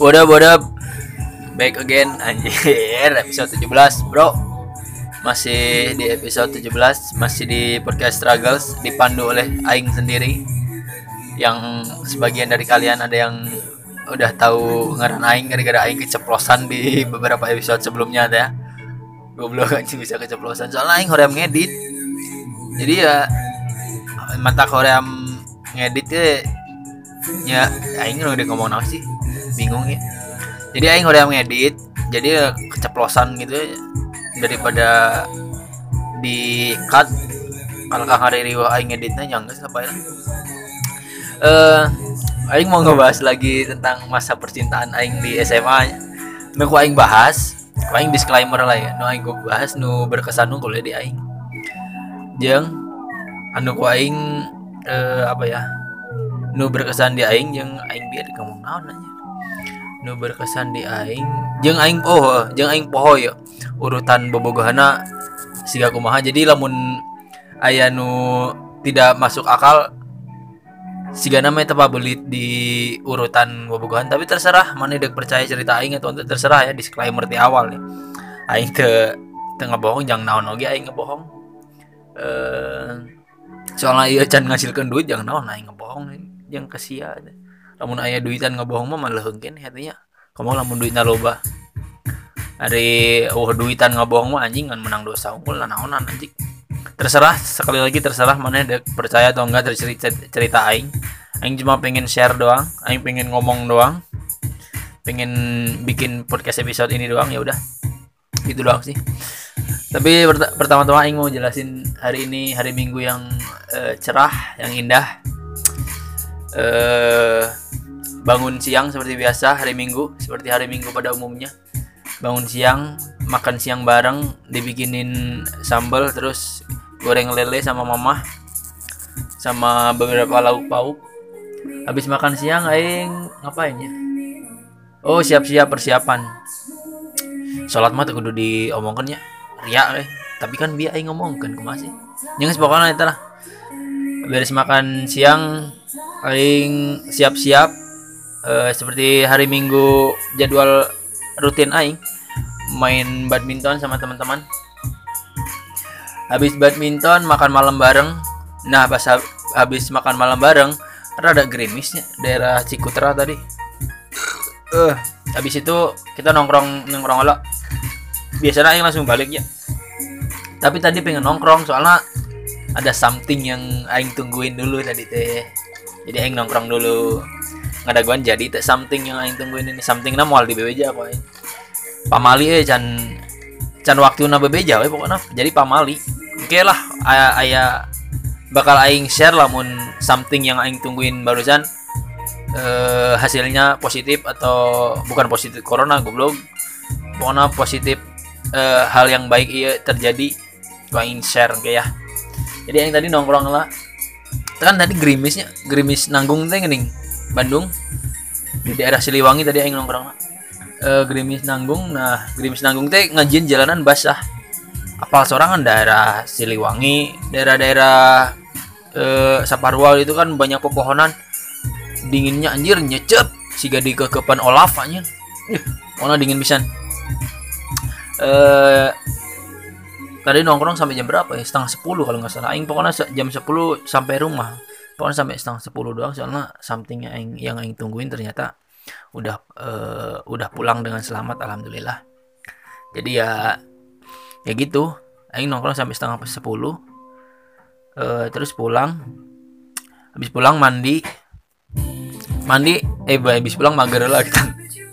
What up, what? Back again anjir episode 17, Bro. Masih di episode 17, masih di podcast Struggles dipandu oleh aing sendiri. Yang sebagian dari kalian ada yang udah tahu ngaran aing gara-gara aing keceplosan di beberapa episode sebelumnya ada ya. Goblok anjing bisa keceplosan. Soalnya aing hoream ngedit. Jadi ya mata hoream ngedit ke ya aing udah ngomong apa sih bingung ya. Jadi aing udah ngedit jadi keceplosan gitu ya. daripada di cut. Kalau kang hari riwa aing ngeditnya jangan apa ya? Eh aing mau ngebahas lagi tentang masa percintaan aing di SMA nu ku aing bahas ku aing disclaimer lah ya. Nu aing gua bahas nu berkesan nu kuliah di aing. Jeung anu ku aing eh, apa ya? Nu berkesan di aing jeung aing biar ngomong naon aja nu berkesan di aing. Jeung aing oh jeung aing poho ya urutan bobogohana siga kumaha. Jadi lamun aya nu tidak masuk akal siga nama eta belit di urutan bobogohan. Tapi terserah mana dek percaya cerita aing atau terserah ya disclaimer di awal ya aing te tengah bohong jangan naon oge aing ngebohong. Eh soalnya iya can ngasilkan duit jangan naon aing ngebohong yang kesia lamun aya duitan ngebohong mah malah hengkin hatinya. Kamu lamun duitna loba. Hari oh duitan ngebohong mah anjing kan menang dosa unggul naonan anjing. Terserah sekali lagi terserah mana dek percaya atau enggak cerita, cerita aing. Aing cuma pengen share doang aing pengen ngomong doang. Pengen bikin podcast episode ini doang ya udah. Gitu doang sih. Tapi pert- pertama-tama aing mau jelasin hari ini hari minggu yang eh, cerah yang indah eh bangun siang seperti biasa hari Minggu seperti hari Minggu pada umumnya. Bangun siang makan siang bareng dibikinin sambal terus goreng lele sama mama sama beberapa lauk pauk. Habis makan siang aing ngapain ya? Oh siap-siap persiapan. Sholat mah kudu diomongkan ya. Ria eh. tapi kan biar aing ngomongkan kumaha sih? Jangan pokoknya itu lah. Beres makan siang aing siap-siap eh, seperti hari Minggu jadwal rutin aing main badminton sama teman-teman. Habis badminton makan malam bareng. Nah pas hab- habis makan malam bareng rada gerimisnya daerah Cikutra tadi. Eh habis itu kita nongkrong nongkrong lo biasanya aing langsung balik ya. Tapi tadi pengen nongkrong soalnya ada something yang aing tungguin dulu tadi teh jadi aing nongkrong dulu. Nggak ada guan jadi teh something yang aing tungguin ini. Something na di bebeja kok aing. Pamali eh can can waktu na bebeja we pokoknya. Jadi pamali. Oke lah aya, aya bakal aing share lamun something yang aing tungguin barusan. Eh, hasilnya positif atau bukan positif corona goblok. Pokoknya positif eh, hal yang baik iya terjadi gua ingin share kayak ya. Jadi yang tadi nongkrong lah kan tadi gerimisnya gerimis nanggung teh gening Bandung. Di daerah Siliwangi tadi yang nongkrong Eh, gerimis nanggung nah gerimis nanggung teh ngajin jalanan basah. Apal sorangan daerah Siliwangi daerah-daerah eh, Saparwal itu kan banyak pepohonan. Dinginnya anjir nyecep si di kekepan Olaf anjir. Mana dingin pisan. Eh tadi nongkrong sampai jam berapa ya? Setengah sepuluh kalau nggak salah. Aing pokoknya jam 10 sampai rumah. Pokoknya sampai setengah sepuluh doang soalnya something yang yang aing tungguin ternyata udah eh, udah pulang dengan selamat alhamdulillah. Jadi ya ya gitu. Aing nongkrong sampai setengah sepuluh. Eh terus pulang. Habis pulang mandi. Mandi eh habis pulang mager kita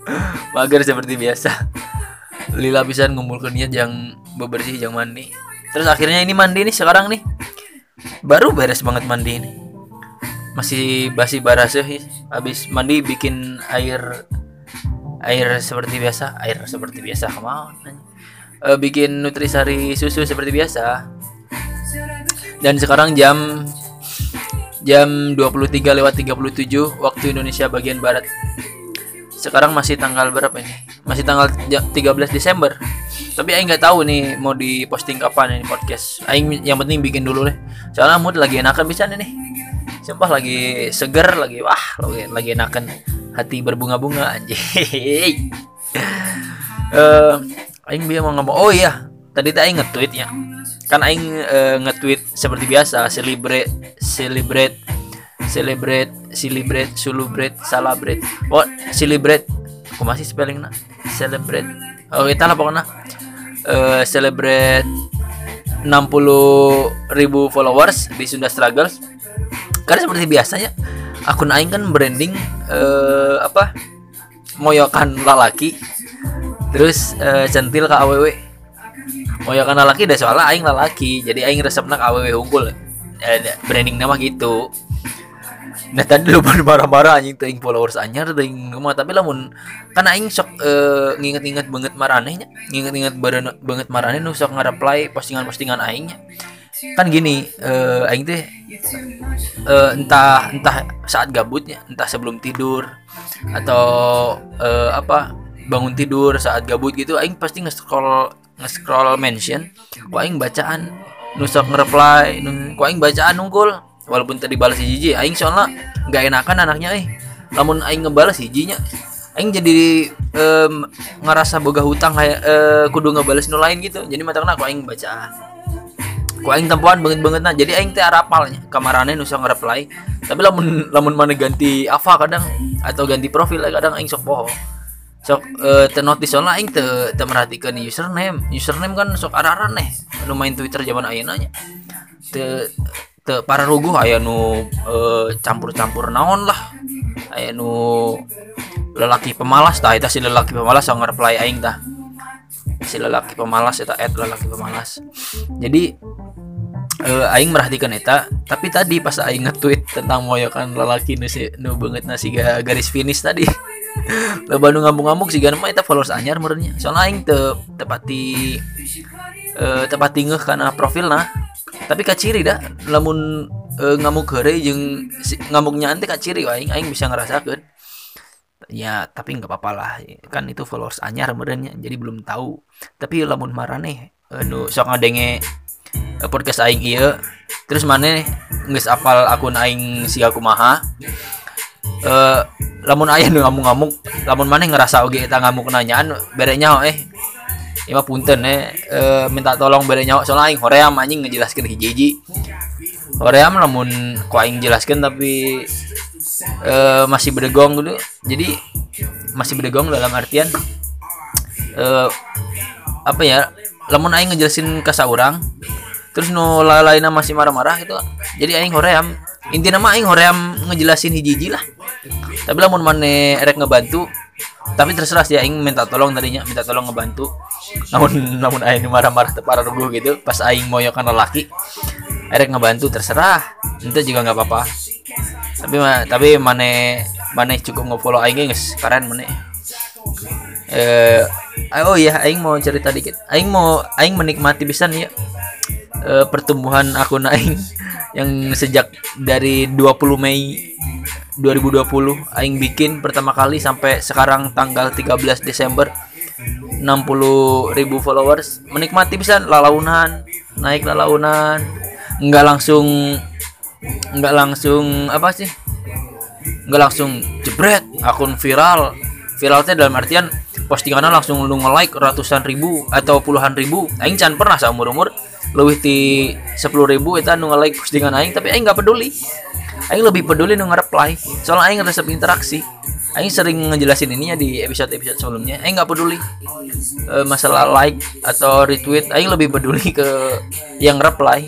mager seperti biasa lila pisan ngumpulkeun niat yang bebersih yang mandi. Terus akhirnya ini mandi nih sekarang nih. Baru beres banget mandi ini. Masih basi baraseh habis mandi bikin air air seperti biasa air seperti biasa ke mana Eh, bikin nutrisari susu seperti biasa. Dan sekarang jam jam 23 lewat 37 waktu Indonesia bagian barat sekarang masih tanggal berapa ini? Masih tanggal ja- 13 Desember. Tapi Aing nggak tahu nih mau diposting kapan ini podcast. Aing yang penting bikin dulu deh. Soalnya mood lagi enakan bisa nih sumpah lagi seger lagi wah lagi, lagi enakan. Hati berbunga-bunga anjing. Eh aing biar mau ngomong oh iya tadi aing nge-tweet ya kan aing uh, nge-tweet seperti biasa celebrate celebrate celebrate celebrate celebrate celebrate. Oh celebrate. Aku masih spelling nah celebrate. Oh kita lah pokoknya. Uh, celebrate 60 ribu followers di Sunda Struggles. Karena seperti biasanya akun aing kan branding uh, apa? Moyokan lalaki terus uh, centil ke aww moyokan lalaki dah soalnya aing lalaki jadi aing resepna ke aww unggul. Eh, branding nama gitu nah tadi lu baru marah-marah anjing ting followers anyar ting mah tapi lamun karena aing sok uh, nginget-nginget banget maranehnya. Nginget-nginget banget maraneh nu sok nge-reply postingan-postingan aingnya. Kan gini uh, aing teh uh, entah entah saat gabutnya entah sebelum tidur atau apa bangun tidur saat gabut gitu aing pasti nge-scroll nge-scroll mention. Ku aing bacaan nusok nge-reply ku aing bacaan nungkul walaupun tadi balas hiji aing soalnya nggak enakan anaknya eh. Namun aing ngebalas hijinya aing jadi um, ngerasa boga hutang kayak uh, kudu ngebales nu lain gitu. Jadi matangna aku aing bacaan ku aing tempuan banget banget nah jadi aing teh arapalnya kamarane nu sok nge-reply tapi lamun lamun mana ganti apa kadang atau ganti profil kadang aing sok poho sok uh, te notice soalnya aing te te merhatikan username. Username kan sok araran nih nu main Twitter zaman ayeuna nya. Te te para ruguh aya nu uh, campur-campur naon lah. Aya nu lelaki pemalas tah eta si lelaki pemalas sok nge-reply aing tah si lelaki pemalas eta et lelaki pemalas. Jadi uh, aing merhatikan eta tapi tadi pas aing nge-tweet tentang moyokan lelaki nu si nu banget nasi garis finish tadi lo nu ngambung-ngambung sih mah eta followers anyar merenya soalnya aing te tepati uh, tepati ngeh karena profil tapi kaciri dah lamun uh, ngamuk heure jeung si, ngamuknya ante kaciri aing aing bisa ngerasakan ya tapi nggak apa-apa lah. Kan itu followers anyar merenya jadi belum tahu. Tapi lamun marane nu sok ngadenge Eh, podcast aing iya terus mana nggak apal akun aing si aku maha uh, lamun ayah nu ngamuk-ngamuk lamun mana ngerasa oke kita ngamuk nanyaan berenya eh ima punten eh. Uh, minta tolong berenya soalnya aing hoream anjing ngejelaskan hiji-hiji. Hoream lamun ku aing jelaskan tapi uh, masih berdegong dulu. Jadi masih berdegong dalam artian uh, apa ya lamun aing ngejelasin ke seorang terus no lainnya masih marah-marah gitu. Jadi aing hoream inti nama aing hoream ngejelasin hiji-hiji lah. Tapi lamun mana erek ngebantu tapi terserah sih aing minta tolong tadinya minta tolong ngebantu. Namun namun aing marah-marah para rugu gitu pas aing moyokan lelaki erek ngebantu terserah. Itu juga nggak apa-apa. Tapi tapi mana mana cukup ngefollow aing guys keren mana eh oh iya aing mau cerita dikit. Aing mau aing menikmati bisa nih ya uh, pertumbuhan akun aing yang sejak dari 20 Mei 2020 aing bikin pertama kali sampai sekarang tanggal 13 Desember 60 ribu followers. Menikmati bisa lalaunan naik lalaunan. Nggak langsung nggak langsung apa sih? Nggak langsung jebret akun viral. Viralnya dalam artian postingannya langsung lu nge-like ratusan ribu atau puluhan ribu. Aing can pernah seumur umur lebih di sepuluh ribu itu nu like postingan aing tapi aing nggak peduli. Aing lebih peduli nu reply soalnya aing resep interaksi aing sering ngejelasin ini ya di episode episode sebelumnya. Aing nggak peduli e, masalah like atau retweet. Aing lebih peduli ke yang reply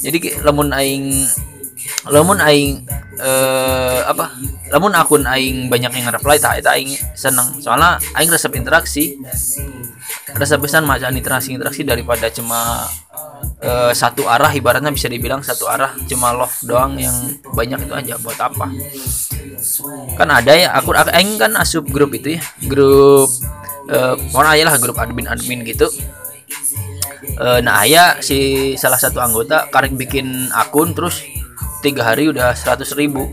jadi lamun aing lamun aing eh apa? Lamun akun aing banyak yang reply tak itu aing seneng. Soalnya aing resep interaksi. Resep pesan macam interaksi interaksi daripada cuma uh, satu arah ibaratnya bisa dibilang satu arah cuma love doang yang banyak itu aja. Buat apa? Kan ada ya aku aing kan asup grup itu ya. Grup uh, orang aja lah grup admin admin gitu. Uh, nah ayah si salah satu anggota karek bikin akun terus tiga hari udah seratus ribu.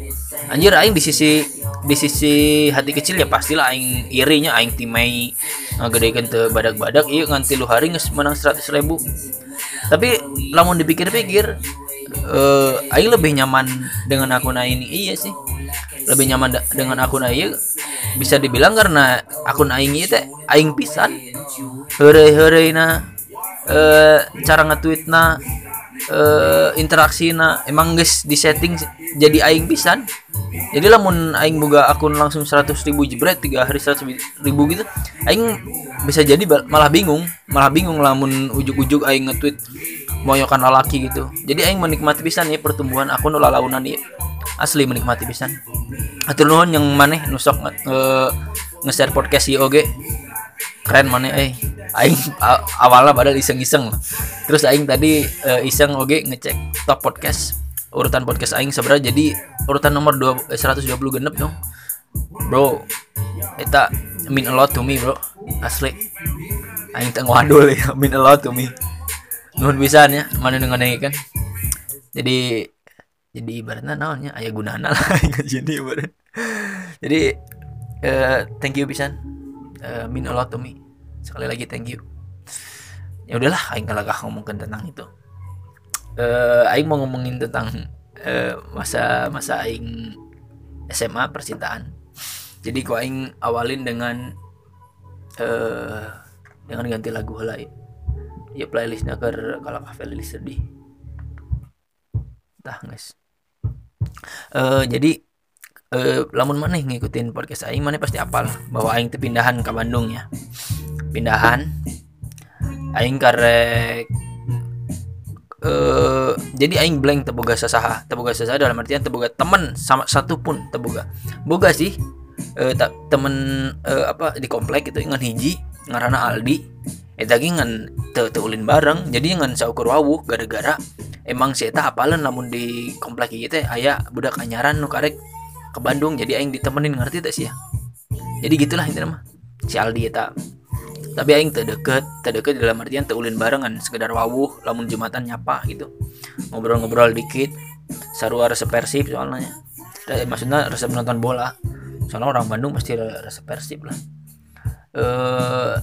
Anjir aing di sisi di sisi hati kecil ya pastilah aing irinya aing timai ngagedekeun teu badak-badak. Iya nganti lu hari nges menang seratus ribu. Tapi lamun dipikir-pikir uh, aing lebih nyaman dengan akun aing iya sih. Lebih nyaman dengan akun aing bisa dibilang karena akun aing itu aing pisan. Hore hore na eh cara nge-tweet eh interaksi na emang guys di setting jadi aing pisan. Jadi lamun aing buka akun langsung 100 ribu jebret tiga hari 100 ribu gitu aing bisa jadi malah bingung. Malah bingung lamun ujuk-ujuk aing nge-tweet moyokan lalaki gitu. Jadi aing menikmati pisan ya pertumbuhan akun lalaunan ya. Asli menikmati pisan. Atur nuhun yang maneh nusok nge, nge-share podcast oke keren mana eh aing awalnya padahal iseng-iseng. Terus aing tadi uh, iseng oke ngecek top podcast urutan podcast aing sebenarnya jadi urutan nomor 2 eh, 120 genep dong bro eta mean a lot to me bro asli. Aing tengah wadul ya mean a lot to me. Nuhun pisan ya mana dengan kan jadi jadi ibaratnya naonnya ayah gunana lah jadi ibarat. Jadi uh, thank you pisan uh, mean a lot to me sekali lagi thank you. Ya udahlah aing kalagah ngomongin tentang itu. Uh, aing mau ngomongin tentang uh, masa masa aing SMA percintaan. Jadi kok aing awalin dengan uh, dengan ganti lagu lain ya playlistnya ke kalau playlist sedih. Tah guys. Uh, jadi uh, lamun mana ngikutin podcast aing mana pasti apal. Bahwa aing tuh pindahan ke Bandung ya. Pindahan. Aing karek uh, jadi aing blank teboga sasaha. Teboga sasaha dalam artian teboga temen sama satu pun teboga boga. Sih uh, tak temen uh, apa di komplek itu ingan hiji ngarana Aldi. Eh lagi ngan teulin bareng. Jadi ngan saukur wawuh gara-gara emang si eta namun di komplek gitu ayah budak anyaran nu karek ke Bandung jadi aing ditemenin ngerti tak sih ya? Jadi gitulah intinya mah. Si Aldi eta. Tapi aing terdekat terdekat dalam artian teulin barengan sekedar wawuh lamun jumatan nyapa gitu. Ngobrol-ngobrol dikit sarua resep persib soalnya. Maksudnya resep nonton bola. Soalnya orang Bandung pasti resep persib lah. Eh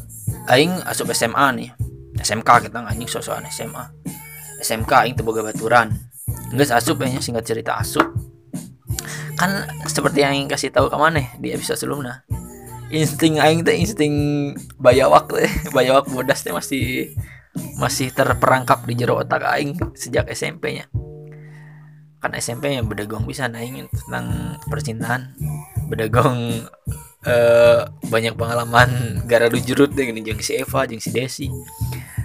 aing asup SMA nih. SMK kita anjing sosokan SMA SMK aing teboga baturan. Enggak asup ya singkat cerita asup kan seperti yang kasih tahu ke mana di episode sebelumnya. Insting aing teh insting bayawak teh bayawak bodas teh masih masih terperangkap di jero otak aing sejak SMP nya kan SMP yang bedagong bisa naing tentang percintaan bedagong uh, banyak pengalaman gara jurut deh gini jeng si Eva jeng si Desi.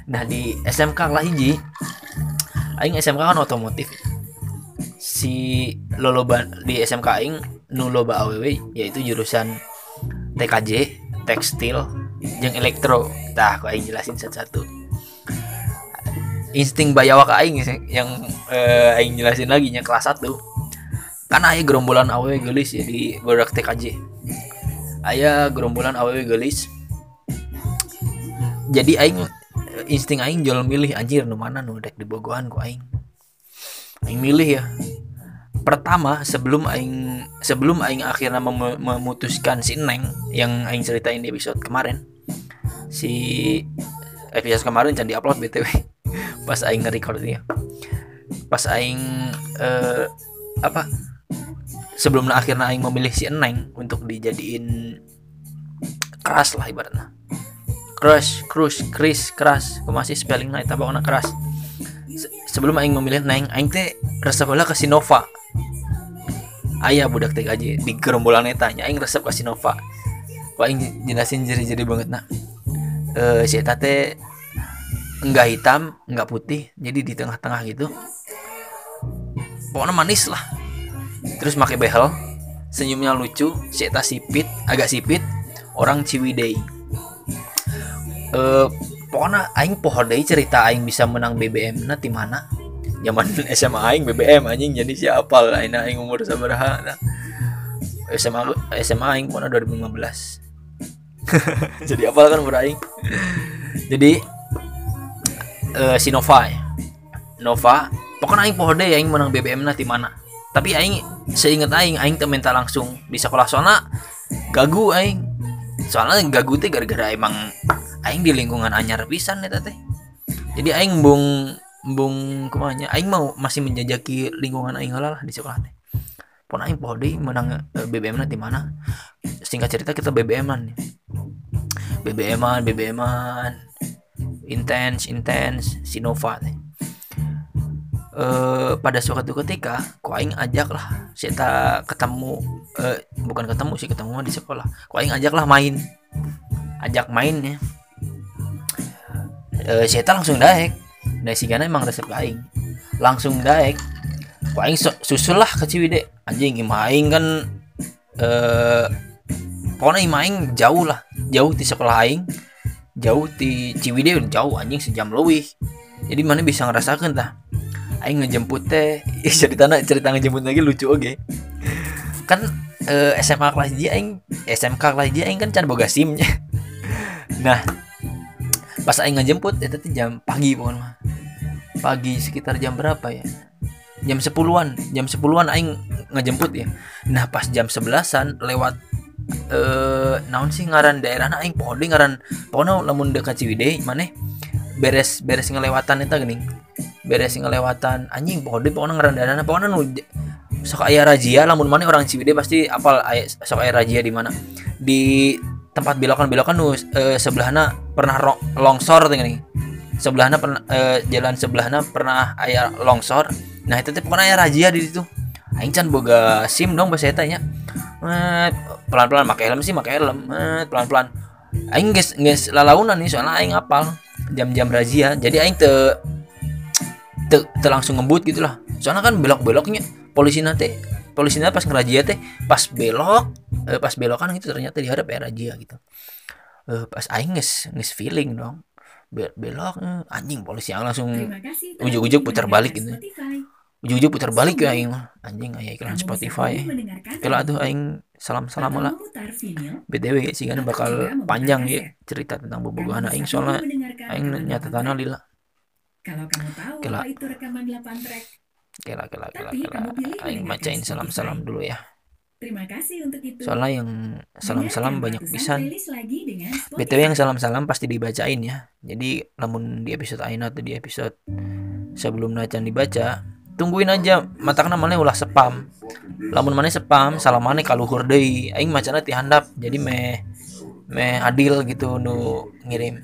Nah di SMK lah hiji aing SMK kan otomotif si loloba di SMK aing nu loba AWW yaitu jurusan TKJ tekstil yang elektro. Tah aku aing jelasin satu-satu. Insting bayawak aing yang uh, aing jelasin lagi nya kelas 1 kan aya gerombolan AWW gelis ya di TKJ aya gerombolan AWW gelis jadi aing insting aing jual milih anjir nu mana nu dek di bogohan ku aing. Aing milih ya pertama sebelum aing sebelum aing akhirnya mem memutuskan si Neng yang aing ceritain di episode kemarin si episode kemarin jangan diupload btw pas aing nge-recordnya pas aing uh, apa sebelum akhirnya aing memilih si Neng untuk dijadiin keras lah ibaratnya. Crush crush Chris keras. Masih spelling naik warna keras sebelum aing memilih neng aing teh resep lah ke Sinova. Ayah budak teh aja di gerombolan tanya aing resep ke Sinova. Kok aing jelasin jadi-jadi banget nak eh si eta teh enggak hitam enggak putih jadi di tengah-tengah gitu. Pokoknya manis lah. Terus pakai behel senyumnya lucu si eta sipit agak sipit orang Ciwidey. Uh, pokoknya aing pohon deh cerita aing bisa menang BBM nanti mana? Zaman SMA aing BBM anjing. Jadi siapa lah aing aing umur sabaraha nah. SMA SMA aing pokoknya 2015 jadi apa kan umur aing. Jadi uh, si Nova ya. Nova pokoknya aing pohon deh aing menang BBM nanti mana. Tapi aing seingat aing aing tuh minta langsung di sekolah. Soalnya gagu aing. Soalnya gagu teh gara-gara emang aing di lingkungan anyar pisan ya teh. Jadi aing bung bung ke mana aing mau masih menjajaki lingkungan aing lah di sekolah teh. Pon aing poho deui menang uh, BBM nanti mana? Singkat cerita kita BBM-an BBM-an BBM-an intens intens Sinova nih. Uh, pada suatu ketika ku aing ajak lah kita ketemu uh, bukan ketemu sih ketemu di sekolah. Ku aing ajak lah main. Ajak main ya uh, saya langsung daek. Dari si Gana emang resep aing langsung daek. Ku aing susul lah ke Ciwide. Anjing imaing kan eh pokoknya imaing jauh lah. Jauh di sekolah aing. Jauh di Ciwidey jauh anjing sejam lebih. Jadi mana bisa ngerasakan tah? Aing ngejemput teh cerita cerita ngejemput lagi lucu oke. Okay. kan eh, SMA kelas dia aing SMK kelas dia aing kan can boga simnya nah pas aing ngejemput itu tuh jam pagi pokoknya pagi sekitar jam berapa ya? Jam sepuluhan jam sepuluhan aing ngejemput ya. Nah pas jam sebelasan lewat eh naon sih ngaran daerah aing poho ngaran poho lamun dekat Ciwidey mana beres beres ngelewatan itu gini beres ngelewatan anjing poho deui pokoknya ngaran daerah pokoknya nu sok aya razia lamun mana orang Ciwidey pasti apal aya sok aya razia di mana. Di tempat belokan-belokan nu eh, sebelahna pernah longsor nih sebelahnya pernah eh, jalan sebelahnya pernah aya longsor. Nah itu tuh pokoknya aya razia di situ. Aing can boga sim dong bahasa eta nya. Pelan-pelan pakai helm sih pakai helm. Pelan-pelan. Aing guys guys lalaunan nih soalnya aing apal. Jam-jam razia. Jadi aing te te, te langsung ngebut gitu lah soalnya kan belok-beloknya polisi nanti polisi nanti pas ngerajia teh pas belok eh, pas belokan itu ternyata dihadap ya razia gitu. Eh, pas aing guys guys feeling dong. Belok eh, anjing polisi yang langsung ujuk-ujuk putar balik gitu. Ujung-ujung putar balik ya aing anjing aya iklan Spotify. kalau tuh aing salam-salam lah. BTW sih kan bakal panjang ya cerita tentang bobogohan aing soalnya aing nyata tanah lila. Kalau kamu tahu kela. itu rekaman 8 track kela kela kela kela aing macain salam-salam dulu ya. Terima kasih untuk itu. Soalnya yang salam-salam banyak bisa. BTW yang salam-salam pasti dibacain ya. Jadi namun di episode Aina atau di episode sebelum Nacan dibaca, tungguin aja. Mata kan namanya ulah spam lamun mana spam salah mana kaluhur deui. Aing macana ti handap jadi me me adil gitu nu ngirim.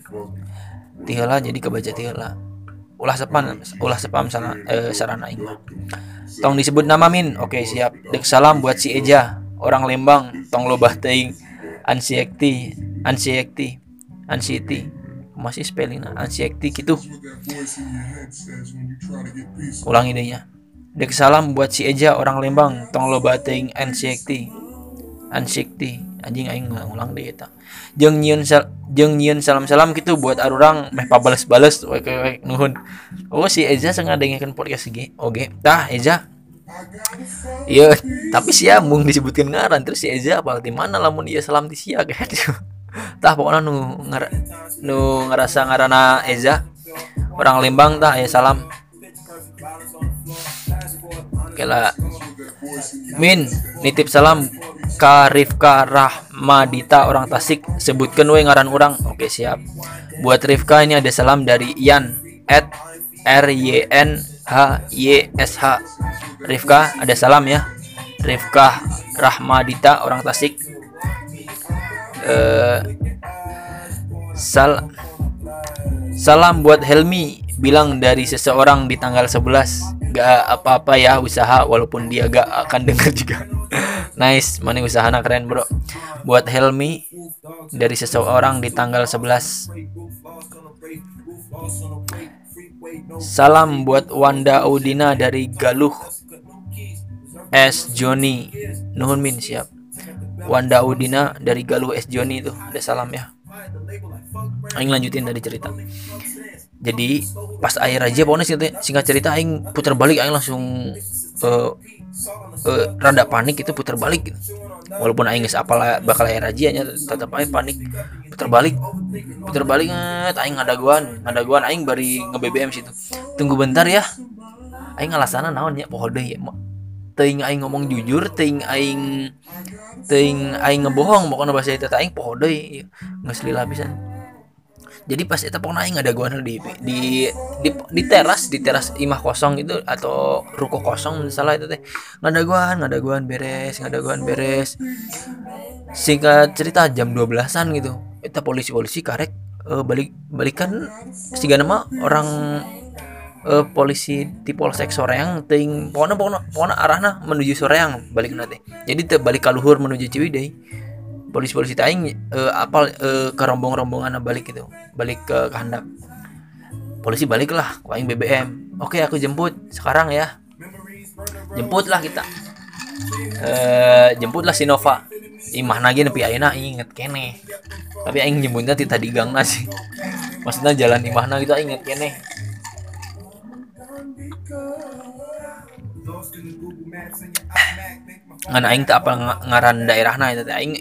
Tiheula jadi kebaca tiheula ulah spam ulah spam sana eh, sarana aing tong disebut nama min. Oke siap. Dek salam buat si Eja orang Lembang. Tong lobah teuing ansiekti ansiekti ansiety masih spelling anxiety gitu. Ulang idenya. Dek salam buat si Eja orang Lembang. Tong lo bating anxiety anxiety anjing aing ulang deh eta jeung nyieun salam-salam gitu buat arurang meh pabales-bales wek wek nuhun. Oh si Eja sengaja dengerin podcast ge oge. Tah Eja Iya, tapi sia mung disebutkan ngaran terus si Eja apa di mana lamun dia salam di sia tah pokoknya nu ngar nu ngerasa ngarana Eza. Orang Lembang tah ya salam kela Min nitip salam ka Rifka Rahmadita orang Tasik. Sebutkan we ngaran orang oke siap. Buat Rifka ini ada salam dari Ian at R Y N H Y S H. Rifka ada salam ya. Rifka Rahmadita orang Tasik. Uh, sal salam buat Helmi bilang dari seseorang di tanggal 11 gak apa-apa ya usaha walaupun dia gak akan dengar juga. Nice mana usaha anak keren bro. Buat Helmi dari seseorang di tanggal 11 salam buat Wanda Audina dari Galuh. S. Joni. Nuhun min siap. Wanda Udina dari Galuh S. Joni itu. Ada salam ya. Aing lanjutin dari cerita jadi pas air aja pokoknya singkat cerita Aing putar balik Aing langsung uh, uh, rada panik itu putar balik gitu. walaupun Aing nggak apal bakal air aja nya tetap Aing panik. Putar balik putar balik nget Aing ada guan ada guan Aing bari nge BBM situ. Tunggu bentar ya. Aing alasannya naon ya pohon deh ya. Ting aing ngomong jujur ting aing ting aing ngebohong pokoknya bahasa itu aing poho deui geus lila jadi pas itu pokoknya aing ada gua di di di di teras di teras imah kosong itu atau ruko kosong misalnya itu teh. Nggak ada gua nggak ada gua beres nggak ada gua beres. Singkat cerita jam 12-an gitu itu polisi-polisi karek uh, balik balikan tiga nama orang uh, polisi di polsek Soreang ting pokoknya pokoknya pokoknya arahnya menuju Soreang balik nanti. Jadi balik kaluhur menuju Ciwidey polisi-polisi taing uh, apal uh, ke rombong-rombongan balik itu balik ke kehendak. Polisi balik lah aing BBM oke aku jemput. Sekarang ya. Jemputlah kita. Uh, jemputlah si Nova. Imah lagi nepi ayeuna inget kene. Tapi aing nyebutnya tidak digang nasi maksudnya jalan imahna gitu inget kene ngan aing apa ngaran daerahna itu aing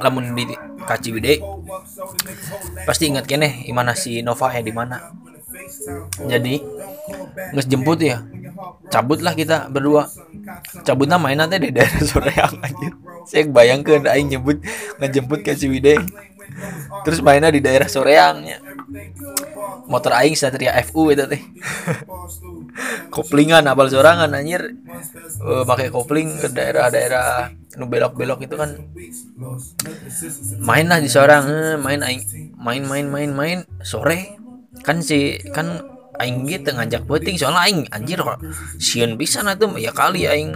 lamun di Kaciwide pasti ingat kene imana si Nova ya di mana. Jadi nges jemput ya cabutlah kita berdua. Cabutnya main nanti di daerah Soreang aja saya bayangkan aing nyebut ngejemput ke Ciwidey terus mainnya di daerah Soreang ya. Motor aing Satria FU itu teh. Koplingan apal sorangan anjir. Uh, pakai kopling ke daerah-daerah nu belok-belok itu kan. Main lah di seorang eh, main aing main main main main. Sore kan si kan aing gitu ngajak peting soalnya aing anjir kok sian bisa tuh ya kali aing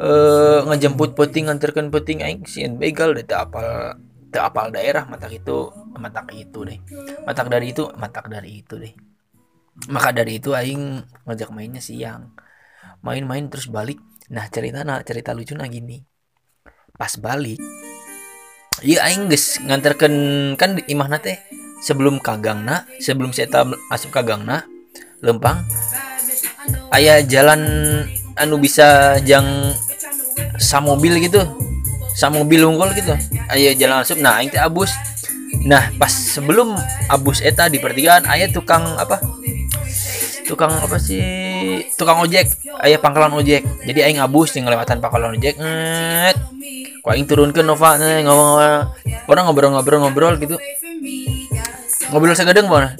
eh ngejemput peting nganterkan peting aing sian begal deh apal apal daerah matak itu matak itu deh. Matak dari itu matak dari itu deh. Maka dari itu aing ngajak mainnya siang. Main-main terus balik. Nah cerita nah cerita lucu nah gini. Pas balik iya aing guys nganterkan kan di imah nate sebelum kagangna sebelum saya masuk kagangna lempang ayah jalan anu bisa jang samobil gitu samobil unggul gitu. Ayah jalan masuk. Nah aing abus. Nah pas sebelum abus eta di pertigaan ayah tukang apa? Tukang apa sih? Tukang ojek. Ayah pangkalan ojek. Jadi aing abus yang lewatan pangkalan ojek. Nget kok aing turun ke Nova nih ngomong orang ngobrol-ngobrol-ngobrol gitu. Ngobrol segadeng mana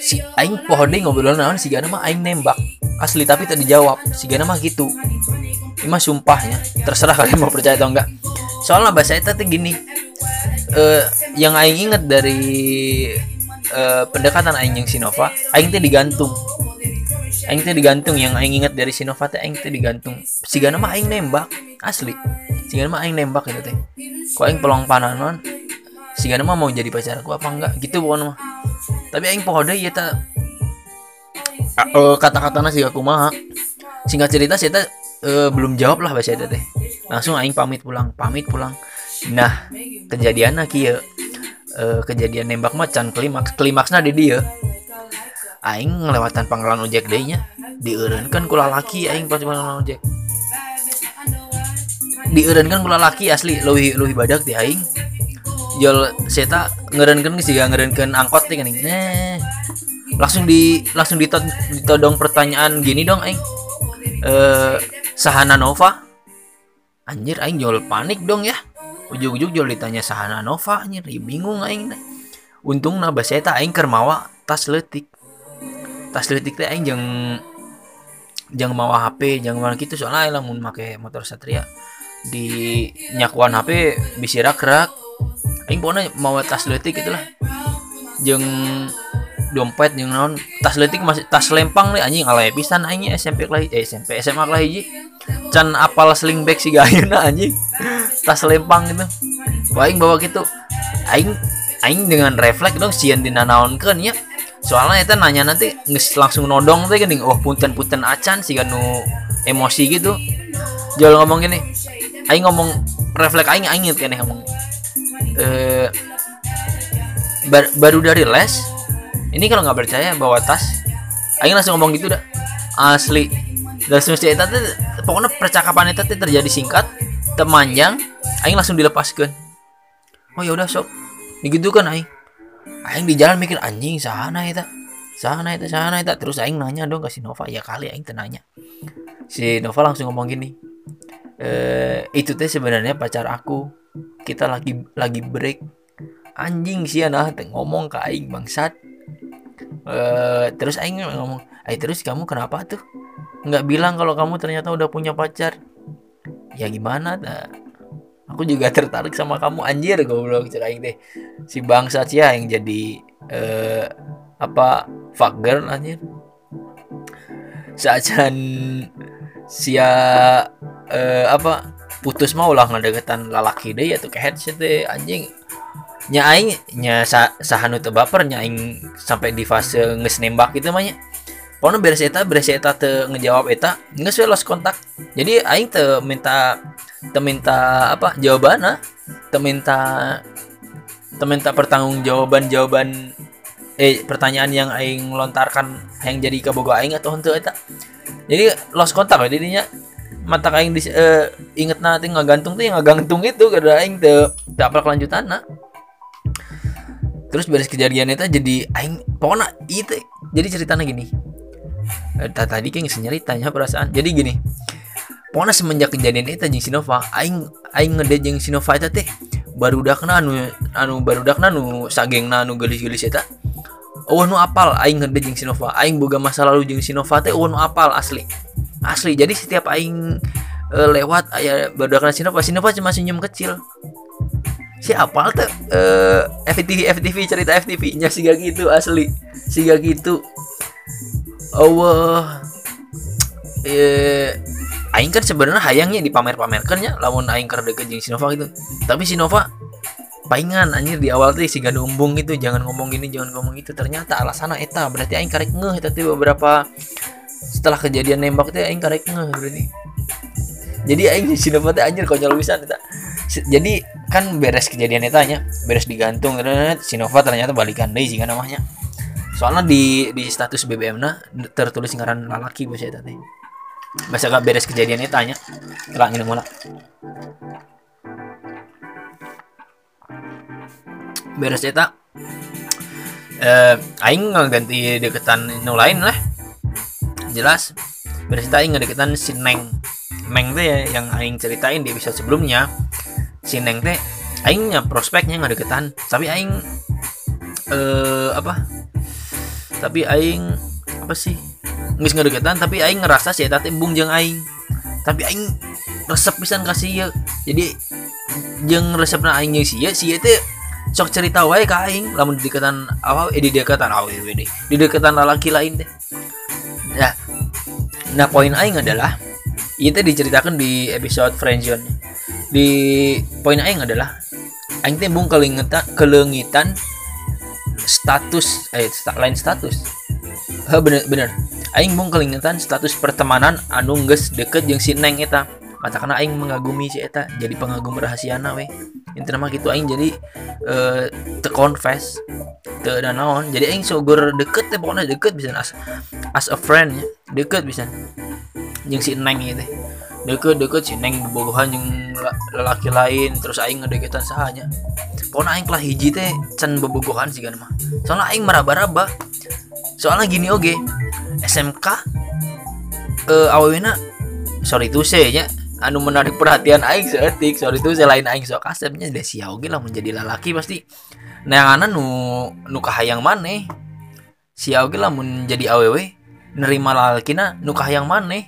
si aing pohon deh ngobrol naon si gana mah aing nembak. Asli tapi tadi jawab si gana mah gitu. Ini mah sumpahnya. Terserah kalian mau percaya atau enggak. Soalnya bahasa itu tuh gini. Uh, yang aing inget dari uh, pendekatan aing yang Sinova aing teh digantung. Aing teh digantung. Yang aing inget dari Sinova teh aing teh digantung. Si gana mah aing nembak. Asli. Si gana mah aing nembak itu teh. Kok aing pelong pananon si gana mah mau jadi pacar aku apa enggak? Gitu bukan mah tapi aing poho deh ya ta uh, kata-katanya sih aku mah singkat cerita saya uh, belum jawab lah bahasa teh. Langsung aing pamit pulang pamit pulang. Nah kejadian lagi ya uh, kejadian nembak macan klimaks klimaksnya di dia. Aing ngelewatan pangkalan ojek deh nya. Dieureunkeun kula laki aing pas pangkalan ojek. Dieureunkeun laki asli lebih lebih badak di aing jual seta ngerenkeun sih gak ngerenkeun angkot nih kan nah langsung di langsung ditod, ditodong pertanyaan gini dong aing. Eh Sahana Nova. Anjir aing jual panik dong ya. Ujung-ujung jual ditanya Sahana Nova anjir bingung aing. Untung nah bahasa eta aing kermawa tas letik tas letik teh aing jang jangan mawa HP jangan mana gitu soalnya aing lamun make motor Satria di nyakuan HP bisa rak-rak aing pokoknya mau tas letik itulah. Jeng dompet yang naon. Tas letik masih tas lempang nih anjing alay pisan aing SMP lah eh SMP SMA lah hiji can apal sling bag si gayuna anjing. Tas lempang gitu aing bawa gitu. Aing aing dengan refleks dong sian dinanaonkeun ya. Soalnya itu nanya nanti nges langsung nodong tuh gini oh punten punten acan sih nu emosi gitu. Jual ngomong gini aing ngomong refleks aing aing kan ngomong eh bar, baru dari les ini kalau nggak percaya bawa tas. Aing langsung ngomong gitu dah. Asli. Langsung cerita tuh pokoknya percakapan itu terjadi singkat temanjang Aing langsung dilepaskan oh ya udah sok. Begitu kan Aing. Aing di jalan mikir anjing sana itu sana itu sana itu terus Aing nanya dong ke si Nova. Ya kali Aing tenanya si Nova langsung ngomong gini e, itu teh sebenarnya pacar aku kita lagi lagi break. Anjing sih nah ngomong ke aing bangsat. Uh, terus aing ngomong ay terus kamu kenapa tuh? Nggak bilang kalau kamu ternyata udah punya pacar. Ya gimana dah aku juga tertarik sama kamu anjir goblok ceraing deh si bangsa ya yang jadi uh, apa fuck girl anjir. Sajan sia uh, apa putus mau lah ngedeketan lalaki deh ya tuh ke headset deh anjing. Nya aing nya sa, sahanu teu baper nya aing sampai di fase nges nembak gitu mah Pokoknya beres eta beres eta te ngejawab eta nggak sih lost kontak. Jadi aing te minta te minta apa jawabannya te minta te minta pertanggung jawaban jawaban eh pertanyaan yang aing lontarkan yang jadi kabogo aing atau untuk eta. Jadi lost kontak ya jadinya mata aing di uh, inget nanti nggak gantung tuh yang nggak gantung itu karena aing te te apa kelanjutan nah terus beres kejadian itu jadi aing pokoknya itu jadi ceritanya gini. Eh, tadi kan tanya perasaan. Jadi gini pokoknya semenjak kejadian itu jeng Sinova aing aing ngede jeng Sinova itu teh baru udah kena anu anu baru udah kena anu sageng anu gelis-gelis eta oh nu apal aing ngede jeng Sinova. Aing boga masa lalu jeng Sinova teh oh nu apal asli. Asli jadi setiap aing uh, lewat aya baru udah kena Sinova Sinova cuma senyum kecil. Si apal tuh uh, FTV FTV cerita FTV nya sih gitu asli. Sih gitu. Allah eh aing kan sebenarnya hayangnya dipamer-pamerkannya lamun aing keur deket jeung Sinova gitu. Tapi Sinova paingan anjir di awal tuh si umbung gitu jangan ngomong gini jangan ngomong itu. Ternyata alasan eta berarti aing karek ngeh tapi beberapa setelah kejadian nembak tuh aing karek ngeh berarti. Jadi aing Sinova teh anjir konyol pisan eta. Jadi kan beres kejadian eta nya beres digantung Sinova ternyata balikan deui sih namanya soalnya di di status BBM nah tertulis ngaran lalaki bahasa tadi bahasa gak beres kejadiannya tanya telah ini mulai beres eta eh aing ganti deketan nu lain lah. Jelas beres eta aing deketan si Neng. Neng teh ya, yang aing ceritain di episode sebelumnya si Neng teh aingnya prospeknya deketan tapi aing eh apa? Tapi aing apa sih? Nggak ngedeketan tapi aing ngerasa sih tadi bung jeng aing. Tapi aing resep pisan kasih ya jadi jeng resepna aing sih ya sih itu sok cerita wae ke aing lamun di deketan apa eh di deketan awe oh, di deketan laki lain deh. Nah nah poin aing adalah itu diceritakan di episode friendzone. Di poin aing adalah aing teh bung kelingitan kelengitan status eh lain status. He bener bener. Aing mung kelingetan status pertemanan anu geus deket jeung si neng eta mata karena aing mengagumi si eta jadi pengagum rahasiana we. Intinya mah gitu aing jadi uh, te confess te jadi aing sogor deket teh pokoknya deket bisa as as a friend ya deket bisa jeung si neng itu deket-deket si neng bobogohan yang lelaki lain terus aing ngedeketan sahanya pokoknya aing kelah hiji teh can bobogohan sih kan mah. Soalnya aing meraba-raba. Soalnya gini oke SMK eh awalnya sorry tuh saya nya anu menarik perhatian aing seetik sorry tuh lain aing sok kasepnya deh oke lah menjadi lelaki pasti. Nah nu nu kahayang maneh. Sia oke lah menjadi aww nerima lalakina nu kahayang maneh.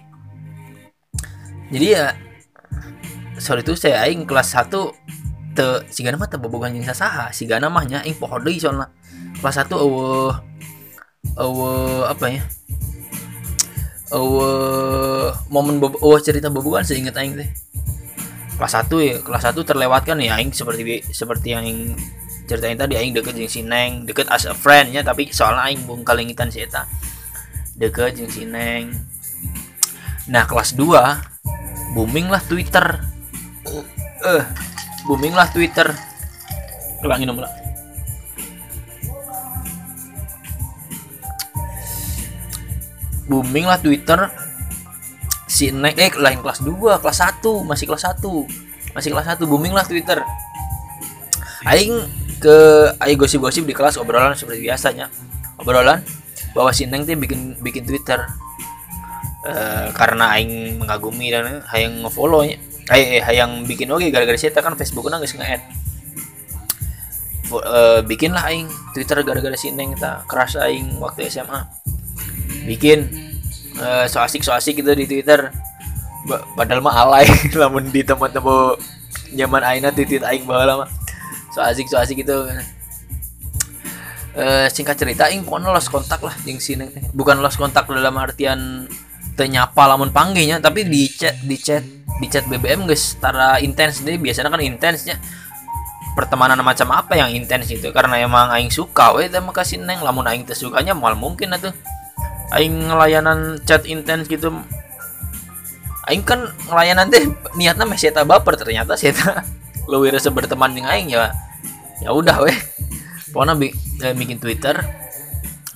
Jadi ya sorry tuh saya aing kelas 1 te gana mah teu bobogan jeung sasaha gana mahnya aing poho deui soalna. Kelas 1 eueuh eueuh apa ya eueuh momen bobo eueuh cerita bobogan seingat aing teh kelas 1 ya kelas 1 terlewatkan ya aing seperti seperti yang aing ceritain tadi aing deket jeung si Neng deket as a friend ya tapi soalnya aing bung kalingitan si eta. Deket jeung si Neng. Nah kelas 2 booming lah Twitter. Eh uh, booming lah Twitter. Ulangin nomor booming lah Twitter. Si naik eh lain kelas 2 kelas 1 masih kelas 1 masih kelas 1 booming lah Twitter. Aing ke aing gosip-gosip di kelas obrolan seperti biasanya. Obrolan bahwa si Neng tuh bikin bikin Twitter. Uh, karena aing mengagumi dan hayang ngefollow nya eh, hayang bikin oke gara-gara saya kan Facebook nangis nge-add. Uh, bikin lah aing Twitter gara-gara si Neng kita keras aing waktu SMA bikin uh, so asik so asik gitu di Twitter. Ba padahal mah alay. Lamun di teman-teman zaman aina titit aing baheula mah. So asik so asik gitu. Uh, singkat cerita aing pokoknya lost kontak lah jeung si Neng bukan lost kontak dalam artian ternyapa lamun panggilnya tapi di chat di chat di chat BBM guys secara intens deh. Biasanya kan intensnya pertemanan macam apa yang intens itu karena emang aing suka weh sama kasih neng lamun aing tersukanya mal mungkin atuh aing ngelayanan chat intens gitu. Aing kan ngelayanan teh niatnya masih eta baper ternyata sih eta lebih rasa berteman dengan aing ya. Ya udah weh. Pokoknya eh, bikin twitter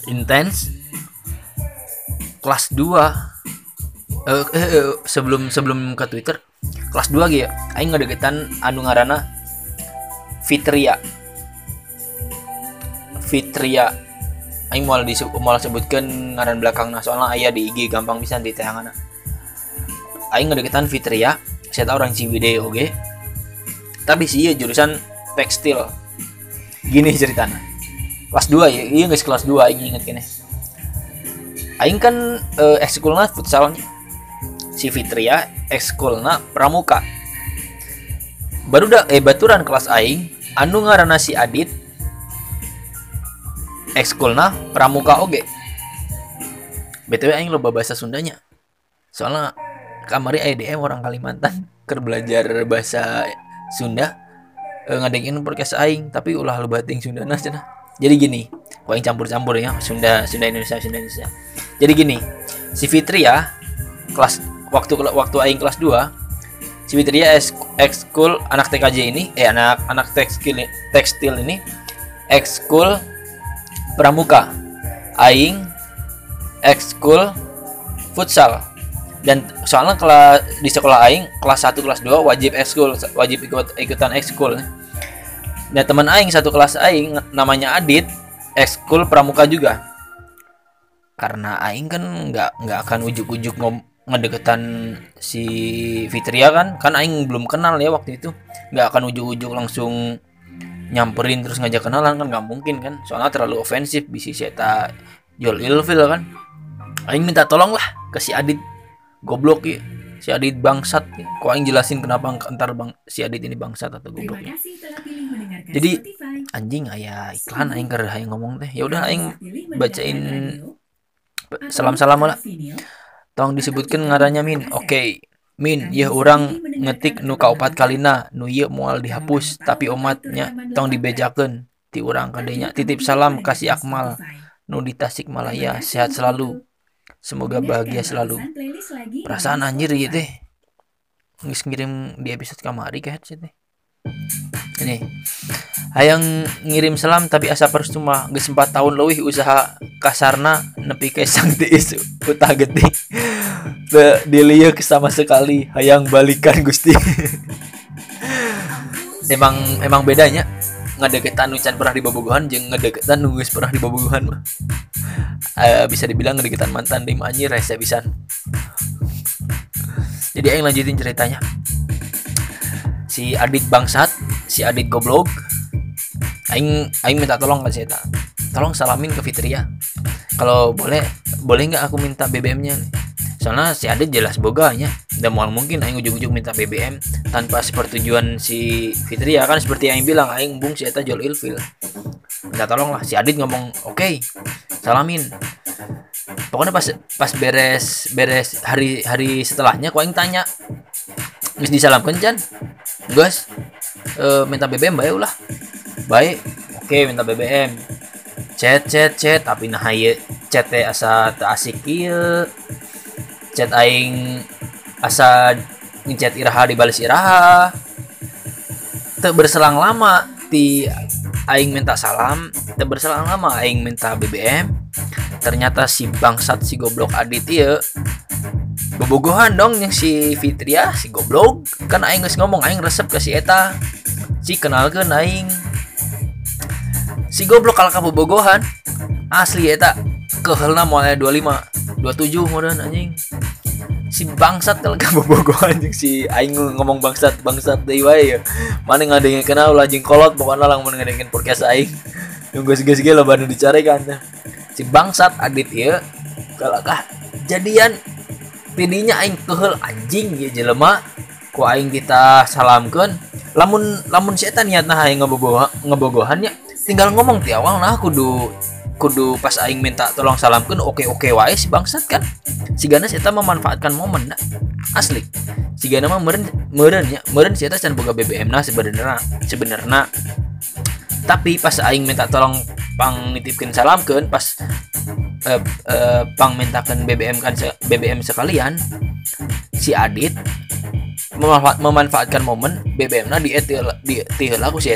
intens kelas 2 eh, eh, eh, sebelum sebelum ke twitter kelas 2 gitu aing ngedeketan anu ngarana Fitria. Fitria Aing mau disebut mau sebutkan ngaran belakang nah soalnya ayah di IG gampang bisa di tayangan Aing ngedeketan Fitria saya tahu orang Ciwidey oke? Okay? tapi sih ya jurusan tekstil. Gini ceritanya kelas 2 ya iya guys kelas 2 Aing inget kene. Aing kan eh, ekskulna futsalnya si Fitria ekskulna pramuka. Baru dah eh baturan kelas Aing anu ngaranna si Adit ekskulna pramuka oge. Btw aing loba bahasa Sundanya. Soalnya kamari IDM orang Kalimantan ker belajar bahasa Sunda e, ngadengin podcast aing tapi ulah lo bating Sunda cenah. Jadi gini kau yang campur-campur ya Sunda Sunda Indonesia Sunda Indonesia. Jadi gini si Fitri ya kelas waktu waktu aing kelas 2 si Fitria ekskul anak TKJ ini eh anak anak tekstil tekstil ini ekskul pramuka aing ekskul futsal. Dan soalnya kelas di sekolah aing kelas 1 kelas 2 wajib ekskul wajib ikut ikutan ekskul. Nah teman aing satu kelas aing namanya Adit ekskul pramuka juga. Karena aing kan nggak nggak akan ujuk-ujuk ngom ngedeketan si Fitria kan? Kan aing belum kenal ya waktu itu. Nggak akan ujuk-ujuk langsung nyamperin terus ngajak kenalan kan nggak mungkin kan. Soalnya terlalu ofensif bisa seta jual ilfil kan. Aing minta tolong lah ke si Adit. Goblok ya si Adit bangsat. Ya. kok aing jelasin kenapa entar bang si Adit ini bangsat atau goblok ya? Jadi anjing ayah iklan aing ker aing ngomong teh. Ya udah aing bacain salam salam lah. tong disebutkan ngarannya min. oke. okay. Min ya orang ngetik nu kaupat kalina nu iya mual dihapus tapi umatnya tong dibejakan ti orang kadenya titip salam kasih akmal. nu di Tasik Malaya sehat selalu. semoga bahagia selalu. perasaan anjir ya teh. Ngirim di episode kamari kayak teh ini. Hayang ngirim salam tapi asa percuma geus 4 tahun lebih usaha kasarna nepi ke sang tiis utah gede diliuk sama sekali hayang balikan Gusti. Emang emang bedanya ngedeketan nu pernah di bobogohan jeung ngedeketan nu pernah di mah. Uh, bisa dibilang ngedeketan mantan di anjir rese bisa jadi yang lanjutin ceritanya si Adit bangsat si Adit goblok. Aing aing minta tolong ke saya tolong salamin ke Fitria. Kalau boleh boleh nggak aku minta BBM-nya soalnya si Adit jelas boganya dan mau mungkin aing ujung-ujung minta BBM tanpa sepertujuan si Fitria. Kan seperti yang bilang aing bung si Eta jual ilfil. Minta tolong lah si Adit ngomong oke okay, salamin. Pokoknya pas pas beres beres hari hari setelahnya kau aing tanya Mis disalamkan Jan Gus uh, minta BBM baik lah baik oke minta BBM chat chat chat tapi nah ya chat teh asa tak asik chat aing asa ngechat iraha di balas iraha. Tak berselang lama ti aing minta salam tak berselang lama aing minta BBM ternyata si bangsat si goblok adit iya bobogohan dong yang si Fitria si goblok. Kan aing geus ngomong aing resep ke si eta. Si kenal ke aing. Si goblok kalau kamu bobogohan. Asli eta kehelna mulai 25 27 modern anjing si bangsat kalau kamu bogohan anjing si aing ngomong bangsat bangsat deui wae ya. Mana ngadengin kenal lah jeung kolot pokoknya lang mun ngadengin podcast aing. Nunggu sege-sege lo baru dicari kan si bangsat adit ya kalau kah jadian tidinya aing kehel anjing ya jelema. Ku aing kita salamkan lamun lamun setan niatna aing ngebogohan ngebogohan ya tinggal ngomong ti awal nah kudu kudu pas aing minta tolong salamkan oke oke wae si bangsat kan. Si ganas eta memanfaatkan momen nah. asli. Si ganas mah meren meren ya meren si eta can boga BBM nah sebenarnya sebenarnya. Tapi pas aing minta tolong pang nitipkan salamkan pas uh, uh, pang mintakan BBM kan BBM sekalian si Adit memanfaat, memanfaatkan momen BBM nah di di di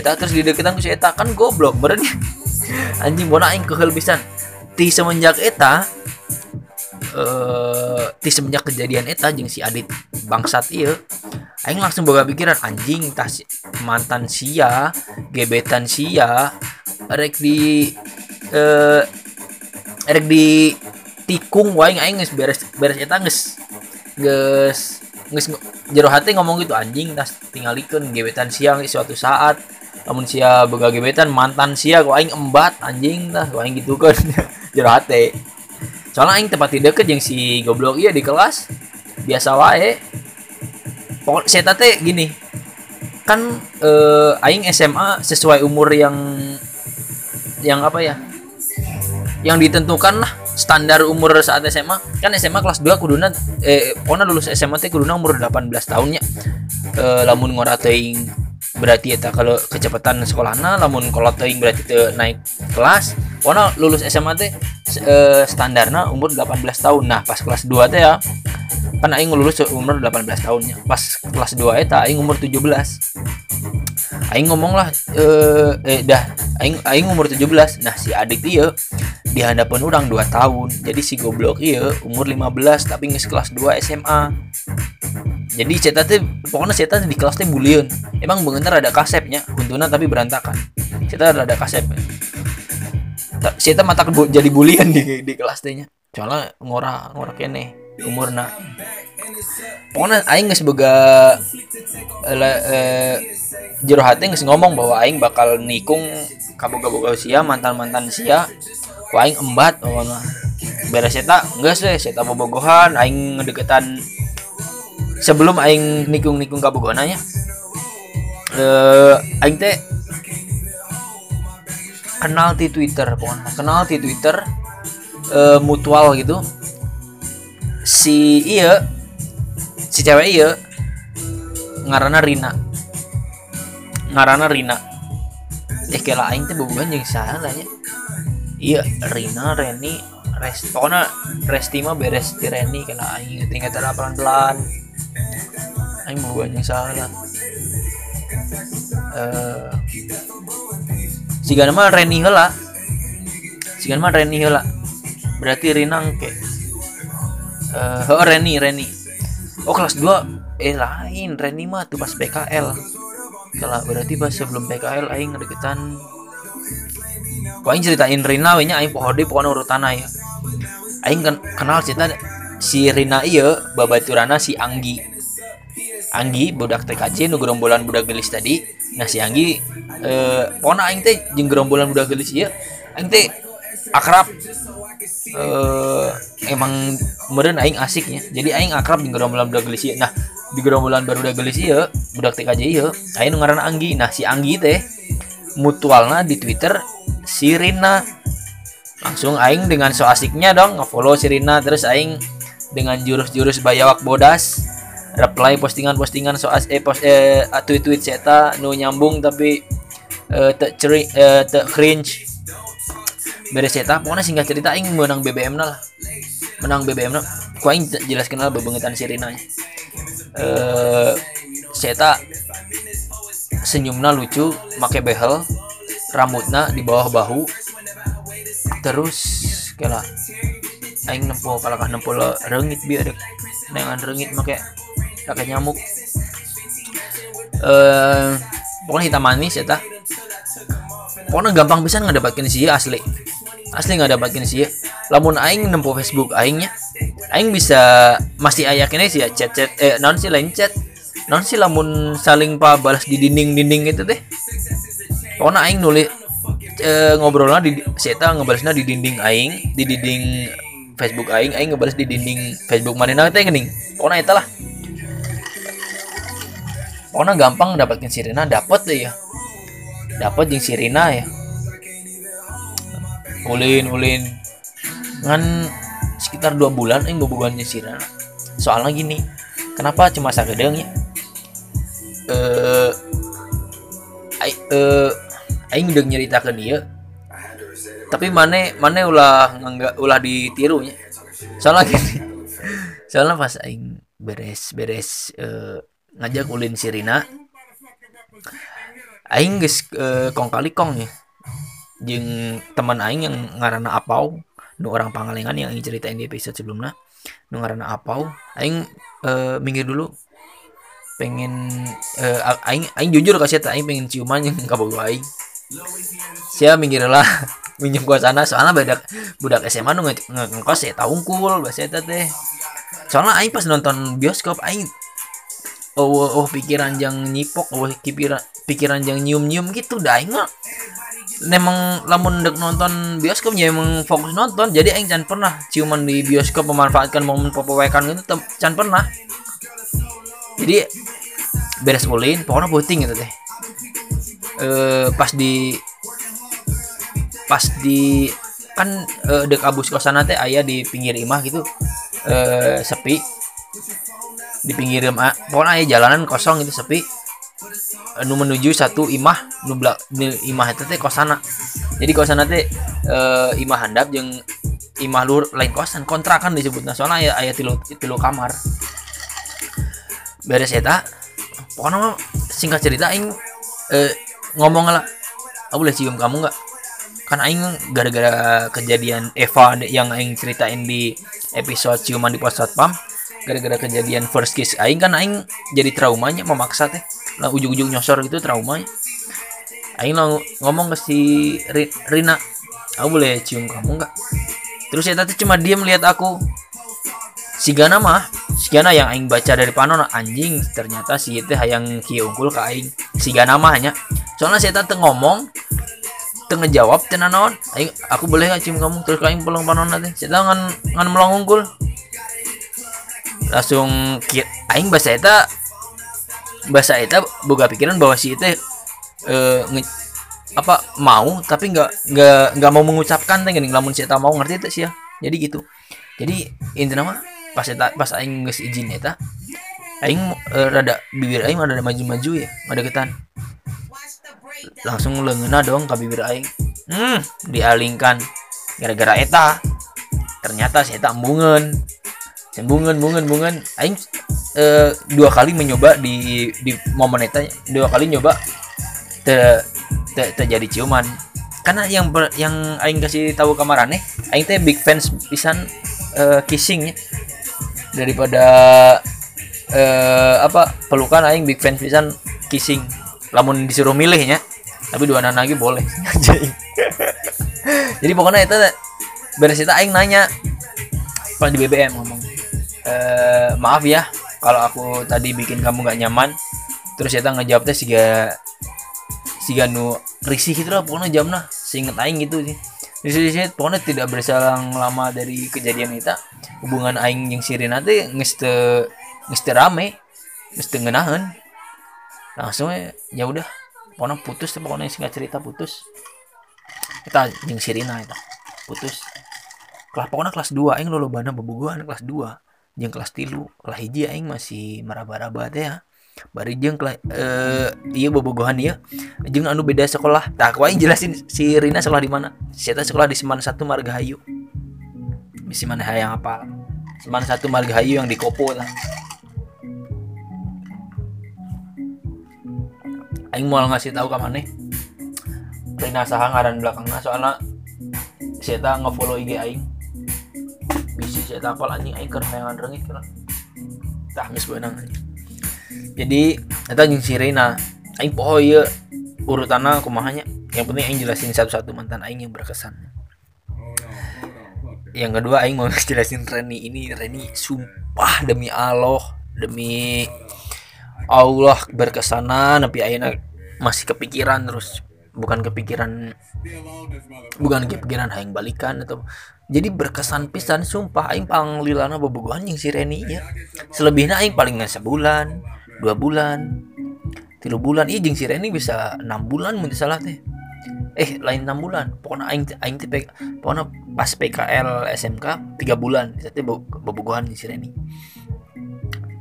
terus di deketan ku si eta kan goblok meren anjing bona aing kehel pisan. Ti semenjak eta eh ti semenjak kejadian eta jeung si Adit bangsat ieu aing langsung boga pikiran anjing tas mantan sia gebetan sia rek di eh rek di tikung wae aing geus beres beres eta geus geus geus jero hati ngomong gitu anjing tas tinggalikeun gebetan siang suatu saat namun sia boga gebetan mantan sia gua aing embat anjing dah gua aing gitu kan. Jero soalnya aing tempat deket yang si goblok iya di kelas. Biasa wae. Pokok saya teh gini. Kan eh, aing SMA sesuai umur yang yang apa ya? Yang ditentukan lah standar umur saat SMA kan SMA kelas 2 kuduna eh pokoknya lulus SMA teh kuduna umur 18 tahunnya. Eh, lamun ngorateing berarti ya kalau kecepatan sekolahnya lamun kalau teuing berarti te naik kelas karena lulus SMA teh e, standarnya umur 18 tahun. Nah pas kelas 2 teh ya kan aing lulus umur 18 tahunnya pas kelas 2 eta aing umur 17 aing ngomong lah eh, eh dah aing aing umur 17 nah si adik dia di hadapan orang 2 tahun. Jadi si goblok iya umur 15 tapi nges kelas 2 SMA jadi cetak pokoknya cetak di kelas teh bulian. Emang bener ada kasepnya. Untuna tapi berantakan. Cetak ada kasep cetak mata jadi bulian di di kelas tehnya soalnya ngora ngora kene umurna. Pokoknya aing nggak sebaga eh, eh, hati nggak ngomong bahwa aing bakal nikung kaboga-boga sia mantan-mantan sia Wah, aing embat pokoknya. Beres eta enggak sih saya bobogohan aing ngedeketan sebelum aing nikung-nikung kabogona nya eh aing teh kenal di Twitter pokoknya. Kenal di Twitter uh, mutual gitu. Si iya si cewek iya ngarana Rina. Ngarana Rina. Eh kira aing teh bobogan jeung salah nya. Iya Rina Reni Rest pokoknya Resti mah beres di Reni kena aing. Tinggal pelan-pelan. Aing mau banyak salah uh, si mah Reni hela si mah Reni hela berarti Rinang ke uh, oh Reni Reni. Oh kelas 2 eh lain. Reni mah tuh pas PKL kalau berarti pas sebelum PKL aing deketan. Aing ceritain Rina nya aing pohode pokoknya urutan ya aing kenal cerita si Rina iya babaturana si Anggi Anggi budak TKJ nu gerombolan budak gelis tadi. Nah si Anggi eh pona aing teh jeung gerombolan budak gelis ieu. Aing teh akrab eh emang meureun aing asiknya jadi aing akrab jeung gerombolan budak gelis ieu. Nah di gerombolan baru budak gelis ieu budak TKJ ieu aing nu ngaranna Anggi. Nah si Anggi teh mutualna di Twitter si Rina. Langsung aing dengan so asiknya dong ngefollow si Rina. Terus aing dengan jurus-jurus bayawak bodas reply postingan-postingan soal eh post eh tweet-tweet saya nu nyambung tapi eh te ceri eh te cringe. Beres saya pokoknya singkat cerita aing menang BBM lah menang BBM lah ku aing jelas kenal bebengetan Sirina eh saya senyumna lucu make behel rambutnya di bawah bahu. Terus kela aing nempuh kalahkah nempuh rengit biar dengan rengit make pakai nyamuk. Eh pokoknya hitam manis ya tak pokoknya gampang bisa nggak dapatin sih asli. Asli nggak dapatin sih lamun aing nempuh Facebook aingnya aing bisa masih ayakin sih ya chat chat eh non sih lain chat. Non sih lamun saling pa balas di dinding dinding itu teh. Pokoknya aing nulis e, ngobrolnya di saya ngebalasnya di dinding aing di dinding Facebook aing aing ngebalas di dinding Facebook mana nanti gening pokoknya itu lah pokoknya gampang dapatin Sirina dapat deh ya. Dapat yang Sirina ya. Ulin ulin. Ngan sekitar dua bulan aing bobogohan Sirina soalnya gini kenapa cuma sagedeng ya? Eh uh, aing udah nyeritakan dia. Tapi mana mana ulah nggak ulah ditirunya soalnya gini soalnya pas aing beres beres uh, ngajak ulin sirina aing guys uh, kong kali kong ya jeng teman aing yang ngarana apau nu orang pangalengan yang aing ceritain di episode sebelumnya nu ngarana apau. Aing uh, minggir dulu. Pengen uh, aing aing jujur kasih aing pengen ciuman yang kabogo aing. Siapa minggir lah minjem sana soalnya beda budak SMA nu ngekos ya tahu kul bahasa teh. Soalnya aing pas nonton bioskop aing oh, oh, oh pikiran jang nyipok oh pikiran pikiran jang nyium nyium gitu dah aing mah. Memang lamun dek nonton bioskopnya emang fokus nonton. Jadi aing can pernah ciuman di bioskop memanfaatkan momen popowekan gitu can pernah. Jadi beres ulin pokoknya puting gitu teh. E, pas di pas di kan e, dek abus kosan teh ayah di pinggir imah gitu e, sepi di pinggir imah pokoknya ayah jalanan kosong itu sepi. Nu menuju satu imah nu belak imah itu teh kosana. Jadi kosana teh e, imah handap yang imah lur lain kosan kontrakan disebutnya soalnya ayah, ayah tilu tilu kamar. Beres eta. Pokoknya singkat cerita aing eh, ngomong lah aku boleh cium kamu nggak? Kan aing gara-gara kejadian Eva yang aing ceritain di episode ciuman di pos satpam gara-gara kejadian first kiss aing kan aing jadi traumanya memaksa teh. Lah ujung-ujung nyosor gitu traumanya. Aing lang ngomong ke si Rina aku boleh cium kamu nggak? Terus saya tadi cuma diam lihat aku. Si Gana mah si Gana yang aing baca dari panon anjing ternyata si itu hayang kia unggul ke aing. Si Gana mah hanya soalnya saya tadi ngomong tengah jawab tenan naon aing aku boleh nggak cium kamu? Terus aing pulang panon nanti saya ngan ngan melong unggul langsung aing bahasa eta bahasa eta boga pikiran bahwa si itu eh, apa mau tapi nggak nggak nggak mau mengucapkan teh gini lamun si eta mau ngerti itu sih ya jadi gitu. Jadi intinya mah pas eta pas aing geus izin eta aing uh, rada bibir aing rada maju-maju ya ada ketan langsung leungena dong ke bibir aing. Hmm dialingkan gara-gara eta. Ternyata saya tak embungan embungan bungan bungan aing uh, dua kali mencoba di di momen eta dua kali nyoba te, te, terjadi ciuman. Karena yang yang aing kasih tahu kamarane aing teh big fans pisan uh, kissing ya daripada eh apa pelukan aing big fans pisan kissing. Lamun disuruh milihnya tapi dua anak lagi boleh. Jadi pokoknya itu beres itu aing nanya pas di BBM ngomong e, maaf ya kalau aku tadi bikin kamu gak nyaman terus kita ngejawabnya sih si nu risih gitu lah pokoknya jamnya seinget aing gitu sih. Risih pokoknya tidak berselang lama dari kejadian itu hubungan aing yang sirin nanti ngeste ngeste rame ngeste ngenahan langsung ya udah pokoknya putus pokoknya singkat cerita putus. Kita yang sirina itu putus. Kelas pokoknya kelas 2 aing lolo bana bebuguan kelas 2 yang kelas tilu lah hiji aing masih meraba-raba teh ya. Bari jeng eh iya bobogohan iya. Jeng anu beda sekolah. Tak aing jelasin si Rina sekolah di mana? Saya sekolah di Seman satu Margahayu. Misi mana yang apa? Seman satu Margahayu yang di Kopo lah. Aing mau ngasih tahu ke mana Rina sahang ngaran belakangnya soalnya saya ngefollow IG Aing bisa saya tapal anjing. Aing keur rengit kira tah geus beunang jadi eta jeung si Rina Aing poho ieu urutanna kumahanya. Yang penting Aing jelasin satu-satu mantan Aing yang berkesan. Yang kedua aing mau jelasin Reni ini. Reni sumpah demi Allah demi Allah berkesana tapi aina masih kepikiran terus. Bukan kepikiran bukan kepikiran aing balikan atau jadi berkesan pisan sumpah aing panglilana bobogohan yang si Reni ya selebihnya aing paling nggak sebulan dua bulan tiga bulan. Jeng si Reni bisa enam bulan mungkin salah teh. Eh lain enam bulan. Pokoknya aing aing teh pokoknya pas PKL SMK tiga bulan. Itu bobogohan si Reni.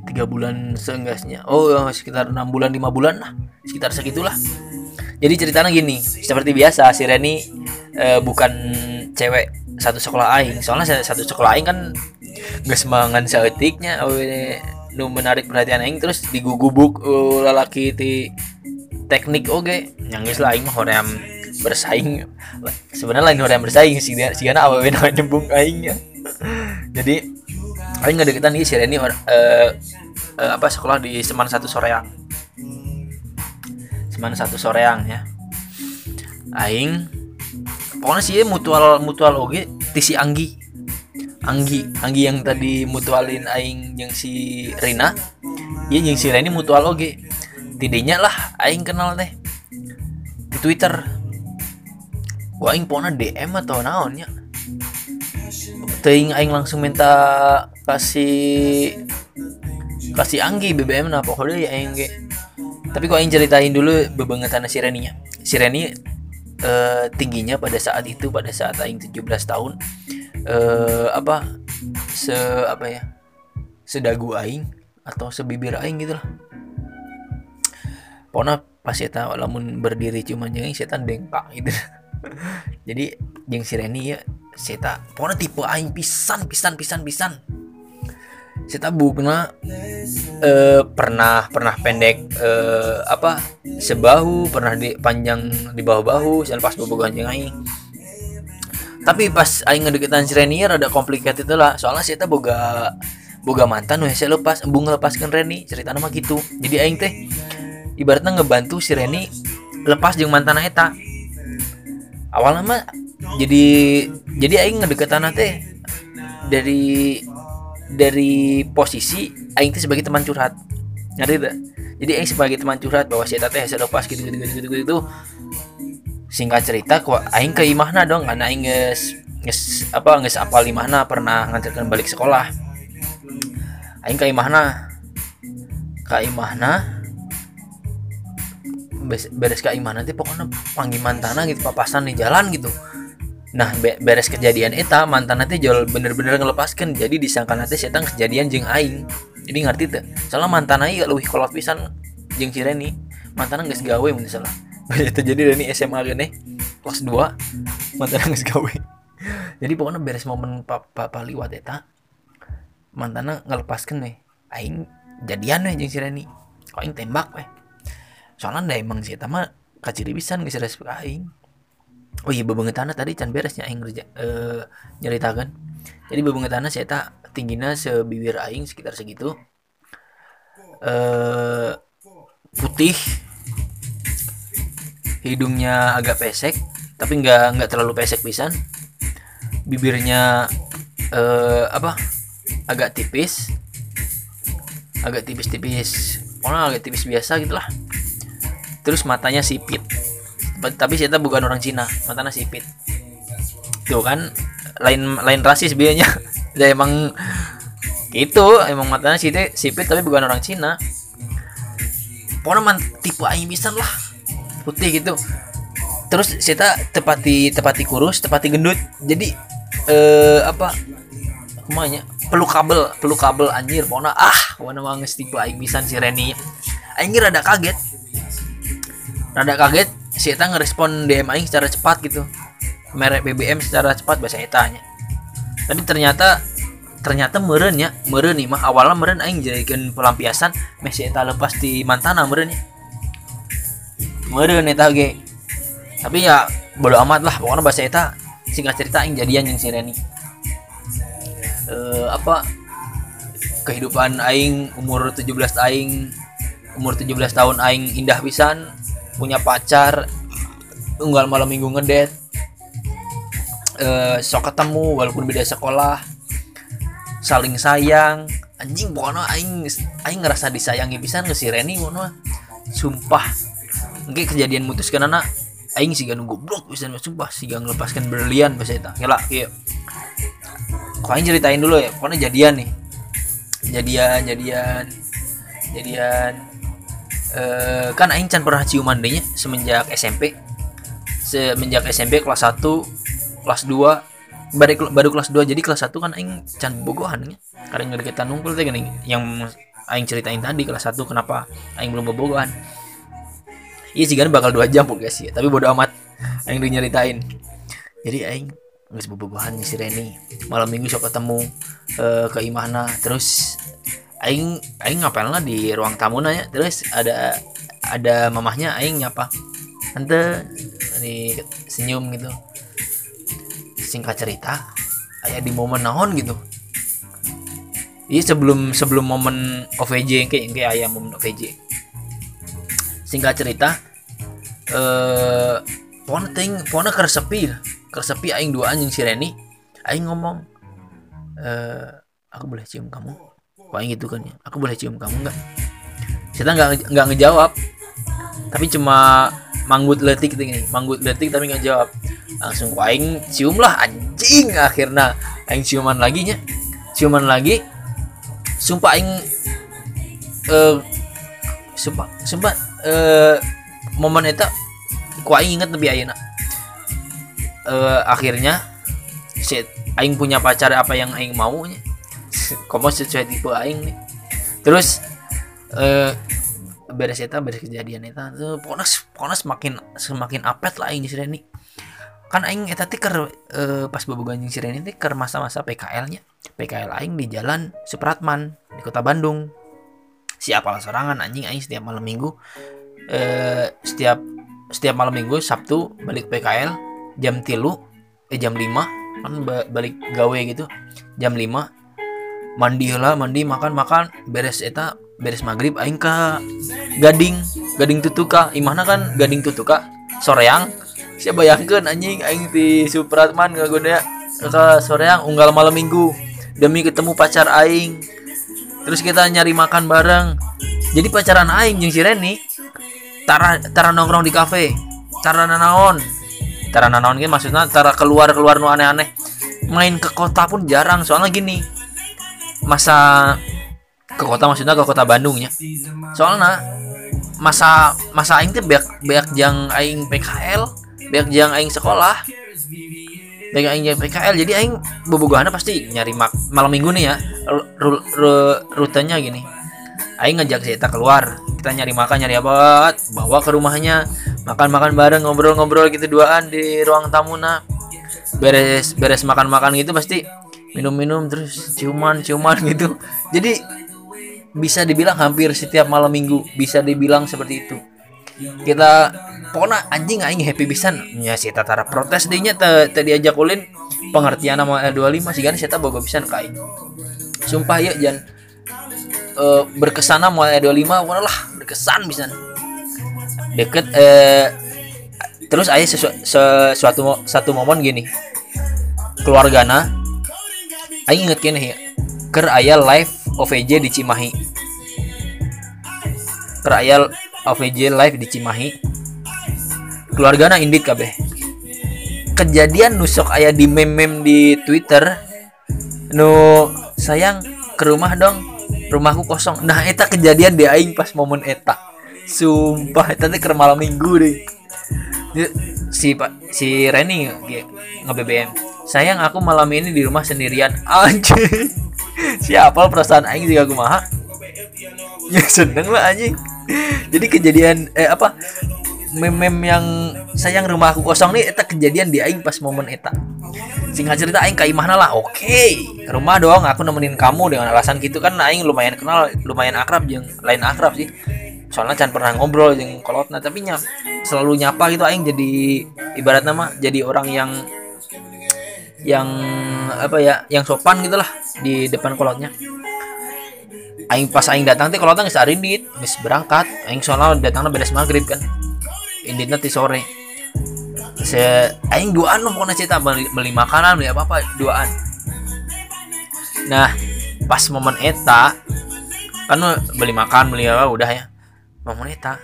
Tiga bulan seenggaknya. Oh sekitar enam bulan lima bulan lah. Sekitar segitulah. Jadi ceritanya gini seperti biasa si Reni uh, bukan cewek satu sekolah aing. Soalnya satu sekolah aing kan gak semangat seetiknya ini nu menarik perhatian aing terus digugubuk uh, lalaki di teknik oke okay. yang guys lah aing mah hoream bersaing. Sebenarnya lain orang bersaing sih dia sih karena nama nyembung aing ya. Jadi aing nggak deketan nih si Reni uh, uh, apa sekolah di Seman satu Soreang. Seman satu Soreang ya. Aing pokoknya sih mutual mutual oge tisi Anggi. Anggi Anggi yang tadi mutualin aing yang si Rina. Iya yang si Rina mutual oge. Tidaknya lah aing kenal deh di Twitter. Gua aing pokoknya DM atau naonnya Ting aing langsung minta kasih kasih Anggi BBM nah pokoknya ya aing tapi kok aing ceritain dulu bebengetan si Reninya si Reni uh, tingginya pada saat itu pada saat aing 17 tahun uh, apa se apa ya sedagu aing atau sebibir aing gitu lah. Pokoknya pas saya walaupun berdiri cuma jangan setan dengkak gitu. Jadi yang si Reni ya saya pokoknya tipe aing pisan pisan pisan pisan saya bukna uh, pernah pernah pendek uh, apa sebahu pernah di panjang di bawah bahu saya pas bobo ganjeng aing. Tapi pas aing ngedeketan si Reni rada complicated lah. Soalnya saya boga boga mantan weh saya lepas embung lepaskan Reni. Cerita nama gitu. Jadi aing teh ibaratnya ngebantu si Reni lepas jeung mantan eta. Awalnya mah jadi jadi aing ngedeketan teh dari dari posisi aing teh sebagai teman curhat. Ngerti tak jadi aing sebagai teman curhat bahwa si teh hasil lepas gitu gitu gitu gitu, gitu. singkat cerita kok aing ke imahna dong karena aing nges nges apa nges apa limahna pernah ngantarkan balik sekolah. Aing ke imahna. Ke imahna beres ke imahna nanti pokoknya panggilan tanah gitu papasan di jalan gitu nah beres kejadian eta mantan nanti jual bener-bener ngelepaskan jadi disangka nanti setan kejadian jeng aing. Jadi ngerti tuh soalnya mantan aing lebih kolot pisan jeng si Reni. Mantan nggak gawe mungkin salah. Itu jadi Reni SMA gini kelas 2 mantan nggak gawe. Jadi pokoknya beres momen papa liwat eta mantan ngelepaskan nih aing jadian nih jeng si Reni. Aing tembak weh? Soalnya emang sih mah kaciri pisan geus respek aing oh iya bebengetana tadi can beresnya aing uh, nyeritakan jadi bebengetana saya tak tingginya sebibir aing sekitar segitu. Uh, putih. Hidungnya agak pesek tapi nggak nggak terlalu pesek pisan. Bibirnya uh, apa? Agak tipis. Agak tipis-tipis orang agak tipis biasa gitulah. Terus matanya sipit tapi saya bukan orang Cina matanya sipit tuh kan lain lain rasis biayanya. Ya emang gitu emang matanya sipit sipit tapi bukan orang Cina. Pokoknya man tipe aing bisa lah. Putih gitu. Terus saya tepati tepati kurus tepati gendut. Jadi eh apa? Ke mana peluk kabel peluk kabel anjir. Pokoknya ah mana banget tipe aing bisa si Reni. Aing rada kaget. Rada kaget si Eta ngerespon DM aing secara cepat gitu. Merek BBM secara cepat bahasa Eta nya tapi ternyata ternyata meren ya meren nih mah. Awalnya meren aing jadikan pelampiasan masih Eta lepas di mantana meren ya. Meren Eta ge. Tapi ya bodo amat lah. Pokoknya bahasa Eta singkat cerita aing jadian yang si Reni. Uh, apa? Kehidupan aing umur 17 aing umur 17 tahun aing indah pisan punya pacar tunggal malam minggu ngedet eh, sok ketemu walaupun beda sekolah saling sayang. Anjing pokoknya aing aing ngerasa disayangi bisa nggak si Reni pokoknya. Sumpah. Mungkin kejadian mutuskan anak. Aing sih gak goblok bisa sumpah. Sih gak melepaskan berlian itu ya iya. Kok aing ceritain dulu ya? Pokoknya jadian nih. Jadian jadian jadian eh, kan aing can pernah ciuman dehnya semenjak SMP semenjak SMP kelas 1 kelas 2 baru, baru kelas 2 jadi kelas 1 kan aing can bogohan karena kita nungkul teh yang aing ceritain tadi kelas 1 kenapa aing belum bobogohan iya sih kan bakal dua jam guys ya. Tapi bodo amat. Aing nyeritain. Jadi aing nggak bobogohan si Reni. Malam minggu sok ketemu uh, ke Imahna. Terus aing aing ngapain lah di ruang tamu nanya terus ada ada mamahnya aing nyapa ente di senyum gitu singkat cerita ayah di momen naon gitu Iya sebelum sebelum momen OVJ kayak kayak ayam momen OVJ. Singkat cerita, eh pon ting pona kersepi kersepi aing dua anjing si Reni. Aing ngomong, eh aku boleh cium kamu? Paling gitu kan ya. Aku boleh cium kamu nggak? Kita nggak nggak ngejawab. Tapi cuma manggut letik nih, manggut letik tapi nggak jawab. Langsung aing cium lah anjing akhirnya aing ciuman lagi nya. Ciuman lagi sumpah aing uh, sumpah sumpah uh, momen itu ku aing inget lebih ayeuna uh, akhirnya si aing punya pacar apa yang aing mau nya komo sesuai tipe aing nih terus uh, beres eta beres kejadian eta tuh pokoknya pokoknya semakin semakin apet lah aing di sini kan aing eta teh ker e, pas bobogohan jeung si Reni teh ker masa-masa PKL-nya. PKL aing di jalan Supratman di Kota Bandung. Siapa lah sorangan anjing aing setiap malam Minggu e, setiap setiap malam Minggu Sabtu balik PKL jam tilu eh jam 5 kan balik gawe gitu jam 5 mandi lah mandi makan makan. Beres eta beres maghrib aing ke gading gading tutuka. Imahna kan gading tutuka? Soreang? Saya bayangkan anjing aing di Supratman gak guna ke soreang unggal malam minggu. Demi ketemu pacar aing. Terus kita nyari makan bareng. Jadi pacaran aing yang si Reni tara tara nongkrong di kafe tara nanaon. Tara nanaon gitu maksudnya tara keluar keluar nu aneh-aneh. Main ke kota pun jarang soalnya gini masa ke kota maksudnya ke kota Bandungnya soalnya masa masa aing tuh beak beak jang aing PKL biar jangan aing sekolah biar aing jangan PKL jadi aing bobogohana pasti nyari mak malam minggu nih ya rutenya gini. Aing ngajak si keluar kita nyari makan nyari apa bawa ke rumahnya makan-makan bareng ngobrol-ngobrol gitu duaan di ruang tamu nah. Beres beres makan-makan gitu pasti minum-minum terus ciuman-ciuman gitu. Jadi bisa dibilang hampir setiap malam minggu bisa dibilang seperti itu. Kita pokoknya anjing aing happy pisan. Nya si tatara protes dinya teh diajak ulin. Pengertian nama L25 sih kan saya boga pisan ka aing sumpah ya jangan uh, berkesan mau L25 pokoknya lah berkesan pisan. Deket eh terus sesu, sesuatu satu momen gini. Keluargana aing inget kene ya ker ayah live OVJ di Cimahi. Ker ayah OVJ live di Cimahi. Keluarga na indit kabeh. Kejadian nusok ayah di meme-meme di Twitter nu sayang ke rumah dong rumahku kosong. Nah eta kejadian di aing pas momen eta. Sumpah eta teh malam minggu deh. Si pak si Reni nge BBM sayang aku malam ini di rumah sendirian. Anjing. Siapa perasaan aing juga aku maha? Ya seneng lah anjing. Jadi kejadian eh apa? Mem-mem yang sayang rumah aku kosong nih eta kejadian di aing pas momen eta. Singkat cerita aing ka imahna lah oke. Okay. rumah dong aku nemenin kamu dengan alasan gitu kan aing lumayan kenal lumayan akrab yang lain akrab sih. Soalnya can pernah ngobrol yang kolotna tapi nyap selalu nyapa gitu aing jadi ibarat nama jadi orang yang yang apa ya yang sopan gitulah di depan kolotnya. Aing pas aing datang teh datang geus arindit geus berangkat. Aing soalnya datangnya beres maghrib kan. Inditna ti sore. Saya aing duaan loh pokoknya cerita beli, beli makanan beli apa apa duaan. Nah pas momen eta kan beli makan beli apa udah ya. Momen eta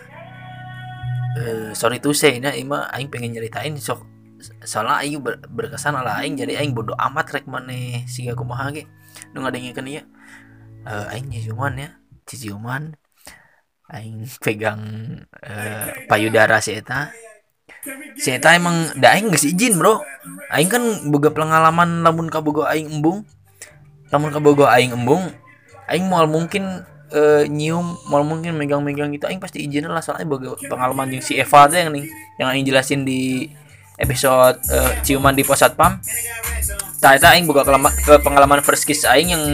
uh, sorry tuh saya ini aing pengen nyeritain sok soalnya aing ber, berkesan lah aing. Jadi aing bodoh amat rek mana sih aku mah ge? Nu ngadengin ya uh, aing ciuman ya. Ciuman. Aing pegang uh, payudara si eta. Si eta emang da aing geus izin bro. Aing kan boga pengalaman lamun kabogo aing embung. Lamun kabogo aing embung aing mau mungkin uh, nyium mau mungkin megang-megang gitu aing pasti izin lah. Soalnya boga pengalaman yang si Eva tuh yang nih yang aing jelasin di episode uh, ciuman di pos satpam eta aing boga pengalaman first kiss aing yang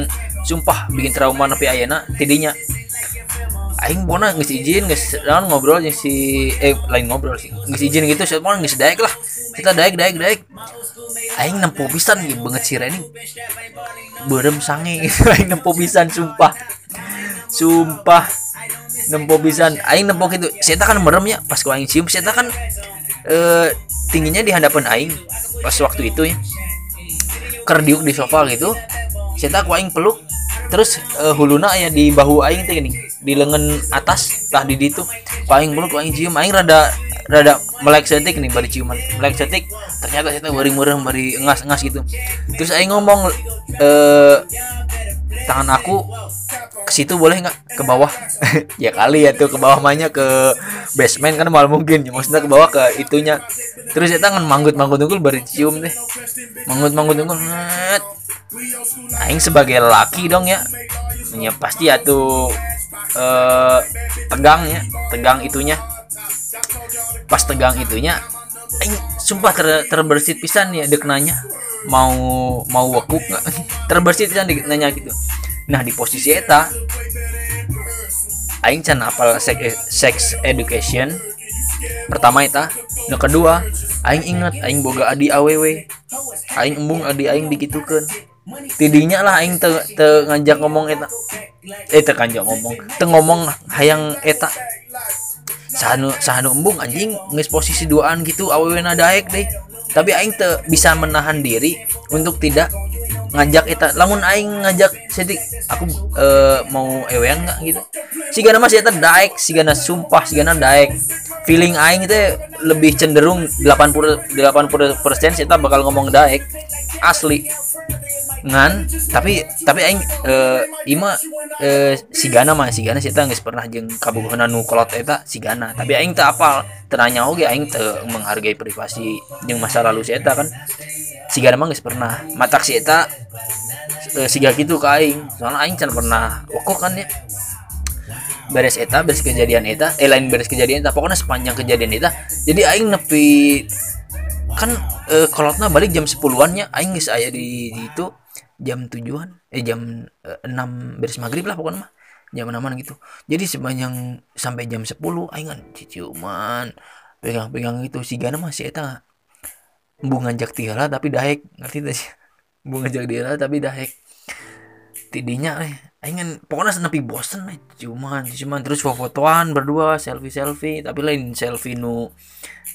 sumpah bikin trauma nepi ayana tidinya. Aing bona nggak izin nggak naon ngobrol yang si eh lain ngobrol sih. Nggak izin gitu saya mau nggak daek lah. Kita daek daek daek. Aing nempo pisan gitu banget sih ini berem sange. Aing nempo pisan sumpah. Sumpah. Nempo pisan. Aing nempo gitu. Saya kan merem ya pas kau aing cium saya kan eh, tingginya di hadapan aing pas waktu itu ya. Kerdiuk di sofa gitu. Saya tak aing peluk. Terus uh, huluna ya di bahu aing teh gini di lengan atas tah di itu paling belum paling cium. Aing rada rada melek setik nih bari ciuman. Melek setik ternyata saya bari murah bari ngas ngas gitu. Terus aing ngomong eh tangan aku ke situ boleh nggak? Ke bawah. Ya kali ya tuh ke bawah mainnya ke basement kan mal mungkin. Maksudnya ke bawah ke itunya. Terus saya tangan manggut manggut unggul bari cium deh. Manggut manggut unggul aing sebagai laki dong ya. Ya pasti ya tuh uh, tegang ya tegang itunya pas tegang itunya Aing sumpah ter, terbersit pisan ya dek nanya mau mau wakuk nggak? Terbersit pisan dek nanya gitu. Nah di posisi eta Aing can apal sex, sex education. Pertama eta nah kedua Aing ingat Aing boga adi aww Aing embung adi Aing dikitukan tidinya lah aing te, te ngajak ngomong eta. Eh te ngomong te ngomong hayang eta sahanu sahanu embung anjing. Nges posisi duaan gitu awewe daek deh. Tapi aing te bisa menahan diri untuk tidak ngajak eta. Lamun aing ngajak sedik aku uh, mau ewean nggak gitu? Si gana masih eta daek si gana sumpah si gana daek. Feeling aing itu lebih cenderung 80 80 persen kita bakal ngomong daek. Asli ngan tapi tapi aing uh, ima uh, sigana mah sigana sih geus pernah jeung kabogohna nu kolot eta sigana tapi aing teu apal teranya oge aing teu menghargai privasi jeung masa lalu si eta kan. Sigana mah geus pernah matak si eta uh, siga gitu ka aing. Soalnya aing can pernah wokok kan ya. Beres eta beres kejadian eta eh lain beres kejadian eta pokoknya sepanjang kejadian eta. Jadi aing nepi kan e, kolotna balik jam sepuluhannya aing geus aya di, di itu jam tujuan eh jam eh, enam beres maghrib lah pokoknya mah. Jam enaman gitu. Jadi sepanjang sampai jam sepuluh aing ciuman pegang-pegang gitu. Si gana masih eta bu ngajak tiara tapi daek. Ngerti tak sih? Bu ngajak tiara tapi daek. Tidinya eh ingin pokoknya senepi bosen eh cuman cuman terus fotoan berdua selfie selfie tapi lain selfie nu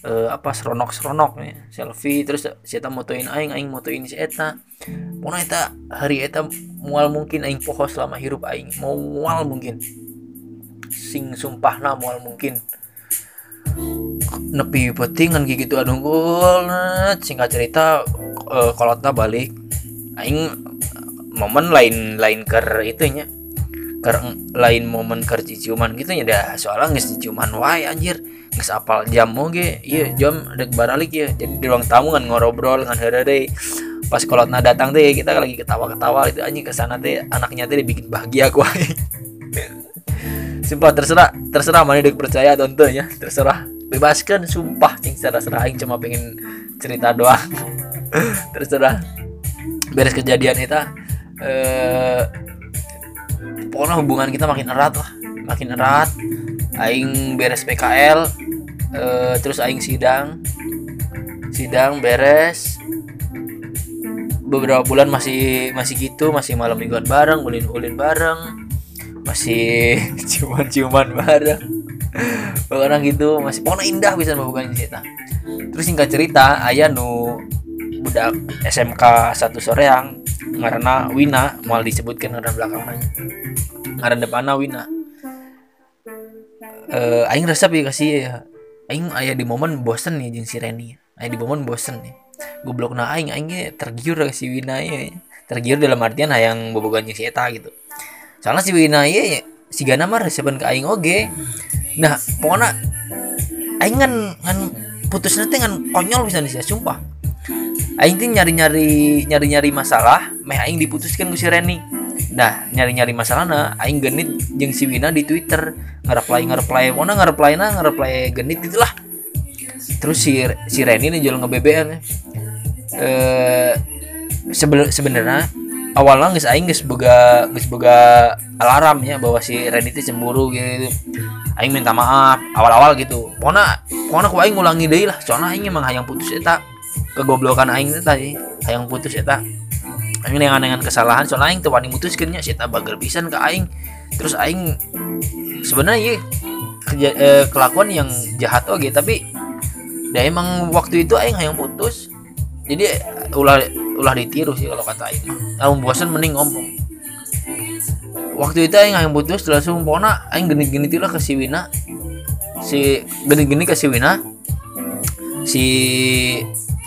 uh, apa seronok seronok nih selfie terus si eta motoin aing aing motoin si eta. Pokoknya eta hari eta mual mungkin aing poho selama hirup aing. Mau mual mungkin. Sing sumpah na mual mungkin. Nepi petingan gitu aduh singkat cerita uh, kolotna balik. Aing momen lain lain ker itunya ker lain momen ker ciuman gitu ya dah. Soalnya nggak ciuman wae anjir nggak apal jam oge iya jam dek baralik ya jadi di ruang tamu kan ngobrol dengan deh. Pas kalau nah datang deh kita lagi ketawa-ketawa itu anjing ke sana deh anaknya deh bikin bahagia aku sumpah terserah terserah mana dek percaya tonton ya terserah. Bebaskan sumpah cing terserah aing cuma pengen cerita doang. Terserah. Beres kejadian itu eh pokoknya hubungan kita makin erat lah makin erat aing beres PKL eh, terus aing sidang. Sidang beres. Beberapa bulan masih masih gitu masih malam mingguan bareng ulin ulin bareng. Masih ciuman ciuman bareng. Pokoknya gitu masih pokoknya indah bisa hubungan cerita. Terus singkat cerita ayah nu budak SMK satu sore yang karena Wina mau disebutkan ngaran belakangnya ngaran depannya Wina eh aing resep ya kasih ya. Aing ayah di momen bosen nih jeung si Reni ayah di momen bosen nih. Goblok na aing aing tergiur si Wina ya. Tergiur dalam artian hayang bobogan si eta gitu. Soalnya si Wina ya si Gana mah resepan ke aing oge. Nah pokoknya aing kan kan putus nanti kan konyol bisa nih sumpah. Aing tuh nyari-nyari nyari-nyari masalah meh aing diputuskan ku si Reni nah nyari-nyari masalah nah aing genit jeung si Wina di Twitter. Nge-reply nge-reply mana nge-reply na nge-reply genit itulah terus si si Reni nih jual nge-BBM eh sebenarnya awalnya nggak aing nggak boga nggak boga alarm ya bahwa si Reni itu cemburu gitu. Aing minta maaf awal-awal gitu. Pokoknya pokoknya aku aing ngulangi deh lah. Soalnya aing emang hayang putus eta. Kegoblokan aing itu tadi hayang putus eta aing dengan kesalahan soalnya aing tuh wani mutuskeun nya si eta bager pisan ke aing. Terus aing sebenarnya kerja, eh, kelakuan yang jahat oke tapi ya emang waktu itu aing hayang putus. Jadi ulah ulah ditiru sih kalau kata aing. Mah bosan mending ngomong. Waktu itu aing yang putus langsung pokoknya aing gini-gini lah ke si Wina. Si gini-gini ke si Wina. Si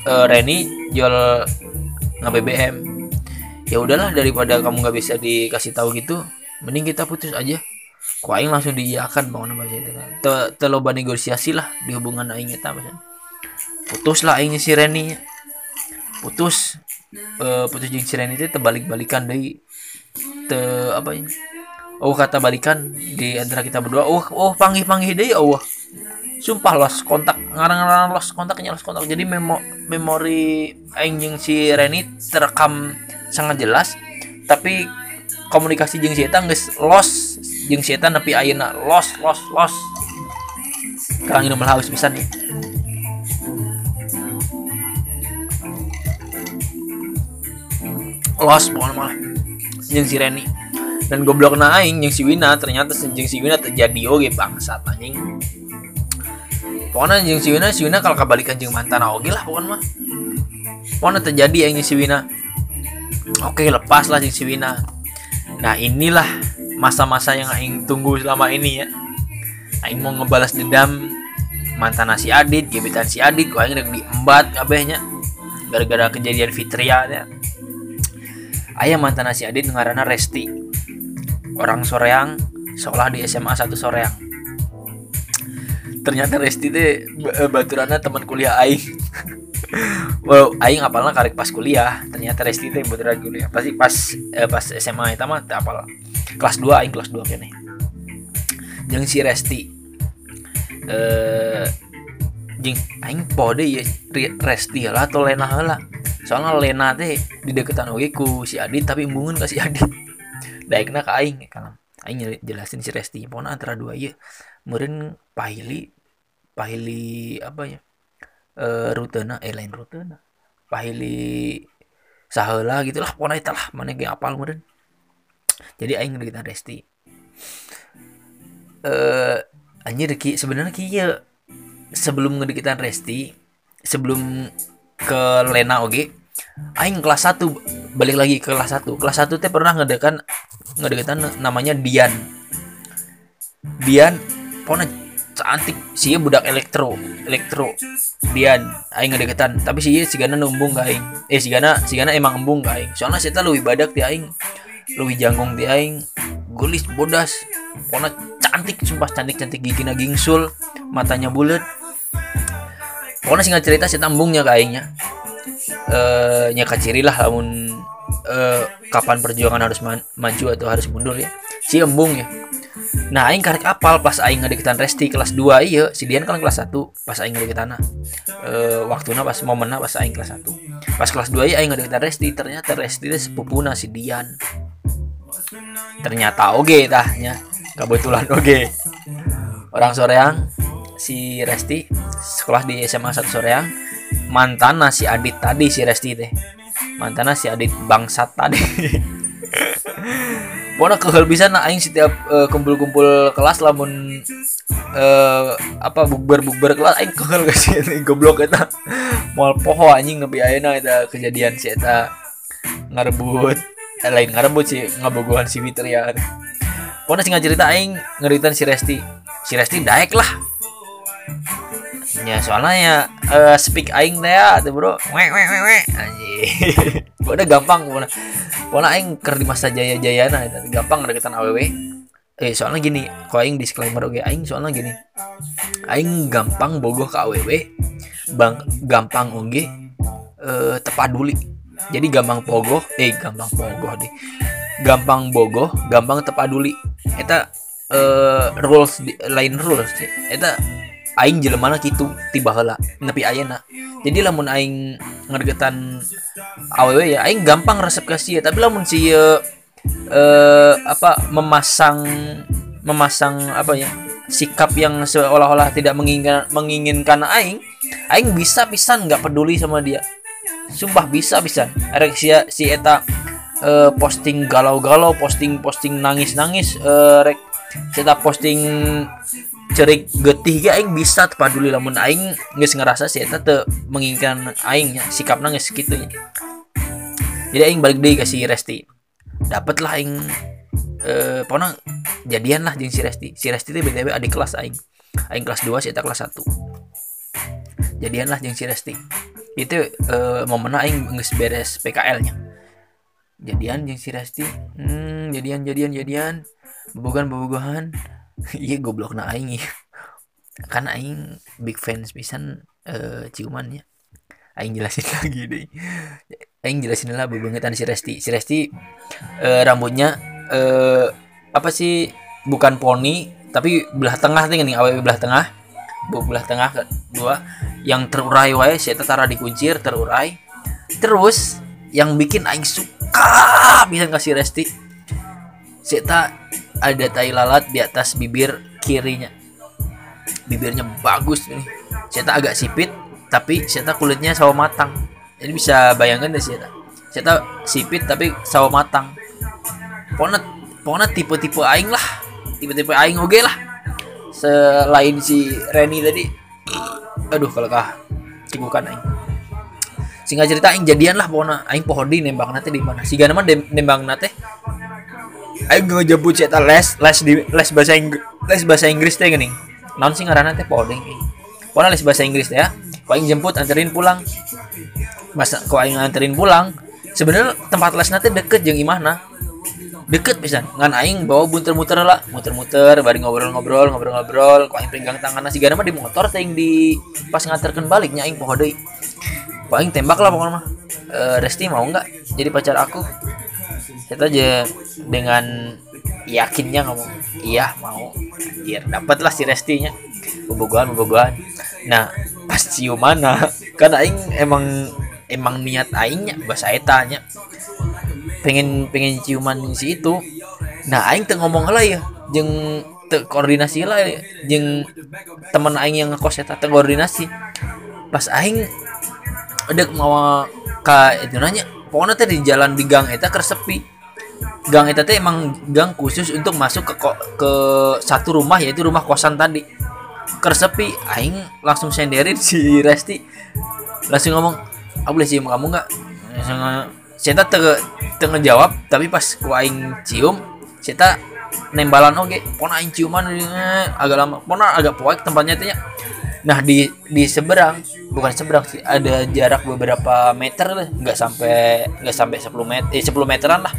uh, Reni jual nggak BBM ya udahlah daripada kamu nggak bisa dikasih tahu gitu mending kita putus aja. Kok aing langsung diiyakan bangun bahasa itu kan. Te teloba negosiasi lah di hubungan aing kita putus lah aingnya si Reni. Putus uh, putus jeung si Reni itu terbalik-balikan dari te apa ini? Oh kata balikan di antara kita berdua. Oh oh panggil panggil deh oh. Sumpah los kontak ngarang-ngarang los kontaknya los kontak. Jadi memo memori aing si Reni terekam sangat jelas tapi komunikasi jeung si Eta geus los jeung si Eta nepi ayeuna los los los. Kerang ini haus bisa nih. Los pokoknya malah jeung si Reni. Dan goblok naing yang si Wina ternyata jeung si Wina terjadi oge bangsat anjing. Pokoknya jeung si Wina si Wina kalau kebalikan jeung mantan oge lah pokoknya mah. Pokoknya terjadi yang si Wina oke lepas lah si Wina nah inilah masa-masa yang aing tunggu selama ini ya. Aing mau ngebalas dendam mantan si Adit gebetan si Adit kok aing udah diembat kabehnya gara-gara kejadian Fitria ya ayah mantan nasi adit ngarana Resti orang Soreang sekolah di SMA satu Soreang ternyata Resti teh baturana teman kuliah aing. Wow aing apalnya karek pas kuliah ternyata Resti teh baturan kuliah. Pasti pas eh, pas SMA itu mah apal kelas 2 aing kelas 2 kene. Jeung si Resti eh jing aing pode ya Resti lah atau Lena lah soalnya Lena teh di deketan oke ku si Adit tapi embungan ke si Adit. Daikna ke aing kalau aing jelasin si Resti pokoknya antara dua iya meren pahili pahili apa ya? E, rutena eh lain rutena. Pahili saheula gitulah pokoknya itu lah mana kayak apal meren jadi aing deketan Resti eh anjir ki sebenarnya ki ya sebelum ngedeketan Resti sebelum ke Lena oke aing kelas 1 balik lagi ke kelas 1 kelas 1 teh pernah ngedekan ngedeketan namanya Dian. Dian pokoknya cantik. Sih budak elektro elektro. Dian aing ngedeketan. Tapi sih si Gana numbung ke aing. Eh si Gana emang embung ke aing. Soalnya sih lebih badak ti aing. Lebih janggung ti aing. Gulis bodas. Pokoknya cantik sumpah cantik cantik gigi gingsul matanya bulat. Pokoknya singkat cerita si tambungnya ke aingnya. Eh nyaka ciri lah namun eh, kapan perjuangan harus ma maju atau harus mundur ya. Si embung ya nah aing karek apal pas aing ngedeketan Resti kelas 2 iya. Si Dian kan kelas 1 pas aing ngedeketan eh waktunya pas momennya pas aing kelas 1 pas kelas 2 iya aing ngedeketan Resti. Ternyata Resti itu sepupuna si Dian. Ternyata oke okay, tahnya kebetulan oke okay. orang Soreang si Resti sekolah di SMA 1 Soreang. Mantan si Adit tadi si Resti teh. Mantan si Adit bangsat tadi pokoknya kehel bisa nah aing setiap uh, kumpul-kumpul kelas lamun uh, apa bukber-bukber kelas aing kehel ke sini goblok eta. Moal poho anjing nepi ayeuna eta kejadian si eta ngarebut eh, lain ngarebut sih ngabogohan si Fitria pokoknya sih cerita aing ngeritan si Resti. Si Resti daek lah ya soalnya ya uh, speak aing teh ya tuh bro. Wek wek wek wek anjir udah gampang pokoknya. Pokoknya aing ker di masa jaya nah gampang deketan aww eh soalnya gini kok aing disclaimer oke aing soalnya gini. Aing gampang bogoh ke aww bang gampang oge eh tepaduli jadi gampang pogoh eh gampang pogoh deh. Gampang bogoh gampang tepaduli eta uh, rules di, lain rules eta aing jelema gitu tiba heula nepi ayeuna jadi lamun aing ngergetan awewe ya aing gampang resep kasih ya tapi lamun si uh, uh, apa memasang memasang apa ya sikap yang seolah-olah tidak menginginkan menginginkan aing aing bisa pisan nggak peduli sama dia. Sumpah bisa bisa si si eta uh, posting galau-galau posting posting nangis-nangis uh, rek kita posting cerik getih ga aing bisa paduli lamun aing geus ngerasa sih eta teu menginginkan aing ya sikapna geus kitu nya. Jadi aing balik deui ka si Resti. Dapet lah aing eh pokoknya jadian lah jeung si Resti. Si Resti teh BTW adik kelas aing. Aing kelas 2 si eta kelas 1 jadian lah jeung si Resti. Itu eh, momen aing geus beres PKL nya. Jadian jeung si Resti. Hmm, jadian jadian jadian. Bobogan bobogohan iya goblok na aing ya kan aing big fans pisan uh, ciuman ya aing jelasin lagi deh. Aing jelasin lah bebengetan si Resti. Si Resti uh, rambutnya uh, apa sih bukan poni tapi belah tengah nih nih awal belah tengah. Belah tengah dua. Yang terurai wae si tara dikuncir terurai. Terus yang bikin aing suka bisa kasih Resti. Si ada tai lalat di atas bibir kirinya. Bibirnya bagus nih saya agak sipit tapi saya kulitnya sawo matang. Jadi bisa bayangkan deh saya saya sipit tapi sawo matang. Pokoknya pokoknya tipe-tipe aing lah. Tipe-tipe aing oke lah. Selain si Reni tadi aduh kalau kah cibukan aing. Singkat cerita aing jadian lah pokoknya. Aing pohon di nembak nanti di mana. Si gana nembak nate ayo ngejebut cerita les les di les bahasa Inggris les bahasa Inggris teh gini. Non sih ngarana teh poding pokoknya les bahasa Inggris teh ya. Kau yang jemput anterin pulang. Masa kau yang anterin pulang. Sebenarnya tempat les nanti deket jeng imahna. Deket bisa ngan aing bawa muter-muter lah. Muter-muter bari ngobrol-ngobrol ngobrol-ngobrol. Kau aing pegang tangan nasi gana mah di motor teh di pas nganterkan baliknya aing poho deui. Kau aing tembak lah pokoknya mah. E, Resti mau nggak jadi pacar aku kita aja. Dengan yakinnya ngomong iya mau. Biar dapatlah si restinya. Bobogohan bobogohan. Nah pas cium mana kan aing emang emang niat aingnya bahasa etanya pengen pengen ciuman si itu. Nah aing tuh ngomong lah ya jeng te koordinasi lah ya. jeng teman aing yang ngekos eta koordinasi. Pas aing ada mau ka itu nanya pokoknya tadi di jalan di gang eta kersepi gang itu teh emang gang khusus untuk masuk ke ke satu rumah yaitu rumah kosan tadi. Kersepi aing langsung senderin si Resti. Langsung ngomong aku boleh cium kamu nggak? Saya tengah tengah jawab tapi pas ku aing cium saya nembalan oke. Pona aing ciuman agak lama. Pona agak poek tempatnya tanya nah di di seberang bukan seberang sih ada jarak beberapa meter lah. Nggak sampai nggak sampai 10 meter eh 10 meteran lah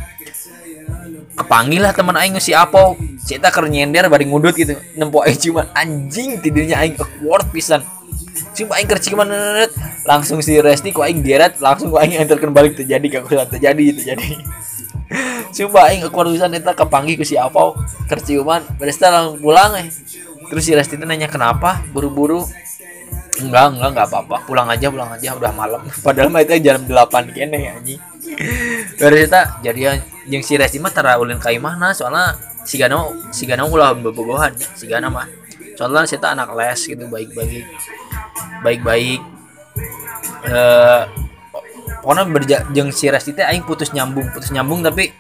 kepanggil lah teman aing si Apo. Kita ker nyender bari ngudut gitu. Nempo aing cuma anjing tidurnya aing awkward pisan. Cuma aing kerci ke mana langsung si Resti ku aing geret langsung ku aing enterkan balik terjadi gak kusan terjadi terjadi. Cuma aing awkward pisan eta kepanggil ku si Apo kerciuman beres langsung pulang eh. Terus si Resti nanya kenapa? Buru-buru enggak enggak enggak apa-apa. Pulang aja pulang aja. Udah malam. Padahal mah itu jam 8 kene anjing. Dari kita jadi yang si Resti mah tara ulin kai mana soalnya si Gana si Gana ulah bebogohan ya si Gana mah. Soalnya kita anak les gitu baik-baik. Baik-baik. Eh pokoknya berja jeng si Resti teh aing putus nyambung putus nyambung tapi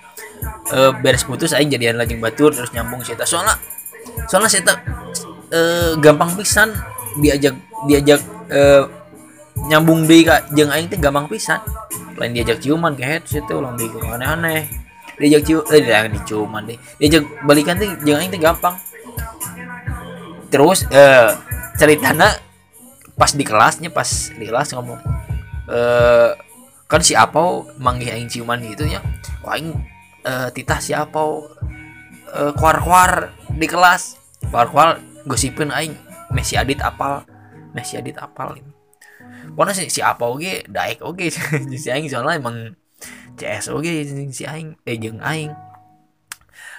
uh, beres putus aing jadian lagi batur terus nyambung saya soalnya soalnya saya uh, gampang pisan diajak diajak uh, nyambung deh kak jeng aing teh gampang pisan. Lain diajak ciuman ke head situ ulang di aneh-aneh diajak cium eh jangan diciuman deh diajak balikan teh jeng aing teh gampang. Terus uh, ceritanya pas di kelasnya pas di kelas ngomong eh kan si Apau manggil aing ciuman gitu ya? Wah aing uh, titah si Apau uh, kuar-kuar di kelas. Kuar-kuar gosipin aing Messi Adit apal Messi Adit apal gitu. Pokoknya si, si apa oke daek oke si aing soalnya emang CS oke si aing eh jeng aing.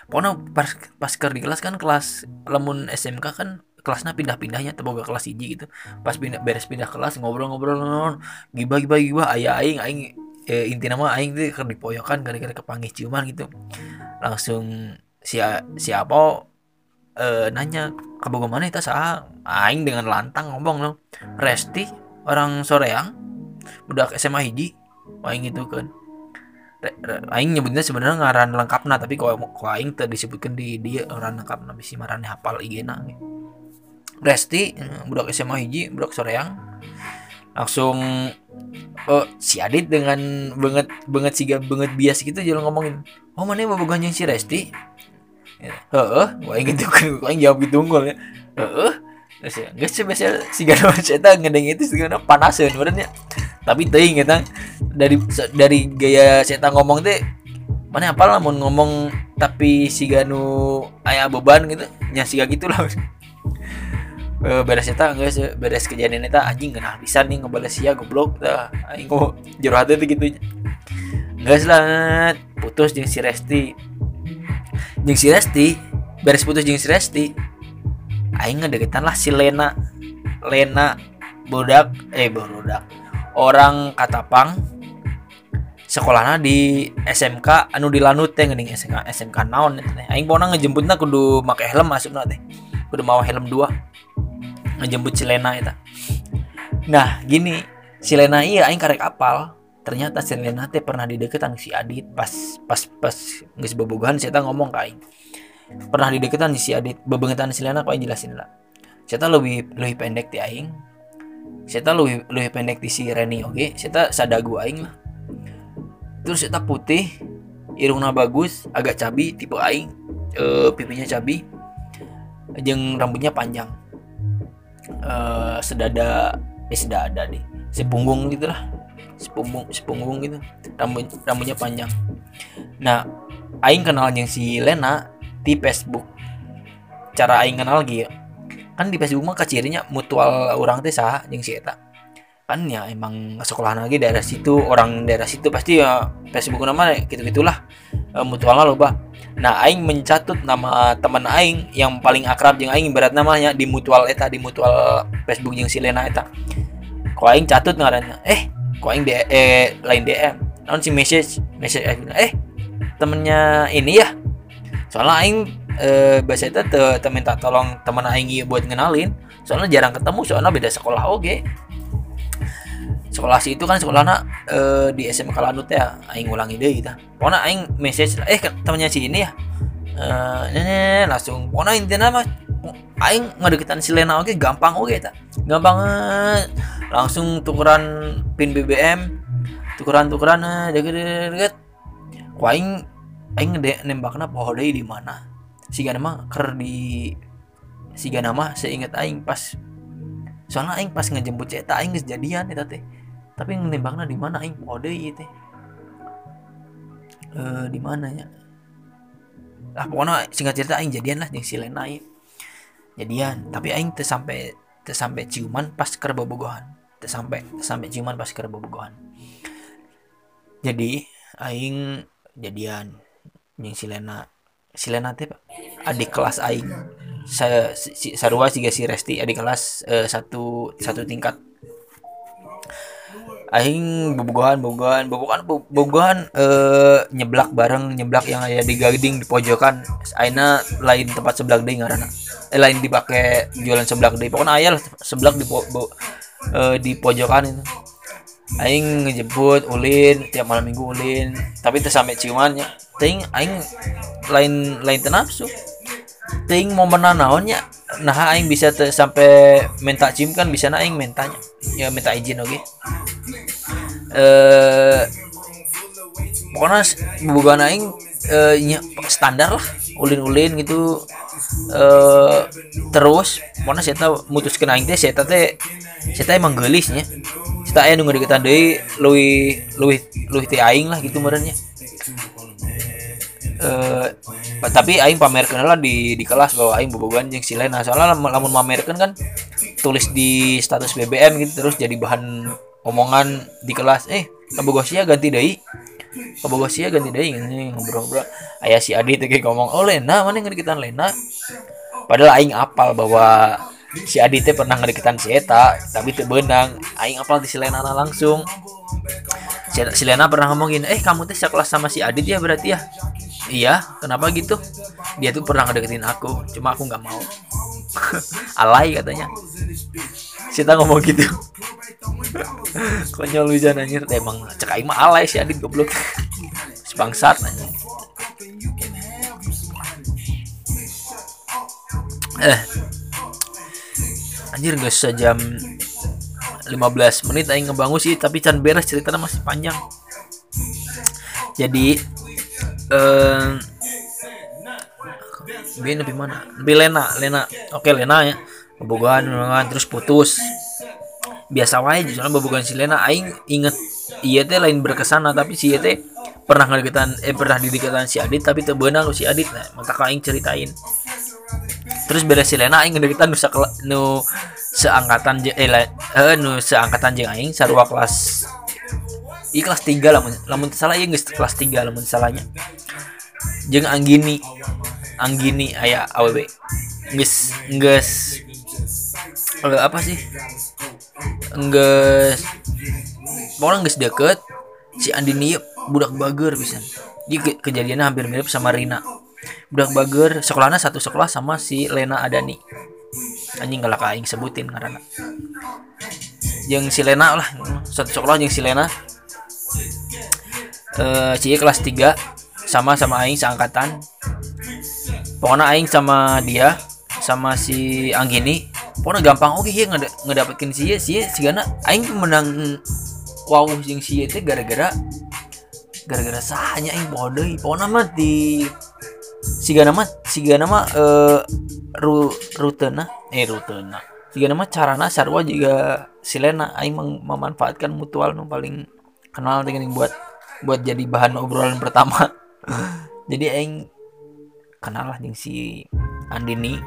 Pokoknya pas pas ker di kelas kan kelas lemun SMK kan kelasnya pindah-pindahnya teboga kelas hiji gitu. Pas pindah beres pindah kelas ngobrol-ngobrol gibah gibah gibah ayah aing aing eh, inti nama aing tuh ker dipoyokan gara-gara kepanggih ciuman gitu. Langsung si siapa eh, nanya kabogo mana itu sah aing dengan lantang ngomong loh Resti orang Soreang budak SMA hiji aing gitu kan aing nyebutnya sebenarnya ngaran lengkapna tapi kok aing tadi disebutkan di dia orang lengkapna bisi marane hafal IG-na Resti eh, budak SMA hiji budak Soreang langsung oh si Adit dengan banget banget sih banget bias gitu jalan ngomongin. Oh mana mau yang si Resti heeh ingin gitu kan gua jawab gitu unggul ya. Heeh terus ya sih biasa si gana cerita ngedeng itu si panas ya sebenarnya. Tapi ting kita dari dari gaya cerita ngomong teh mana apa lah mau ngomong tapi si ganu ayah beban gitu nya si gitu lah. E, beres eta enggak sih beres kejadian eta anjing kenal bisa nih ngebales ya goblok dah aing kok jero hati tuh gitu. Enggak selamat putus jeung si Resti jeung si Resti beres putus jeung si Resti aing ngedeketan lah si Lena. Lena bodak eh bodak. Orang Katapang sekolahnya di SMK anu di Lanut teh geuning SMK SMK naon teh. Aing pona ngejemputna kudu make helm masukna teh. Kudu mau helm dua. Ngejemput si Lena eta. Nah gini si Lena iya aing karek apal ternyata si Lena teh pernah dideketan si Adit pas pas pas geus bobogohan saya ngomong ka aing. Pernah di deketan si Adit bebengetan si Lena kau jelasin lah. Saya lebih lebih pendek di aing. Saya lebih lebih pendek di si Reni oke? Okay? saya sadagu aing lah. Terus saya putih irungna bagus agak cabi tipe aing. E, pipinya cabi jeng rambutnya panjang. E, sedada eh sedada deh sepunggung gitu sepunggung sepunggung gitu. Rambut rambutnya panjang. Nah aing kenal yang si Lena di Facebook. Cara aing kenal lagi ya kan di Facebook mah kacirinya mutual orang teh sah yang si eta. Kan ya emang sekolah lagi daerah situ orang daerah situ pasti ya Facebook nama gitu gitulah e, mutualnya loba. Nah aing mencatut nama teman aing yang paling akrab yang aing berat namanya di mutual eta di mutual Facebook yang si Lena eta. Kok aing catut ngarannya eh kok aing de eh, lain DM non si message? Message eh temennya ini ya. Soalnya aing e, biasa itu te, minta tolong teman aing buat ngenalin. Soalnya jarang ketemu soalnya beda sekolah oke. Okay. sekolah si itu kan sekolahnya e, di SMK Lanut ya aing ulangi deh gitu pokoknya aing message eh temannya si ini ya. E, nenek langsung pokoknya intinya mah aing ngedeketan si Lena oke okay, gampang oke okay, tak gampang eh. langsung tukeran pin BBM tukeran tukeran eh, deket deket aing aing nembakna poho deui di mana. Siga nama ker di siga nama seingat aing pas soalnya aing pas ngejemput ceta aing geus jadian eta teh. Tapi nembakna di mana aing poho deui teh. Eh di mana ya? Lah pokoknya singkat cerita aing jadian lah yang si Lena jadian. Tapi aing teh sampai teh sampai ciuman pas ker bobogohan teh sampai sampai ciuman pas ker bobogohan jadi aing jadian. Yang Silena. Silena teh adik kelas aing. Saya si, sarua si si Resti adik kelas uh, satu satu tingkat aing bobogohan bobogohan bobogohan bobogohan uh, nyeblak bareng nyeblak yang ada di gading di pojokan. Aina lain tempat sebelah deh ngarana eh, lain dipakai jualan sebelah deh pokoknya ayah sebelah di po, uh, di pojokan itu. Aing ngejemput ulin tiap malam minggu ulin. Tapi itu sampai ciumannya. Ting aing lain lain tenapsu ting momen naonnya nah aing bisa te, sampai minta cium kan bisa aing mintanya ya minta izin oke. Okay? eh pokoknya bukan aing eh, standar lah ulin-ulin gitu. Eh terus pokoknya saya tahu mutuskan aing teh saya teh saya teh emang gelisnya kita aya nunggu deui luwi luwi luwi ti aing lah gitu merenya eh tapi aing pamerkeun lah di di kelas bahwa aing bobogan jeung si Lena. Soalnya lamun pamerkeun kan tulis di status BBM gitu terus jadi bahan omongan di kelas. Eh kabogosia ganti deui. Kabogosia ganti deui ngobrol-ngobrol. Aya si Adi teh ngomong oh Lena mana ngedeketan Lena? Padahal aing apal bahwa si Adit pernah ngedeketan si Eta tapi itu benang aing apal di si Lena langsung. Si, si Lena pernah ngomongin eh kamu tuh sekelas sama si Adit ya berarti ya? Iya kenapa gitu? Dia tuh pernah ngedeketin aku cuma aku nggak mau. Alay katanya. Sita ngomong gitu. Konyol bisa anjir. Emang cek aing mah alay si Adit goblok. Sebangsat nanya eh anjir gak sejam 15 menit aing ngebangun sih tapi can beres ceritanya masih panjang jadi eh Bin lebih mana? Lebih Lena, Lena. Oke, Lena ya. Bobogan, terus putus. Biasa wae soalnya bobogan si Lena aing inget iya teh lain berkesana tapi si teh pernah ngedeketan eh pernah dideketan si Adit tapi teu beunang si Adit nah maka aing ceritain terus beres si Lena aing ngedeketan nu nu seangkatan je, eh, eh nu seangkatan jeung aing sarua kelas i kelas 3 lamun lamun salah ya geus kelas 3 lamun salahnya. Jeung Anggini Anggini aya AWB geus geus uh, apa sih? Geus orang geus deket si Andini budak bager bisa di ke kejadiannya hampir mirip sama Rina budak bager sekolahnya satu sekolah sama si Lena Adani. Anjing galak aing sebutin karena yang si Lena lah satu sekolah yang si Lena. Eh uh, kelas 3 sama sama aing seangkatan. Pokoknya aing sama dia sama si Anggini pokoknya gampang oke okay, ya nged ngedapetin si si si gana aing menang wow yang si itu gara-gara gara-gara sahanya aing bodoh pokoknya mah di si gana mah si gana mah eh ru rutena. Eh rutena. Si gana mah carana sarwa juga silena aing memanfaatkan mutual nu paling kenal dengan buat buat jadi bahan obrolan pertama. Jadi aing kenal lah yang si Andini.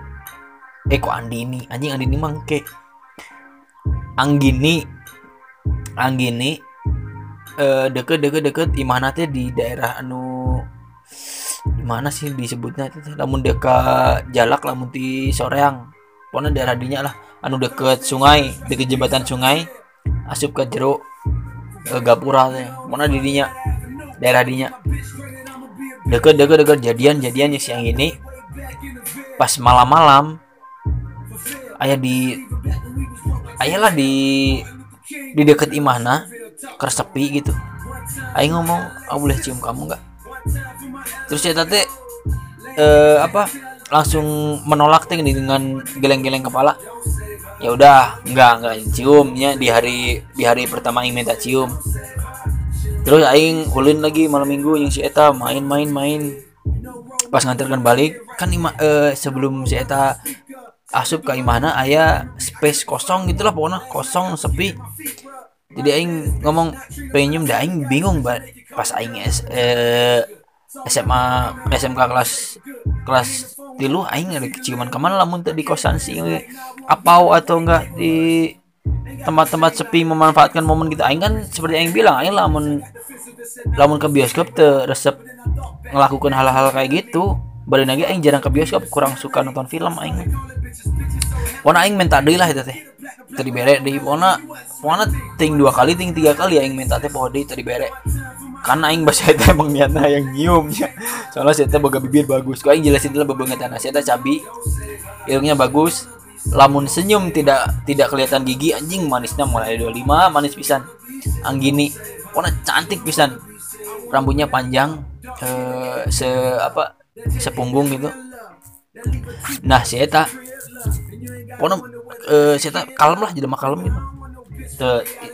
Eh kok Andini? Anjing Andini mangke Anggini Anggini eh deket deket deket imana teh di daerah anu mana sih disebutnya itu namun dekat jalak lamun di soreang. Pokoknya daerah dinya lah. Anu deket sungai deket jembatan sungai. Asup ke jeruk e, gapura teh. Mana didinya daerah dinya. Deket deket deket. Jadian jadiannya siang ini. Pas malam-malam ayah di ayah lah di di deket imahna kersepi gitu. Ayah ngomong aku boleh cium kamu nggak terus saya tadi eh, apa langsung menolak teh dengan geleng-geleng kepala. Ya udah nggak nggak ciumnya di hari di hari pertama ingin minta cium. Terus aing ulin lagi malam minggu yang si eta main-main main pas nganterkan balik kan ima, uh, sebelum si eta asup ke imana ayah space kosong gitulah pokoknya kosong sepi. Jadi aing ngomong pengen dah aing bingung banget pas aing es, uh, SMA SMK kelas kelas tilu aing ada keciuman ke mana lamun di kosan sih apau atau enggak di tempat-tempat sepi memanfaatkan momen kita aing kan seperti yang bilang aing lamun lamun ke bioskop tuh resep ngelakukan hal-hal kayak gitu. Balik lagi aing jarang ke bioskop kurang suka nonton film aing. Pona aing minta deui lah itu teh. Tadi bere di pona pona ting dua kali ting tiga kali aing minta teh pohon deui tadi bere karena aing bahasa itu emang niatnya yang nyiumnya. Soalnya saya boga bibir bagus. Kau aing jelasin dulu bebengetan saya cabi ilmunya bagus lamun senyum tidak tidak kelihatan gigi anjing manisnya mulai 25 manis pisan. Anggini warna cantik pisan. Rambutnya panjang eh, se apa sepunggung gitu. Nah si eta pokoknya eh, si eta kalem lah jadi kalem gitu te,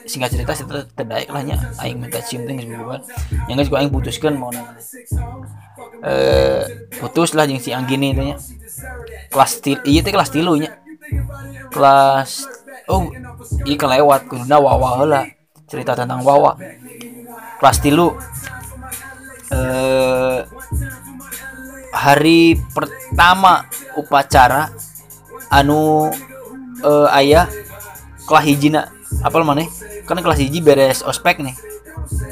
singkat cerita eta terdaik lah nya. Aing minta geus bubar yang geus aing putuskan mau nanya. Eh putus lah jeung si Anggini teh nya. Kelas til iya teh kelas tilu nya. Kelas oh iya kelewat kuduna wawa heula. Cerita tentang wawa. Kelas tilu. Eh hari pertama upacara anu eh, ayah kelas hijina apa mana kan kelas hiji beres ospek nih.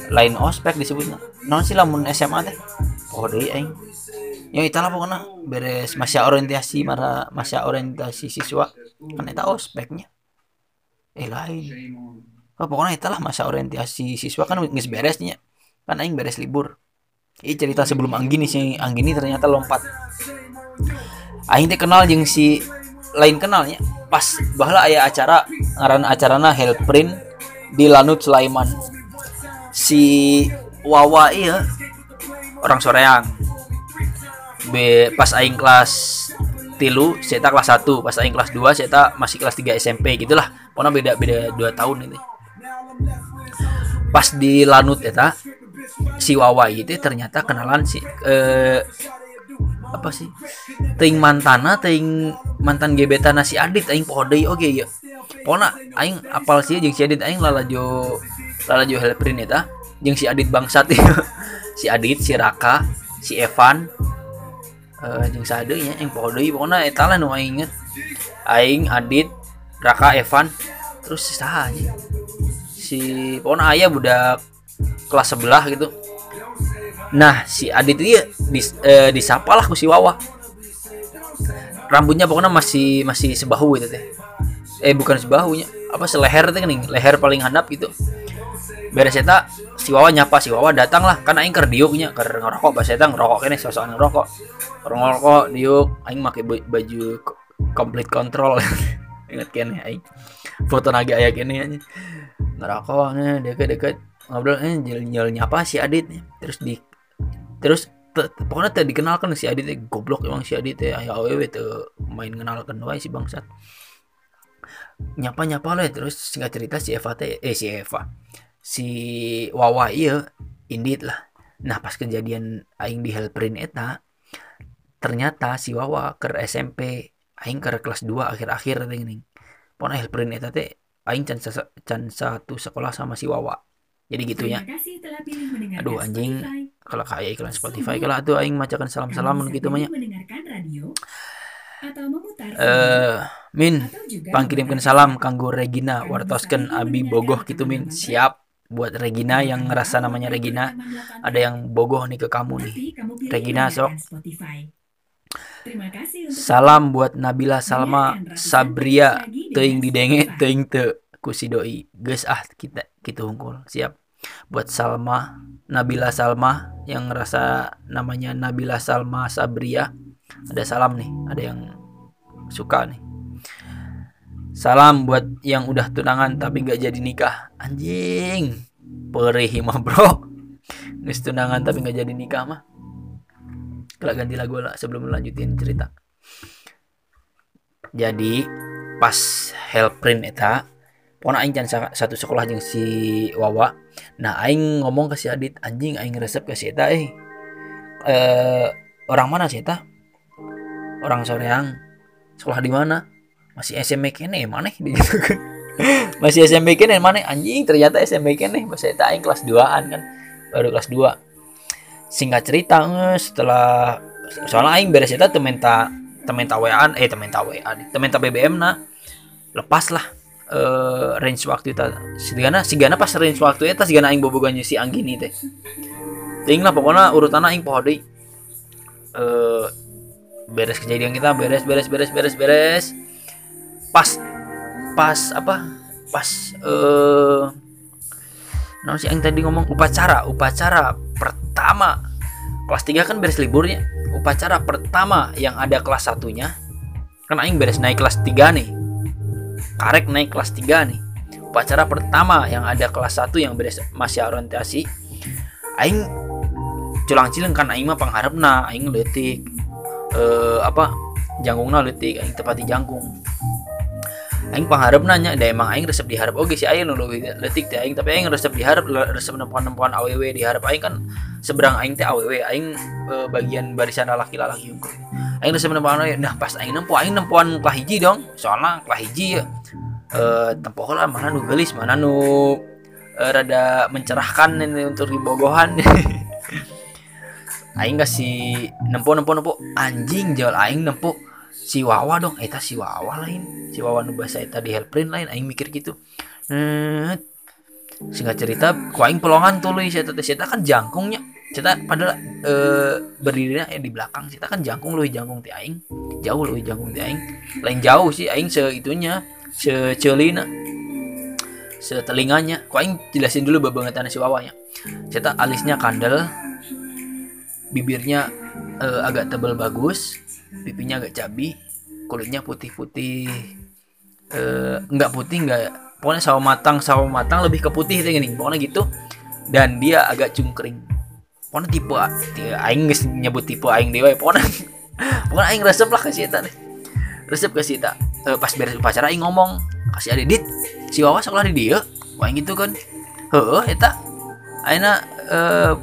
Lain ospek disebutnya. Non sih lamun SMA teh? Oh deh aing. Ya itu lah pokoknya. Beres masa orientasi mara masa orientasi siswa. Kan itu ospeknya. Eh lain. Oh, pokoknya itu lah masa orientasi siswa. Kan nggak beresnya kan aing beres libur. Ini cerita sebelum Anggini si Anggini ternyata lompat. Aing teh kenal jeung si lain kenalnya. Pas bahwa ayah acara ngaran acarana Hellprint di Lanut Sulaiman. Si Wawa iya orang Soreang. B pas aing kelas tilu saya kelas 1 pas aing kelas 2 saya masih kelas 3 SMP gitulah. Pokoknya beda beda 2 tahun ini. Pas di Lanut eta si Wawa itu ternyata kenalan si eh, apa sih? Ting mantana ting mantan gebetan si Adit aing poho deui oge ya pokona aing apal sih jeung si Adit aing lalajo lalajo helprin eta jeung si Adit bangsat si Adit si Raka si Evan uh, jeung sade nya aing poho deui. Pokona eta lah nu aing inget. Aing Adit Raka Evan terus saha si pokona aya budak kelas sebelah gitu nah si Adit dia dis, eh, disapa lah ku si Wawa. Rambutnya pokoknya masih masih sebahu gitu teh. Eh bukan sebahunya apa seleher teh nih leher paling handap gitu. Beres eta si Wawa nyapa si Wawa datang lah. Kan aing ker diuknya ker ngerokok bahasa eta ngerokok kene sosokan ngerokok. Ngerokok diuk aing make baju complete control. Inget kene aing. Foto naga aya kene ngerokok deket-deket. Ngobrol eh nyel nyapa si Adit terus di terus pokoknya tadi dikenalkan si Adit eh, goblok emang si Adit ya ayah awewe tuh main kenalkan wae si bangsat. Nyapa nyapa lah terus singkat cerita si Eva teh eh si Eva si Wawa iya indit lah. Nah pas kejadian aing di Hellprint eta ternyata si Wawa ke SMP aing ke kelas 2 akhir-akhir teh gini pokoknya Hellprint eta teh aing can, can satu sekolah sama si Wawa. Jadi gitu ya aduh anjing kalau kayak iklan Spotify kalau tuh aing macakan salam-salam gitu mah eh min pangkirimkan salam kanggo Regina wartosken Abi Bogoh gitu min. Siap buat Regina yang ngerasa namanya Regina? ada yang bogoh nih ke kamu nih. Regina sok Salam buat Nabila Salma Sabria teing didenge teing te kusidoi. Guys ah kita kita hungkul siap. Buat Salma Nabila Salma yang ngerasa namanya Nabila Salma Sabria ada salam nih ada yang suka nih. Salam buat yang udah tunangan tapi nggak jadi nikah. Anjing perih mah bro. Nges tunangan tapi nggak jadi nikah mah. Kalau ganti lagu lah sebelum melanjutin cerita. Jadi pas Hellprint eta pokoknya aing can satu sekolah jeung si Wawa. Nah aing ngomong ke si Adit anjing aing resep ke si Eta eh. Eh orang mana si Eta? Orang Soreang. Sekolah di mana? Masih SMP kene mana kan. Masih SMP kene mana anjing ternyata SMP kene. Bahasa Eta aing kelas 2an kan baru kelas 2 singkat cerita setelah soalnya aing beres eta temen ta temen ta WA eh temen ta WA temen ta BBM nah lepas lah uh, range waktu itu. Sigana sigana pas range waktu itu sigana aing bobogannya si Anggini teh. Ting lah pokoknya urutan aing poho deui uh, beres kejadian kita beres beres beres beres beres. Pas pas apa? Pas eh uh, si aing tadi ngomong upacara upacara pertama. Kelas 3 kan beres liburnya. Upacara pertama yang ada kelas satunya. Kan aing beres naik kelas 3 nih karek naik kelas 3 nih. Upacara pertama yang ada kelas 1 yang beres masih orientasi. Aing culang cileng kan aing mah pangharepna aing leutik eh apa jangkungna leutik aing tepati jangkung aing pangharep nanya da emang aing resep diharap? Oke si aing nu letik teh aing tapi aing resep diharap resep nempuan-nempuan aww diharap. Aing kan seberang aing teh aww aing e, bagian barisan laki-laki unggul aing resep nempuan aww nah pas aing nempu aing nempuan kelah hiji dong. Soalnya kelah hiji ya e, tempoh lah mana nu gelis mana nu e, rada mencerahkan ini untuk dibogohan. Aing kasih nempo nempo nempo anjing jual aing nempo si Wawa dong. Eta si Wawa lain. Si Wawa nu bahasa eta di helpline lain aing mikir gitu. Net singkat cerita ku aing pelongan si eta si kan jangkungnya. Cerita padahal e, berdirinya eh, di belakang. Cerita kan jangkung loh jangkung ti aing. Jauh loh jangkung ti aing. Lain jauh sih aing se itunya se celina se telinganya. Ku aing jelasin dulu bebangetan si Wawa ya cerita alisnya kandel bibirnya e, agak tebal bagus pipinya agak cabi kulitnya putih-putih. Eh, nggak putih nggak pokoknya sawo matang sawo matang lebih ke putih itu gini pokoknya gitu. Dan dia agak cungkring. Pokoknya tipe aing nyebut tipe aing dewa pokoknya pokoknya aing resep lah kasih eta resep kasih eh, pas beres upacara aing ngomong kasih adit si wawa sekolah di dia aing gitu kan. Heeh eta. Aina eh,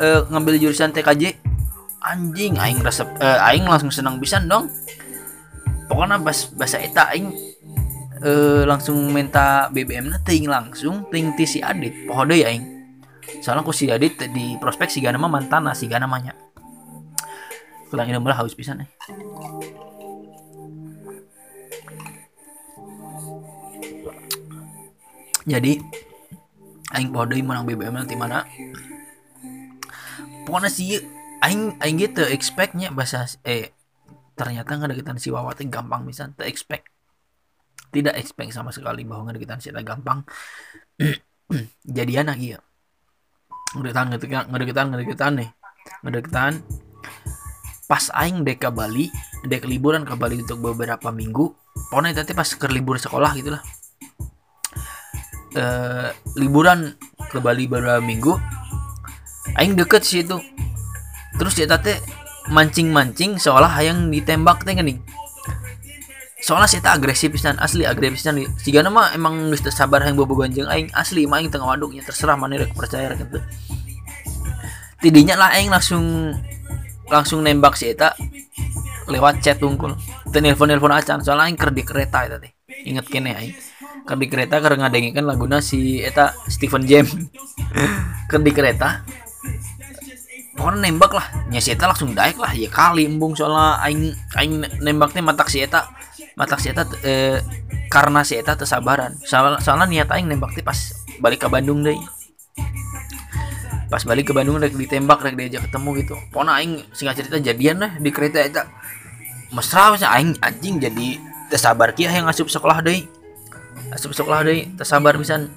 eh, ngambil jurusan TKJ anjing aing resep eh, aing langsung senang bisa dong. Pokoknya pas bahasa eta aing eh, langsung minta BBM na ting langsung ting ti si Adit pohode ya aing. Soalnya aku si Adit di prospek si gana mah mantan si namanya kurang ini malah haus bisa nih jadi aing pohode menang BBM nanti mana. Pokoknya sih aing aing gitu expectnya bahasa eh ternyata ngedeketan si Wawa teh gampang bisa te expect. Tidak expect sama sekali bahwa ngedeketan si gampang. Jadian lagi ya ngedeketan ngedeketan ngedeketan ngedeketan nih. Ngedeketan. Pas aing dek ke Bali dek liburan ke Bali untuk beberapa minggu pokoknya tadi pas ke libur sekolah gitulah. Eh liburan ke Bali beberapa minggu aing deket sih itu terus dia teh mancing-mancing seolah yang ditembak teh gini. Soalnya saya tak agresif pisan asli agresif pisan. Jika nama emang nggak sabar yang bobo ganjeng aing asli mah aing tengah waduknya terserah mana rek percaya gitu tidinya lah aing langsung langsung nembak si eta lewat chat tungkul. Telepon telepon acan soalnya aing ker di kereta eta teh. Inget kene aing. Ker di kereta karena ngadengin laguna si eta Stephen James. Ker di kereta pokoknya nembak lah. Nya si eta langsung daek lah. Ya kali embung. Soalnya aing aing nembaknya matak si eta. Matak si eta eh, karena si eta tersabaran. Soalnya, soalnya niat aing nembak pas balik ke Bandung deh. Pas balik ke Bandung rek ditembak rek diajak ketemu gitu. Pokoknya aing singkat cerita jadian lah di kereta eta. Mesra sih aing anjing jadi tersabar kia yang asup sekolah deh. Asup sekolah deh tersabar pisan.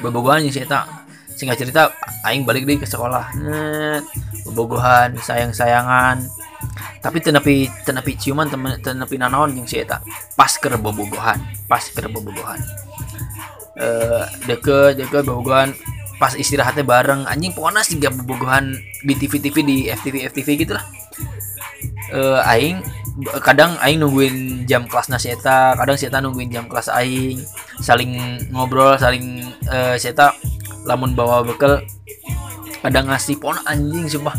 Bebogohan si eta singkat cerita aing balik deh ke sekolah. Net bobogohan sayang sayangan tapi tenapi tenapi ciuman temen tenapi nanaon yang si eta. Pas ke bobogohan pas ke bobogohan. Eh deket deket bobogohan pas istirahatnya bareng. Anjing pokoknya sih bobogohan di TV TV di FTV FTV gitulah. Eh aing kadang aing nungguin jam kelas nasi eta kadang si eta nungguin jam kelas aing saling ngobrol saling uh, si eta lamun bawa bekal ada ngasih pon anjing sumpah.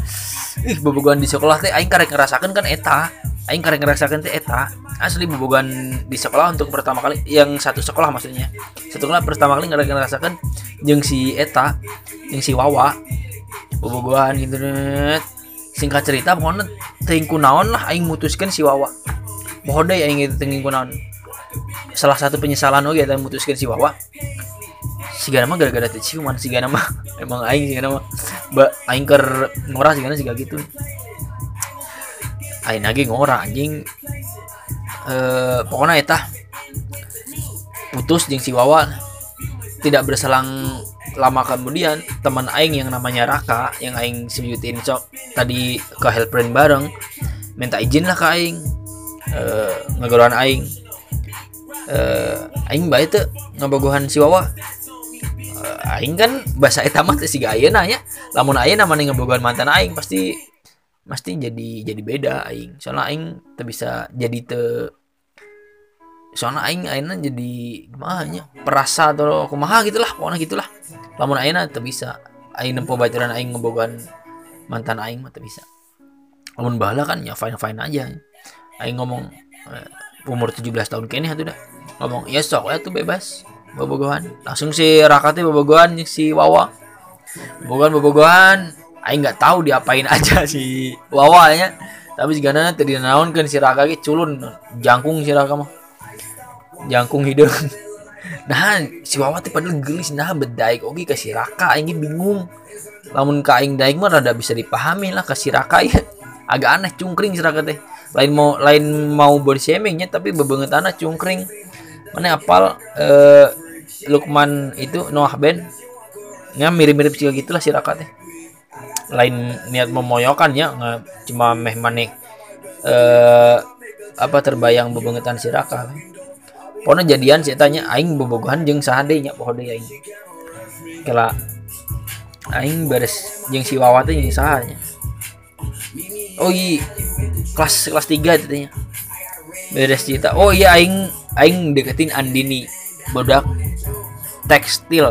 Ih bobogan di sekolah teh aing karek ngerasakan kan eta. Aing karek ngerasakan teh eta. Asli bobogan di sekolah untuk pertama kali yang satu sekolah maksudnya. Satu sekolah pertama kali karek ngerasakan jeng si eta yang si Wawa. Bobogan internet singkat cerita pokoknya tingku naon lah aing mutuskan si Wawa. Mohon deh aing itu naon. Salah satu penyesalan oke dan mutuskan si Wawa. Si gana mah gara-gara ciuman si gana mah. Emang aing si gana mah. Mbak aing ker ngorah si gana gak gitu aing lagi ngorah anjing. Eh pokoknya eta. Putus jeng si Wawa. Tidak berselang lama kemudian teman aing yang namanya Raka yang aing sebutin sok tadi ke helpline bareng minta izin lah ke aing eh ngegorohan aing. Eh aing baik tuh ngabogohan si Wawa. Aing kan bahasa eta mah si ayeuna nya. Lamun ayeuna mana ngebogohan mantan aing pasti pasti jadi jadi beda aing. Soalnya aing teu bisa jadi te soalnya aing ayeuna jadi gimana nya? Perasa atau kumaha gitulah pokoknya gitulah. Lamun ayeuna teu bisa. Aing nempo bacaran aing ngebogohan mantan aing mah bisa. Lamun bala kan ya fine fine aja. Aing ngomong eh, umur 17 tahun kene atuh dah. Ngomong ya sok ya tuh bebas. Bobogohan. Langsung si rakatnya bobogohan si Wawa. Bobogohan bobogohan. Aing nggak tahu diapain aja si Wawa nya. Tapi nana tadi naon kan si Raka culun jangkung si Raka mah jangkung hidung nah si Wawa teh padahal gelis. Nah bedaik oke ke si Raka aing bingung. Lamun ka aing daik mah rada bisa dipahami lah ke si Raka ya agak aneh cungkring si Raka teh. Lain mau lain mau bersemingnya tapi bebanget anak cungkring. Mana apal eh Lukman itu Noah Ben. Ya mirip-mirip juga gitulah si Raka teh. Lain niat memoyokan ya. Nggak cuma meh manik eh apa terbayang bebengetan si Raka pokoknya jadian saya tanya aing bobogohan jeung sahade nya? Poho deui aing. Kala aing beres jeung si Wawa teh jeung sahanya oh iya kelas kelas 3 katanya beres cerita. Oh iya aing aing deketin Andini budak tekstil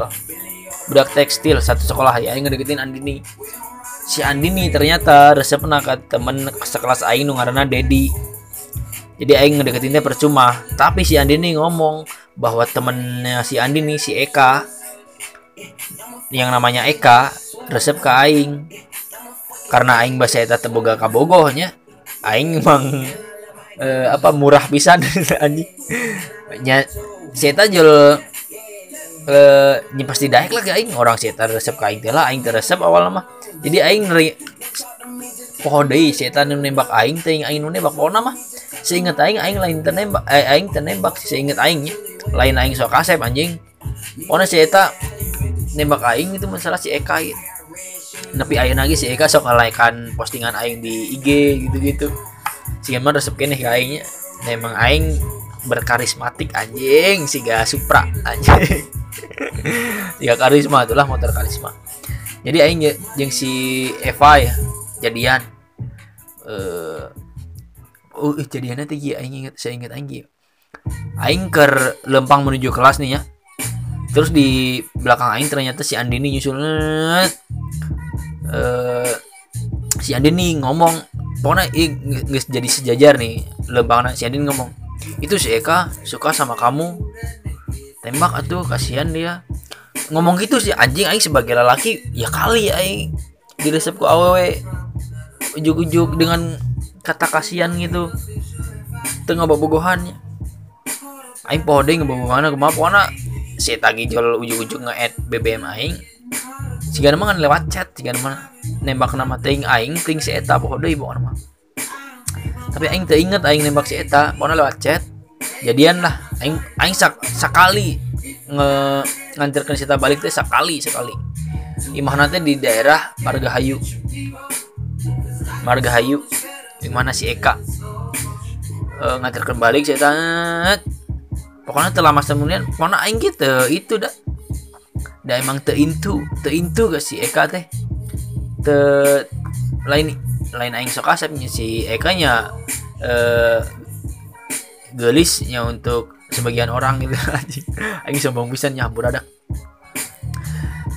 budak tekstil satu sekolah ya aing deketin Andini. Si Andini ternyata resep ke temen sekelas aing nu ngaranna Dedi jadi aing ngedeketinnya percuma. Tapi si Andini ngomong bahwa temennya si Andini si Eka yang namanya Eka resep ke aing. Karena aing bahasa eta teboga kabogohnya aing emang eh, apa murah pisan anjing nya si eta jual eh nya pasti daek lah aing. Orang si eta resep ka aing lah aing resep awal mah. Jadi aing poho deui si eta nu nembak aing teh aing nu nembak pokona mah. Seinget aing aing lain teh nembak eh, aing teh nembak seinget aing nya. Lain aing sok kasep anjing. Pokona si eta nembak aing itu masalah si Eka gitu tapi aing lagi si Eka sok ngalaikan postingan aing di IG gitu-gitu. Sih mah resep kene ka aingnya nah, emang aing berkarismatik anjing si ga Supra anjing. Ya karisma itulah motor karisma. Jadi aing yang si Eva ya jadian eh uh, uh, jadiannya tinggi aing inget saya inget aing aing ker lempang menuju kelas nih ya. Terus di belakang aing ternyata si Andini nyusul uh, si Andini ngomong pokoknya nggak jadi sejajar nih lempang si Andini ngomong itu si Eka suka sama kamu. Tembak atuh kasihan dia. Ngomong gitu sih anjing aing sebagai lelaki ya kali aing diresep ku awewe ujuk-ujuk dengan kata kasihan gitu. Tengah bobogohannya aing deui ngebogohana kumaha pokona si tagi jual ujuk-ujuk nge-add BBM aing. Jika nama kan lewat chat. Jika nama nembak nama ting aing ting si eta. Poho deui pokona mah tapi aing teu inget aing nembak si eta. Lewat chat. Jadian lah. Aing aing sak, sekali nge ngantarkan kita balik teh sekali sekali imah nanti di daerah Margahayu Margahayu di mana si Eka? E, ngantarkan balik saya tanya pokoknya telah masa kemudian pokoknya aing gitu itu dah. Dah emang te intu te intu ke si Eka teh. Te lain lain aing sok asapnya si Eka nya eh gelisnya untuk sebagian orang gitu. Aja aing sombong bisa nyampur ada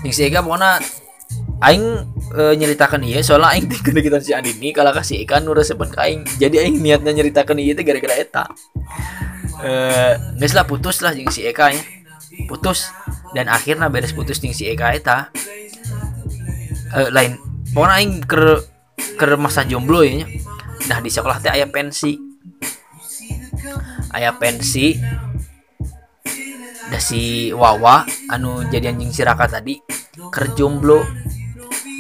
yang si Eka pokoknya aing e, nyeritakan iya soalnya aing tinggal kita si Andini kalau kasih ikan nur sepen aing. Jadi aing niatnya nyeritakan iya itu gara-gara eta. Eh nggak lah putus lah si Eka ya. Putus. Dan akhirnya beres putus yang si Eka eta. E, lain pokoknya aing ker ker masa jomblo ya nah di sekolah teh ayah pensi. Ayah pensi. Ada si Wawa anu jadi anjing siraka tadi kerjomblo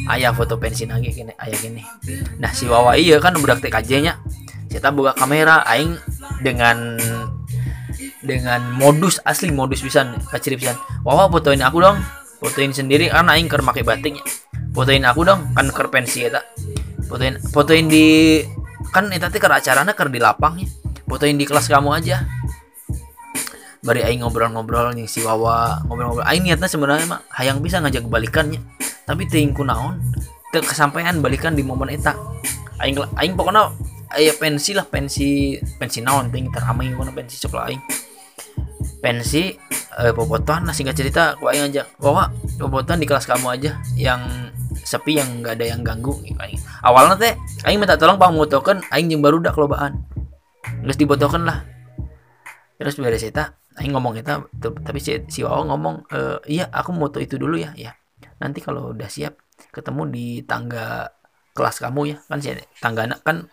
ayah foto pensi lagi gini ayah gini. Nah si Wawa iya kan budak TKJ nya. Kita buka kamera aing dengan dengan modus asli modus bisa kaciri bisa Wawa fotoin aku dong. Fotoin sendiri karena aing ker make batiknya. Fotoin aku dong kan ker pensi ya fotoin fotoin di kan itu ker acaranya ker di lapangnya. Fotoin di kelas kamu aja bari aing ngobrol-ngobrol yang si Wawa ngobrol-ngobrol. Aing niatnya sebenarnya mah hayang bisa ngajak balikannya. Tapi teuing naon teu kesampaian balikan di momen eta. Aing aing pokoknya aya pensi lah pensi pensi naon ting teramai mana pensi sekolah aing. Pensi eh, popotan nah singkat cerita ku aing aja bawa popotan di kelas kamu aja yang sepi yang nggak ada yang ganggu. Aing awalnya teh aing minta tolong pang motokan aing yang baru dak kelobaan nggak dibotokan lah terus beres eta aing ngomong kita tapi si, si Wawa ngomong e, iya aku moto itu dulu ya ya. Nanti kalau udah siap ketemu di tangga kelas kamu ya. Kan sih tangga kan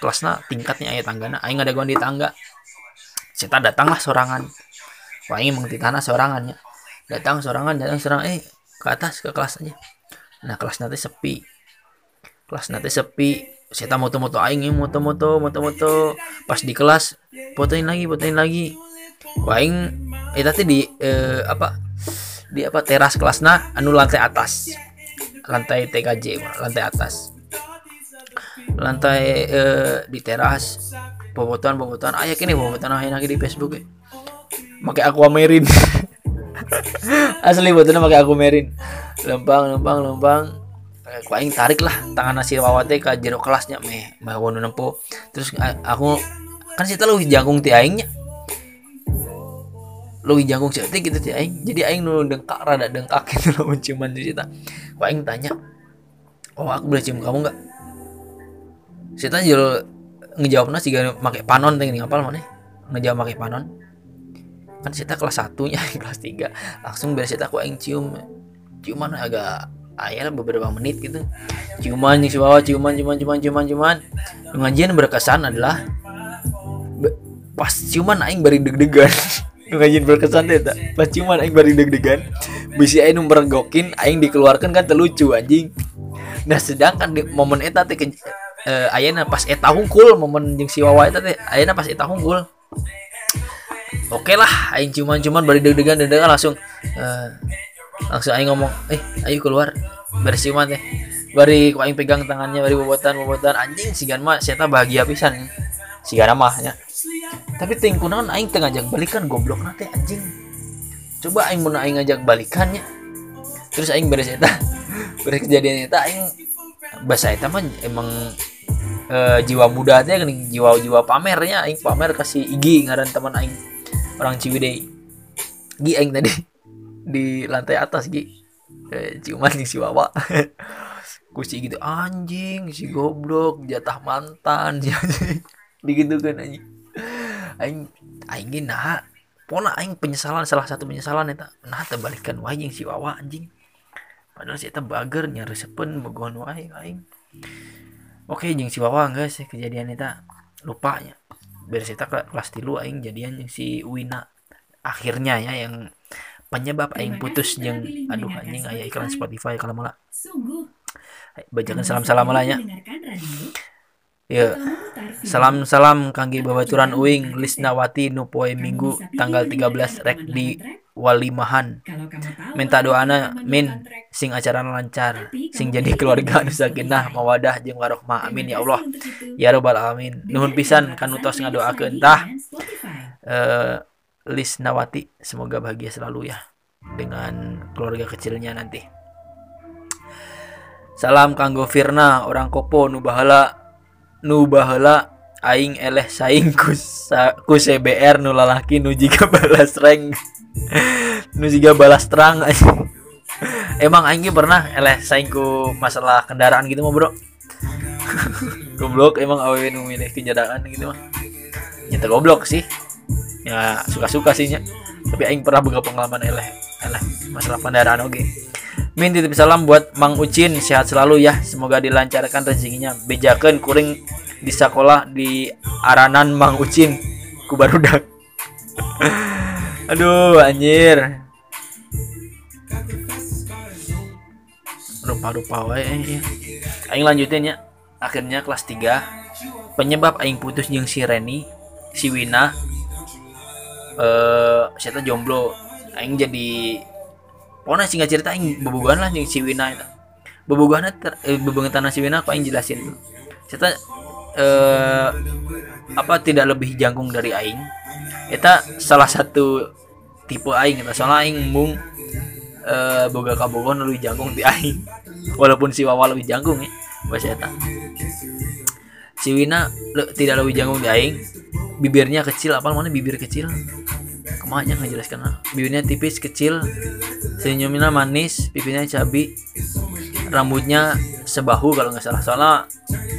kelasnya tingkatnya ayah tanggana aing ada di tangga. Kita datanglah sorangan. Wah ini mengerti tanah sorangannya. Datang sorangan datang sorangan eh ke atas ke kelas aja. Nah kelas nanti sepi. Kelas nanti sepi. Saya moto-moto aing moto-moto moto-moto. Pas di kelas fotoin lagi fotoin lagi wah aing eh tadi di eh, apa di apa teras kelasnya anu lantai atas. Lantai TKJ lantai atas. Lantai eh, di teras. Bobotan bobotan ayah kini bobotan ayah lagi di Facebook ya. Pakai aquamarine asli botolnya pakai aquamarine lempang lempang lempang eh, aku aing tarik lah tangan nasi wawate ke jero kelasnya. Meh mah nempo. Terus aku kan sih lu jangkung ti aingnya lu jangkung sih gitu ti aing jadi aing nu dengkak rada dengkak gitu lo menciuman di situ. Aku aing tanya oh aku boleh cium kamu nggak? Saya jual ngejawab nasi gak pakai panon teh ngapal mana? Ngejawab pakai panon. Kan kita kelas satunya kelas tiga. Langsung biasa kita aku yang cium. Ciuman agak ayah beberapa menit gitu. Ciuman yang bawah ciuman ciuman ciuman ciuman ciuman. Pengajian berkesan adalah pas ciuman aing bari deg-degan pengajian berkesan deh tak? Pas ciuman aing bari deg-degan bisa aing gokin aing dikeluarkan kan terlucu anjing. Nah sedangkan di momen eta teh uh, ayana pas eta hungkul momen jeung si Wawa eta teh ayana pas eta hungkul. Oke okay lah aing cuman-cuman bari deg-degan deg-degan langsung uh, langsung aing ngomong eh ayo keluar. Beres ciuman teh. Bari aing pegang tangannya bari bobotan bobotan. Anjing sigan mah saya bahagia pisan. Sigan mah nya tapi ting kunaon aing tengah ngajak balikan goblok nate anjing. Coba aing mau aing ngajak balikannya terus aing beres eta beres kejadian eta aing bahasa eta mah emang uh, jiwa muda teh kan jiwa-jiwa pamernya aing pamer kasih IG ngaran teman aing orang Ciwidey. Gi aing tadi di lantai atas Gi. Eh, ciuman si Wawa kusi gitu anjing si goblok jatah mantan si begitu kan anjing aing aing nah pona aing penyesalan salah satu penyesalan eta. Nah terbalikan wajing si Wawa anjing. Padahal si eta bager nyaresepen begon wae aing. Oke jeng si Wawa guys kejadian itu lupanya beres kita kelas tilu aing jadian yang si Wina. Akhirnya ya yang penyebab aing putus jeng aduh anjing aya iklan Spotify kalau malah bacakan salam-salam lah ya Ya, salam-salam kangge babaturan uing Lisnawati nu poe Minggu tanggal 13 rek di Walimahan. Minta doana min sing acara lancar, sing jadi keluarga nu sakinah mawadah jeung warohmah. Amin ya Allah. Ya rabbal alamin. Nuhun pisan kanu tos ngadoakeun tah. Eh Lisnawati semoga bahagia selalu ya dengan keluarga kecilnya nanti. Salam kanggo Firna orang Kopo nu bahala nu aing eleh saing ku, ku CBR nu lalaki nu jika balas rank nu jika balas terang emang aing pernah eleh saing ku masalah kendaraan gitu mah bro? Goblok emang awewe nu milih kendaraan gitu mah. Nyata goblok sih. Ya suka-suka sih nya. Tapi aing pernah buka pengalaman eleh eleh masalah kendaraan oke okay. Min titip salam buat Mang Ucin sehat selalu ya. Semoga dilancarkan rezekinya. Bejakan kuring di sekolah di Aranan Mang Ucin. Ku barudak aduh anjir. Rupa-rupa wae eh, aing lanjutin ya. Akhirnya kelas 3 penyebab aing putus jeung si Reni si Wina eh uh, jomblo. Aing jadi pokoknya singkat cerita aing bebugan lah yang si Wina itu. Bebugan eh, bebugan tanah si Wina aku aing jelasin cerita eh, apa tidak lebih jangkung dari aing. Eta salah satu tipe aing eta soalnya aing mung eh boga kabogon lebih jangkung di aing. Walaupun si wawa lebih jangkung ya bahasa eta si Wina tidak lebih jangkung di aing. Bibirnya kecil apa mana bibir kecil ke mana ngejelaskan bibirnya tipis kecil senyumnya manis pipinya cabi rambutnya sebahu kalau nggak salah. Soalnya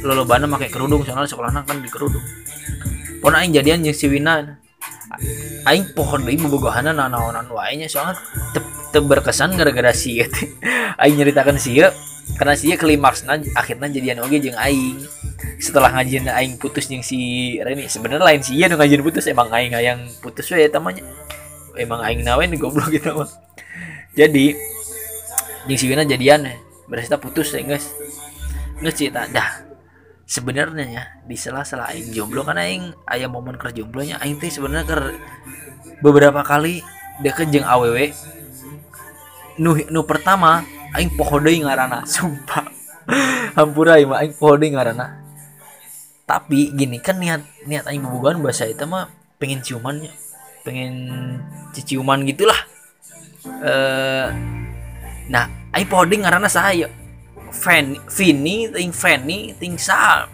lolobana pakai kerudung soalnya sekolahnya kan di kerudung. Pon aing jadian yang si Wina. Aing pohon deui bobogohana nanaonan wae nya soalnya te, te berkesan gara-gara si aing nyeritakan sih karena sih klimaksnya akhirnya jadian oge jeung aing. Setelah ngajin aing putus yang si Reni sebenarnya lain sih ya ngajin putus emang aing yang putus ya tamanya emang aing nawen goblok gitu mah. Jadi yang si Wina jadian berarti putus ya guys nggak cerita dah sebenarnya ya di sela-sela aing jomblo kan aing ayam momen kerja jomblonya aing teh sebenarnya ker beberapa kali deket jeng aww nu nu pertama aing poho deui ngaranna sumpah. Hampura aing aing poho deui ngaranna. Tapi gini kan niat niat aing bobogohan bahasa itu mah pengen ciumannya pengen ciciuman gitulah. Eh nah aing poho deui ngaranna saya Fanny, Vini, ting Fanny, ting Sal.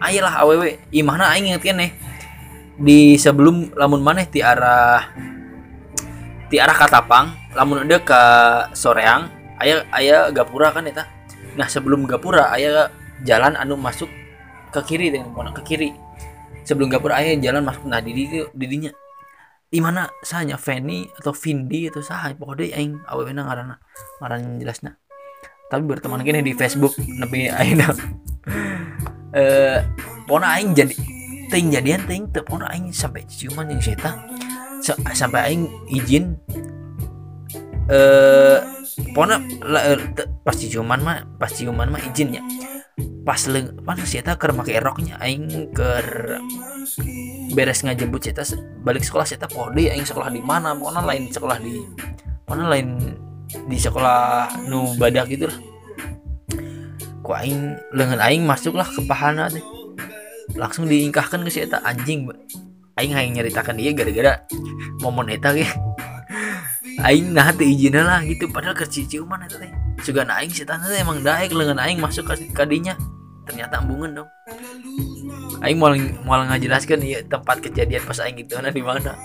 Ayolah aww, imahna aing inget nih di sebelum lamun maneh di arah di arah Katapang, lamun ada ke Soreang, ayah ayah Gapura kan eta. Nah sebelum Gapura ayah jalan anu masuk ke kiri dengan ke kiri. Sebelum Gapura ayah jalan masuk nah di didinya. Di mana sahnya Fanny atau Vindi atau sah pokoknya aing awewe ngaranna ngaran jelasnya tapi berteman gini di Facebook tapi aina eh pona aing jadi ting jadian ting teu pona aing sampai ciuman yang seta sampai aing izin eh pona eh, pas ciuman mah pas ciuman mah izinnya pas leng mana sih keur make roknya aing ker beres ngajemput seta balik sekolah seta pode aing sekolah di mana pona lain sekolah di pona lain di sekolah nu badak gitu lah. Ku aing lengan aing masuklah ke pahana teh. Langsung diingkahkan ke si anjing aing aing nyeritakan dia gara-gara momen eta aing nah teh izin lah gitu padahal kecil ciuman eta teh. Juga aing si teh emang daek lengan aing masuk ke kadinya ternyata embungan dong. Aing mau mau ngajelaskan ya tempat kejadian pas aing itu nah di mana.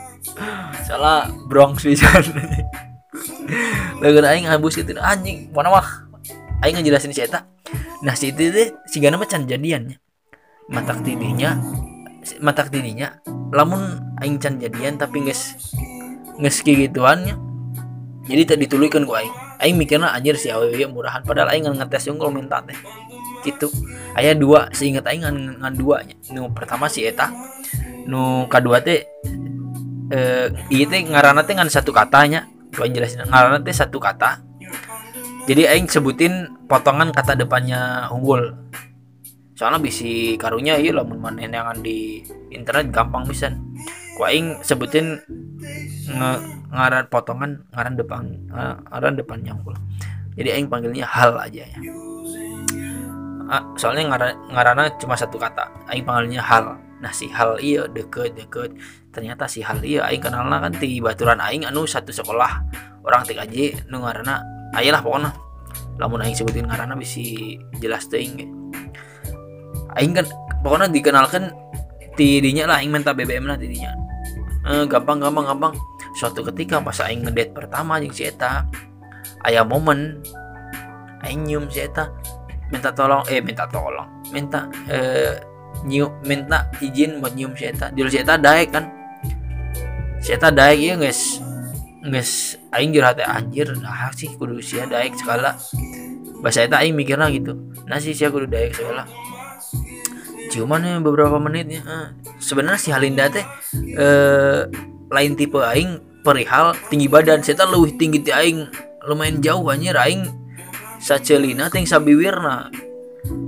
Salah Bronx bisa lengan aing habis itu anjing mana mah? Aing ngejelasin si eta. Nah si itu deh si gana macan jadiannya matak tidinya matak tidinya lamun aing can jadian tapi nges nges gituannya jadi tadi ditulikan ku aing aing mikirnya anjir si awewe murahan. Padahal aing ngetes unggul minta teh. Gitu. Ayah dua seingat aing ngan duanya nu pertama si eta nu kedua teh eh iya teh ngarana teh ngan satu katanya gua jelasin ngarana teh satu kata. Jadi aing sebutin potongan kata depannya unggul soalnya bisi karunya iya lamun mana yang di internet gampang bisa ku aing sebutin nge ngaran potongan ngaran depan ngaran depannya unggul jadi aing panggilnya hal aja ya. Ah, soalnya ngaran ngarana cuma satu kata. Aing panggilnya hal. Nah si hal iya deket deket. Ternyata si hal iya aing kenalnya kan di baturan aing anu satu sekolah. Orang TKJ nu ngaranna ayolah pokoknya. Lamun aing sebutin ngaranna bisa jelas ting aing kan pokoknya dikenalkan tidinya lah aing minta BBM lah tidinya eh, gampang gampang gampang. Suatu ketika pas aing ngedate pertama yang si eta ayah momen aing nyium si eta minta tolong eh minta tolong minta eh nyium minta izin buat nyium si eta. Di si eta daek kan. Si eta daek ya guys guys aing jurhat anjir ah sih kudu sia daek sekala bahasa eta aing mikirnya gitu nah sih sia kudu daek sekala cuman ya beberapa menitnya eh, sebenarnya si Halinda teh eh, lain tipe aing perihal tinggi badan. Saya lebih tinggi ti aing lumayan jauh anjir. Aing sacelina ting sabiwirna.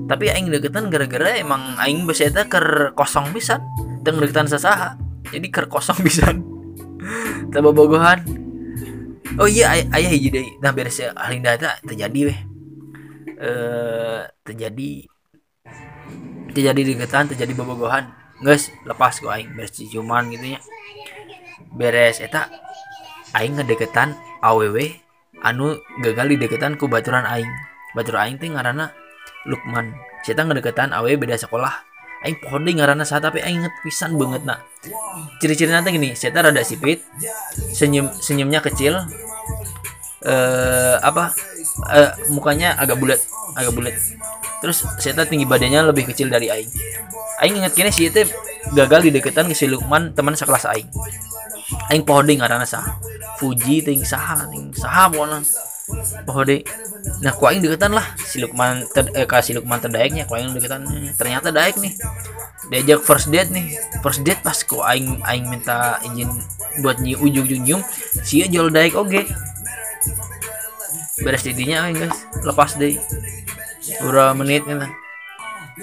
Tapi aing deketan gara-gara emang aing beseta ker kosong bisa teng deketan sasaha jadi ker kosong bisa tambah bogohan oh iya ay ayah hiji deh. Nah beres ya Halinda terjadi weh. Eh terjadi terjadi deketan terjadi bobogohan. Guys lepas gue aing beres cuman gitu ya beres eta aing ngedeketan aww anu gagal di deketan ku baturan aing. Batur aing teh ngaranna Lukman. Saya ngedeketan aww beda sekolah. Aing pohon deh ngaranna saat tapi aing inget pisan banget nak. Ciri-ciri nanti gini saya rada sipit senyum senyumnya kecil eh apa? Eh, mukanya agak bulat agak bulat. Terus saya tinggi badannya lebih kecil dari aing. Aing inget kini sih itu gagal di deketan ke si Lukman teman sekelas aing. Aing pohon deh ngaranna sah. Fuji ting sah ting sah pokoknya. Pohon deh. Nah ku aing deketan lah. Si Lukman ter, eh, kasih Lukman terdaiknya ku aing deketan. Ternyata daik nih. Diajak first date nih. First date pas ku aing aing minta izin buat nyi ujung ujung si jual daik oke. okay. Beres didinya aing guys. Lepas deh. Beberapa menit gitu.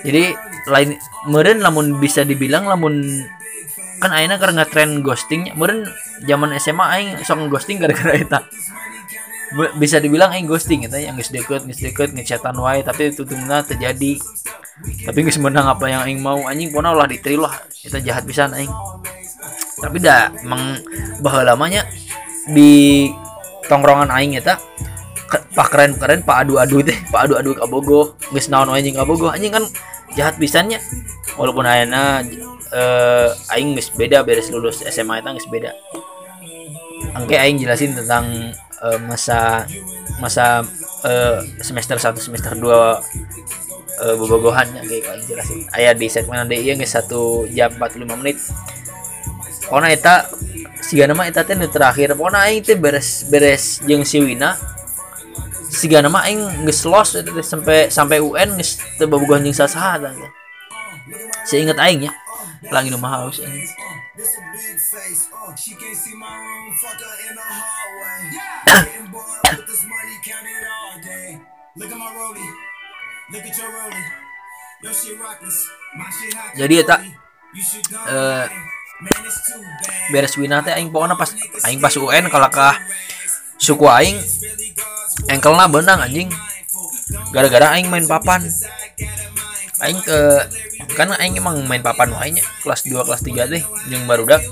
jadi lain meren lamun bisa dibilang lamun kan aina karena tren ghostingnya meren zaman SMA aing sok ghosting gara-gara itu bisa dibilang aing ghosting gitu yang geus deket geus deket ngechatan wae tapi itu tungna terjadi. Tapi geus menang apa yang aing mau anjing pona ulah diteri lah kita jahat bisa aing. Tapi dah emang bahwa lamanya di tongkrongan aing eta pak keren keren pak adu adu teh pak adu adu kabogo. Geus naon anjing kabogo. Anjing kan jahat pisannya. Walaupun ayeuna eh aing geus beda beres lulus SMA eta geus beda. Angke aing jelasin tentang uh, masa masa uh, semester 1 semester 2 uh, bobogohan ya kayak kalian jelasin. Ayah di segmen iya nggak satu jam 45 menit. Pokoknya eta siga nama eta teh terakhir. Pokoknya aing teh beres beres jeung si Wina siga nama aing geus los sampai sampai UN geus teu bobogohan jeung sasaha tah saya ingat aing ya lagi rumah haus ini jadi ya tak uh, beres wina teh aing pokoknya pas aing pas UN kalau kah suku aing engkelna benang anjing. Gara-gara aing main papan. Aing ke kan aing emang main papan wae kelas 2 kelas 3 deh yang barudak.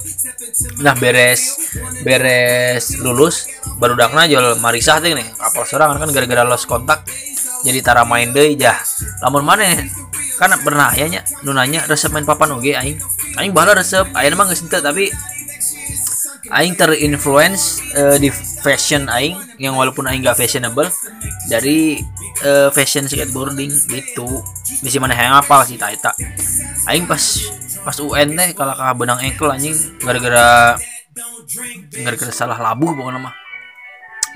Nah beres beres lulus barudakna jual marisah teh nih kapal serangan kan gara-gara los kontak jadi tara main deh jah. Lamun mana kan pernah ya nya nunanya resep main papan oke aing. Aing bala resep aing emang geus tapi aing terinfluence uh, di fashion aing yang walaupun aing gak fashionable dari uh, fashion skateboarding gitu. Bisa mana yang apa sih tak. Aing pas pas UN teh kalau kah benang ankle anjing gara-gara gara-gara salah labuh pokoknya mah.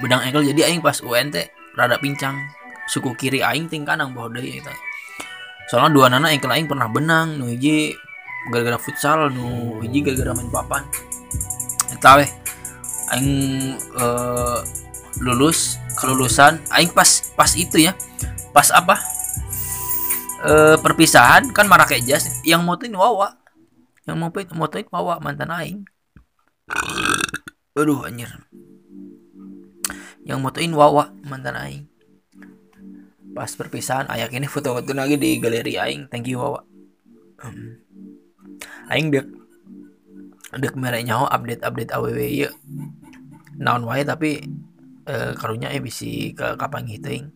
Benang ankle jadi aing pas UN teh rada pincang. Suku kiri aing ting kanang bawa deh itu soalnya dua nana ankle aing pernah benang nu gara-gara futsal nu gara-gara main papan eta weh. Aing uh, lulus kelulusan aing pas pas itu ya. Pas apa? Uh, perpisahan kan marah kayak jas. Yang motoin wawa. Yang mau motoin wawa mantan aing. Aduh anjir. Yang motoin wawa mantan aing. Pas perpisahan ayak ini foto-foto lagi di galeri aing. Thank you wawa. Aing dek dek merek nyaho update update aww ya naon wae tapi eh, karunya eh bisa ke kapan gitu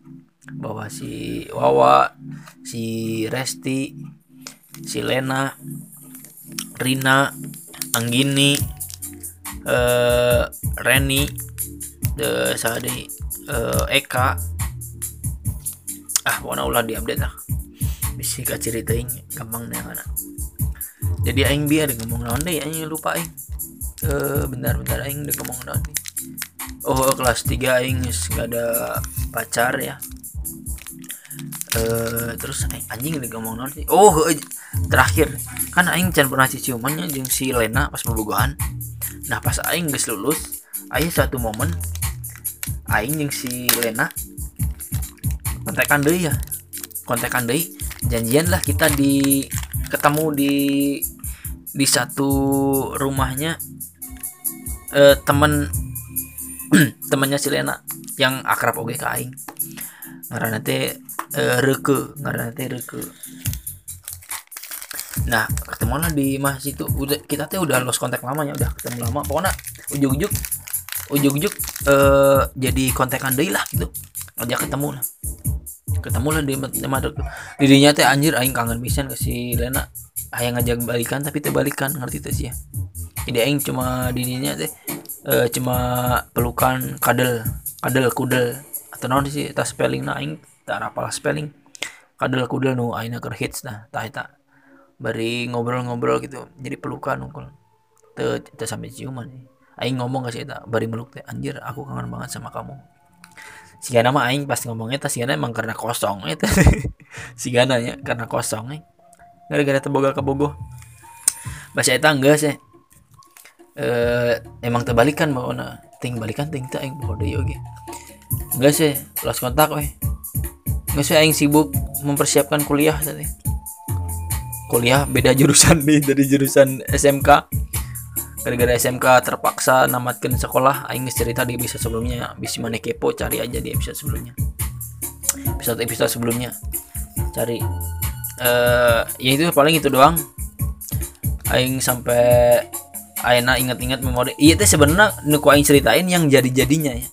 bahwa si Wawa si Resti si Lena Rina Anggini eh, Reni de Sadi eh, Eka. Ah pokoknya ulah diupdate lah. Bisa ceritain gampang nih anak jadi aing biar ngomong naon deh aing lupa aing. Eh bentar bentar aing udah ngomong naon oh kelas 3 aing nggak ada pacar ya. Eh terus aing, anjing udah ngomong naon oh terakhir. Kan aing can pernah ciumannya jeung si Lena pas bobogohan nah pas aing geus lulus aing satu momen aing jeung si Lena kontekan deh ya. Kontekan deh janjian lah kita di ketemu di di satu rumahnya eh, temen temennya si Lena yang akrab oke ke aing. Ngaranna teh eh, reke ngaranna teh reke. Nah ketemu lah di masjid itu udah kita tuh udah lost kontak lamanya udah ketemu lama. Pokoknya ujuk-ujuk ujuk-ujuk eh jadi kontekan deui lah gitu. Ngajak ketemu lah ketemu lah di tempat dirinya teh anjir aing kangen pisan ke si Lena. Ayang ngajak balikan tapi teh balikan ngerti teh sih ya jadi aing cuma dirinya teh eh, cuma pelukan kadel kadel kudel. Atau non sih tas spelling nah aing tak apalah spelling. Kadel kudel nu aing keur hits nah tah eta. Bari ngobrol-ngobrol gitu jadi pelukan unggul. Teu sampai ciuman. Aing ngomong ke si eta bari meluk teh anjir aku kangen banget sama kamu si Gana mah aing pas ngomongnya tas si Gana emang karena kosong itu si Gana ya karena kosong eh. Gara-gara teboga kebogoh bahasa eta enggak sih eh emang terbalikan mau na ting balikan ting tak aing bodoh yogi enggak sih lost kontak weh enggak sih aing sibuk mempersiapkan kuliah tadi kuliah beda jurusan nih dari jurusan SMK gara-gara SMK terpaksa namatkan sekolah aing cerita di episode sebelumnya. Bisa mana kepo cari aja di episode sebelumnya. Episode episode sebelumnya. Cari. Eh ya itu paling itu doang. Aing sampai Aina ingat-ingat memori. Iya teh sebenarnya nuku aing ceritain yang jadi-jadinya ya.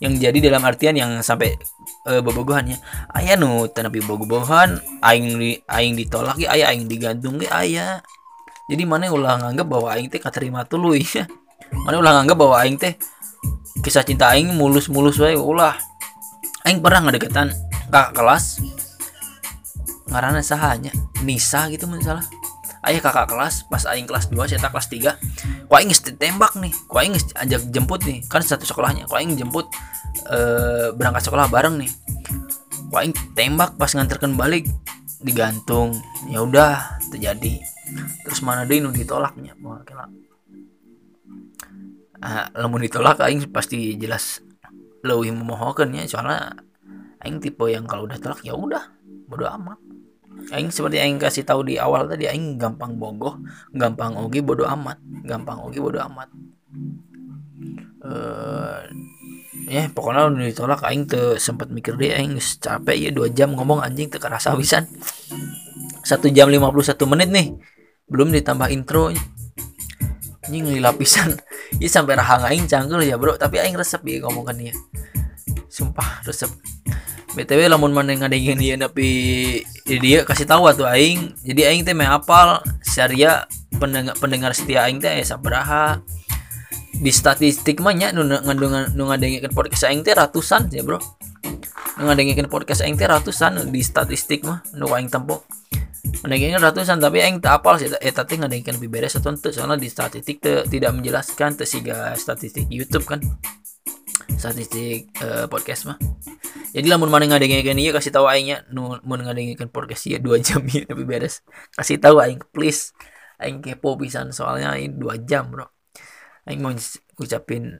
Yang jadi dalam artian yang sampai uh, bobogohan ya. Ayah nu tanapi bobogohan aing di aing ditolak ya ayah aing digantung ya ayah jadi mana ulah nganggap bahwa aing teh katerima tuluy ya mana ulah nganggap bahwa aing teh kisah cinta aing mulus-mulus wae ulah. Aing pernah ngadeketan kakak kelas ngarana sahanya Nisa gitu masalah ayah kakak kelas pas aing kelas 2 saya kelas 3 ku aing tembak nih ku aing ajak jemput nih. Kan satu sekolahnya ku aing jemput eh, berangkat sekolah bareng nih. Ku aing tembak pas nganterkan balik digantung ya udah terjadi. Terus mana deh ditolaknya? Kira ah, lamun ditolak aing pasti jelas lebih memohonkan ya soalnya aing tipe yang kalau udah tolak ya udah bodo amat. Aing seperti aing kasih tahu di awal tadi aing gampang bogoh gampang oge bodo amat. Gampang oge bodo amat eh ya pokoknya udah ditolak aing tuh sempat mikir deh aing capek ya dua jam ngomong anjing teu kerasa wisan satu jam 51 menit nih belum ditambah intro. Anjing lila pisan. Ya sampai rahang aing canggul ya bro. Tapi aing resep ya ngomongkan dia sumpah resep. Btw lamun mana ngadengin dia tapi dia kasih tahu tuh aing. Jadi aing teh apal syariah pendengar pendengar setia aing teh sabaraha di statistik mah nya nu ngadengikeun podcast aing teh ratusan ya bro. Nu ngadengikeun podcast aing teh ratusan di statistik mah nu aing tempo ngadengikeun ratusan tapi aing teh apal sih eta teh ngadengikeun lebih beres atau teu soalnya di statistik teh tidak menjelaskan teh siga statistik YouTube kan. Statistik uh, podcast mah. Jadi lamun mana ngadengikeun ieu kasih tahu aingnya nu mun ngadengikeun podcast ieu 2 jam ieu lebih beres. Kasih tahu aing please. Aing kepo pisan soalnya ini 2 jam bro aing mau ucapin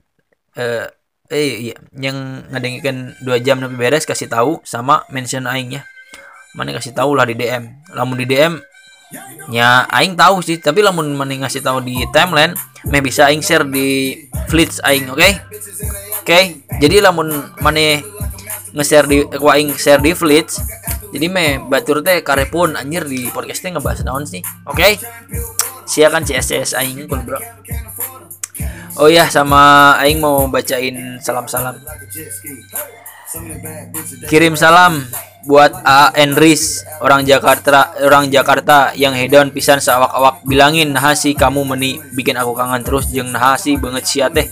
eh eh iya yang ngadengikeun 2 jam lebih beres kasih tahu sama mention aing ya mana kasih tahu lah di DM lamun di DM ya aing tahu sih tapi lamun mana ngasih tahu di timeline meh bisa aing share di fleets aing oke okay? oke okay? jadi lamun mana nge-share di ku aing share di fleets jadi meh batur teh karepun anjir di podcastnya ngebahas naon sih oke okay? siakan CSS aing pun bro Oh ya sama Aing mau bacain salam-salam. Kirim salam buat A. Enris orang Jakarta orang Jakarta yang hedon pisan sawak-awak bilangin nah sih kamu meni bikin aku kangen terus. Jeng nah sih banget sia teh.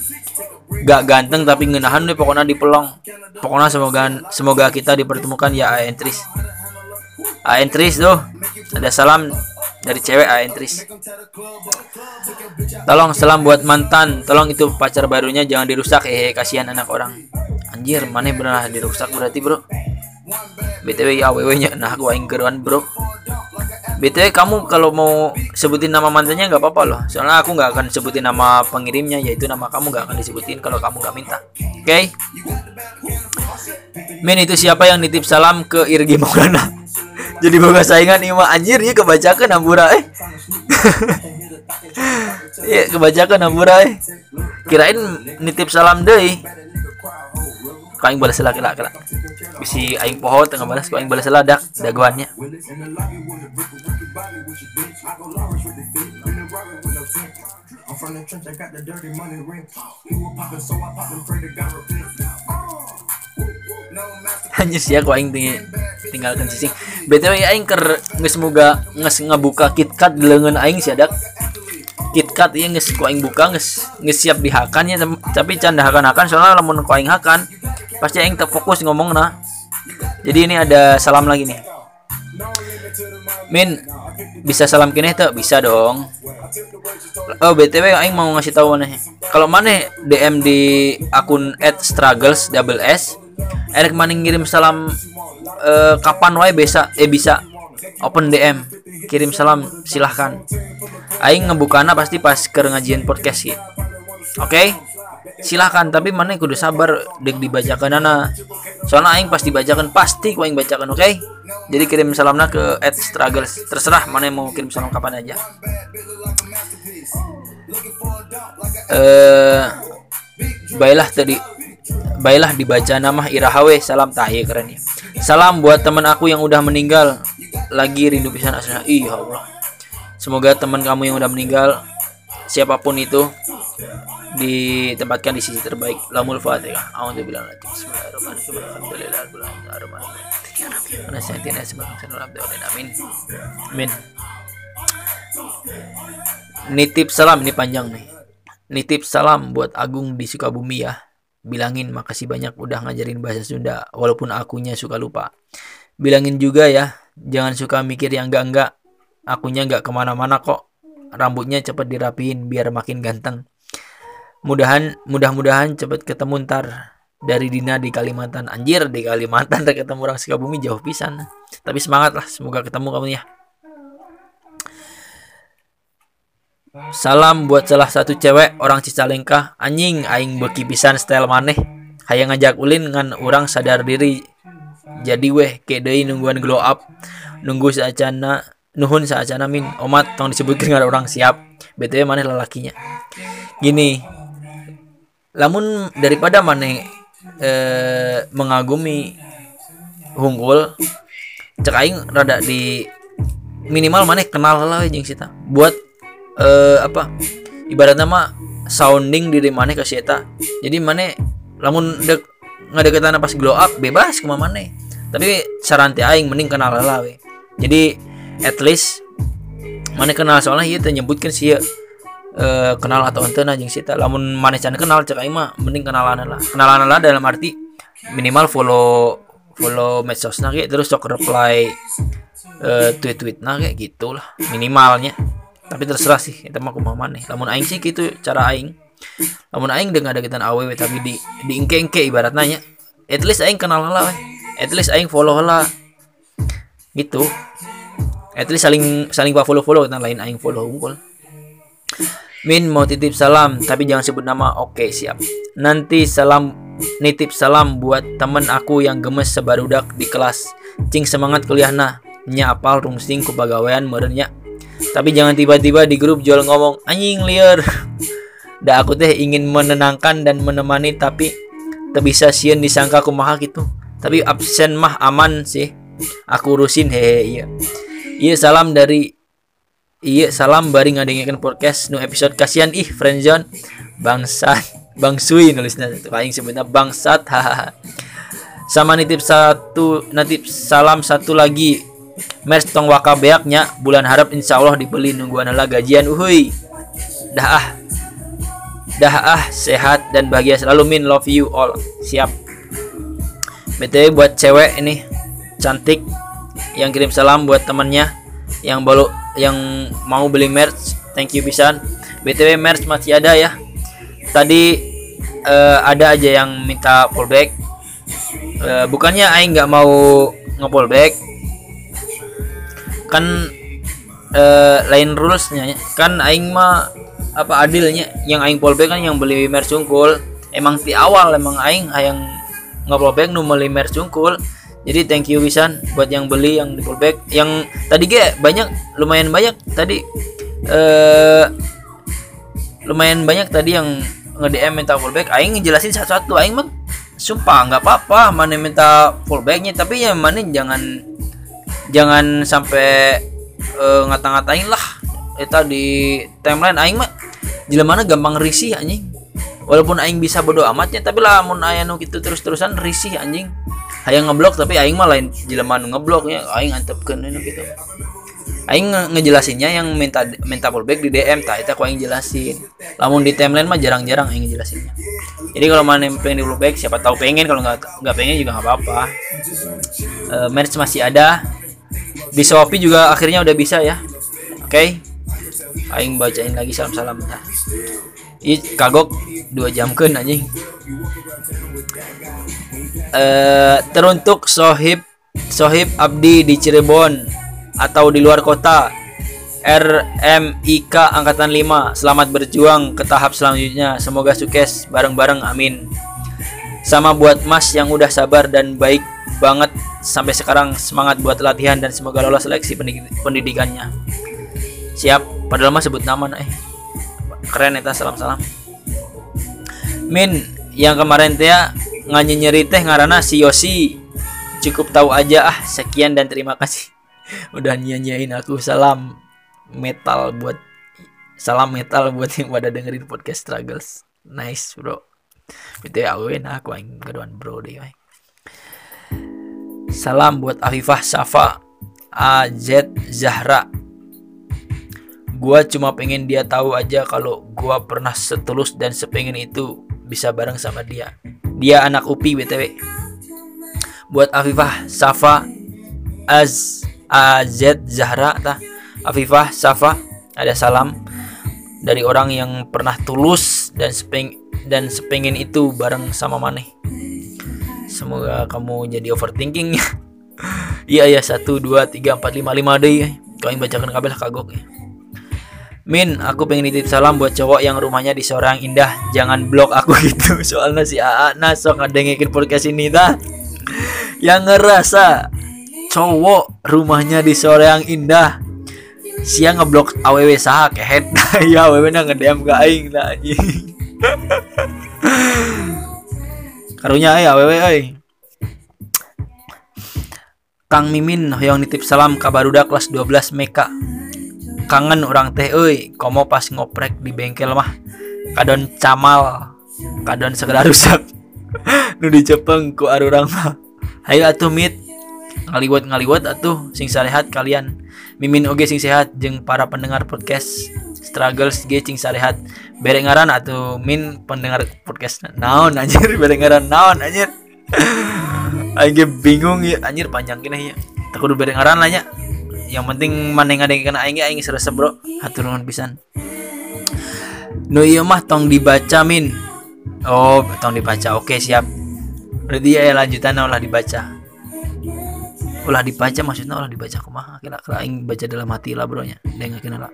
Gak ganteng tapi ngenahan deh pokoknya dipelong. Pokoknya semoga semoga kita dipertemukan ya A. Entris A Entris tuh. Ada salam dari cewek A Entris tolong salam buat mantan. Tolong itu pacar barunya jangan dirusak. Hehe kasihan anak orang. Anjir mana benar dirusak berarti bro? Btw ya aww nya nah gua aing keruan bro. Btw kamu kalau mau sebutin nama mantannya nggak apa-apa loh. Soalnya aku nggak akan sebutin nama pengirimnya yaitu nama kamu nggak akan disebutin kalau kamu nggak minta. Oke? Okay? Min itu siapa yang nitip salam ke Irgi Maulana jadi boga saingan ima anjir ya kebacakan Ambura eh. Iya kebacakan Ambura eh. Kirain nitip salam deh ku aing balas lah kira kira. Bisi aing poho tengah balas ku aing balas lah dak daguannya hanya sih aku aing tinggal tinggalkan cicing btw aing ker nges semoga nges ngebuka kitkat lengan aing sih ada kitkat ya nges aing buka nges nges siap dihakan ya tapi canda hakan hakan soalnya lamun ku aing hakan pasti aing terfokus ngomong nah jadi ini ada salam lagi nih. Min bisa salam kini tuh bisa dong. Oh btw aing mau ngasih tahu nih kalau mana dm di akun @struggles double s Erik maning ngirim salam uh, kapan wae bisa eh bisa open DM kirim salam silahkan. Aing ngebukana pasti pas ke ngajian podcast ya oke? Okay? silahkan tapi mana kudu sabar dek dibacakan nana soalnya aing pasti bacakan pasti ku aing bacakan oke? Okay? jadi kirim salamnya ke at struggles terserah mana yang mau kirim salam kapan aja. Eh uh, baiklah tadi baiklah dibaca nama Irahawe. Salam tahi keren ya. Salam buat teman aku yang udah meninggal. Lagi rindu pisan aslinya. Iya Allah. Semoga teman kamu yang udah meninggal siapa pun itu ditempatkan di sisi terbaik. Lamul fatihah amin bilang lagi amin. Amin nitip salam ini panjang nih. Nitip salam buat Agung di Sukabumi ya bilangin makasih banyak udah ngajarin bahasa Sunda walaupun akunya suka lupa. Bilangin juga ya jangan suka mikir yang enggak-enggak akunya enggak ke mana-mana kok. Rambutnya cepet dirapiin biar makin ganteng. Mudahan mudah-mudahan cepet ketemu ntar dari Dina di Kalimantan. Anjir di Kalimantan ketemu orang Sukabumi jauh pisan. Tapi semangat lah semoga ketemu kamu ya Salam buat salah satu cewek orang Cicalengka. Anjing aing beki pisan style maneh. Hayang ngajak ulin ngan orang sadar diri. Jadi weh kedai nungguan glow up. Nunggu saacana nuhun saacana min. Omat tong disebutkan nggak orang siap. Btw maneh lelakinya gini lamun daripada maneh eh, mengagumi hunggul cek aing rada di minimal maneh kenal lah jeung sita. Buat uh, apa? Ibarat nama sounding di mana ke sieta jadi mana lamun dek ngadeketan pas glow up bebas ke mana tapi saran aing mending kenal lah we. Jadi at least mana kenal. Soalnya iya nyebutkan sih uh, kenal atau ente anjing sih lamun mana can kenal cek aing mah mending kenalan lah. Kenalan lah dalam arti minimal follow follow medsosnya kayak terus cok reply uh, tweet tweet nah kayak gitulah minimalnya tapi terserah sih kita mau kumaha nih lamun aing sih gitu cara aing. Lamun aing dengan ada kita aww tapi di di ingke ingke ibarat nanya at least aing kenal lah at least aing follow lah gitu. At least saling saling follow follow kita lain aing follow unggul. Min mau titip salam tapi jangan sebut nama. Oke siap. Nanti salam nitip salam buat temen aku yang gemes sebarudak di kelas. Cing semangat kuliah nah nya apal rungsing ku merenya tapi jangan tiba-tiba di grup jual ngomong anjing liar. Dah aku teh ingin menenangkan dan menemani tapi bisa sieun disangka aku kumaha gitu. Tapi absen mah aman sih. Aku urusin hehe iya. Iya salam dari Iya salam bari ngadengin podcast nu episode kasihan ih friendzone bangsat Bang Sui nulisnya itu paling sebenarnya bangsat hahaha sama nitip satu nitip salam satu lagi Mes tong waka beaknya bulan harap insya Allah dibeli nungguan lah gajian uhui dah ah. Dah ah sehat dan bahagia selalu min. Love you all. Siap. Btw buat cewek ini cantik yang kirim salam buat temennya yang baru yang mau beli merch thank you pisan. Btw merch masih ada ya. Tadi uh, ada aja yang minta fallback uh, bukannya Aing nggak mau nge-fallback kan uh, lain rulesnya. Kan aing mah apa adilnya. Yang aing polbek kan yang beli merch cungkul. Emang di awal emang aing yang nggak polbek nu beli merch cungkul. Jadi thank you wisan buat yang beli yang di polbek yang tadi ge banyak lumayan banyak tadi uh, lumayan banyak tadi yang nge DM minta polbek aing ngejelasin satu-satu aing mah sumpah nggak apa-apa mana minta fallbacknya tapi ya mana jangan jangan sampai uh, ngata-ngatain lah. Itu di timeline aing mah mana gampang risih anjing. Walaupun aing bisa bodo amatnya tapi lah mun aya nu gitu terus-terusan risih anjing. Hayang ngeblok tapi aing mah lain jila mana ngebloknya aing antepkeun gitu. Aing ngejelasinnya yang minta minta fallback di DM tak itu aku aing jelasin. Lamun di timeline mah jarang-jarang aing ngejelasinnya. Jadi kalau mana yang pengen di fallback siapa tahu pengen kalau nggak nggak pengen juga nggak apa-apa. Uh, merch masih ada di Shopee juga akhirnya udah bisa ya. Oke. Okay? aing bacain lagi salam-salam. Ih, kagok. Dua jam kan anjing. Uh, teruntuk sohib sohib abdi di Cirebon atau di luar kota. RMIK Angkatan 5 Selamat berjuang ke tahap selanjutnya. Semoga sukses bareng-bareng. Amin. Sama buat mas yang udah sabar dan baik banget Sampai sekarang semangat buat latihan dan semoga lolos seleksi pendidikannya. Siap? Padahal mas sebut nama eh Keren eta salam-salam. Min Yang kemarin teh nganyi nyeri teh ngarana si Yosi. Cukup tahu aja ah Sekian dan terima kasih. Udah nyanyiin aku salam metal buat salam metal buat yang pada dengerin podcast struggles. Nice bro. Itu ya nah aku yang keduan bro deh. Salam buat Afifah Safa AZ Zahra. Gua cuma pengen dia tahu aja kalau gua pernah setulus dan sepengen itu bisa bareng sama dia. Dia anak UPI BTW buat Afifah Safa Az AZ Zahra tah. Afifah, Safa, ada salam dari orang yang pernah tulus dan sepeng dan sepengen itu bareng sama Maneh. Semoga kamu jadi overthinking ya. Iya ya satu dua tiga empat lima lima deh. Kau yang bacakan kabel kagok ya. Min, aku pengen nitip salam buat cowok yang rumahnya di Sorang Indah. Jangan blok aku gitu. Soalnya si AA nasok ngedengerin podcast ini dah. Yang ngerasa cowok rumahnya di Sorang Indah siang ngeblok aww sah kehet ya aww na ngedem ke aing lah karunya ay aww ay Kang Mimin yang nitip salam ke Baruda kelas 12 Meka. Kangen orang teh euy komo pas ngoprek di bengkel mah. Kadon camal kadon segera rusak. Nu dicepeng ku arurang mah. Hayu atuh mit. Ngaliwat ngaliwat atuh sing sarehat kalian. Mimin oge sing sehat jeng para pendengar podcast struggles ge cing sarehat. Berengaran atau min pendengar podcast naon anjir. Berengaran naon anjir. Aing bingung ya anjir panjang gini ya tak kudu berengaran lah ya yang penting mana yang ada yang kena aing aing serasa bro. Hatur nuhun pisan. Nu ieu mah tong dibaca min. Oh tong dibaca. Oke siap. Berarti ya lanjutan lah dibaca. Ulah dibaca maksudnya ulah dibaca kumaha? Kira kira aing baca dalam hati lah bro nya. Dengan kena lah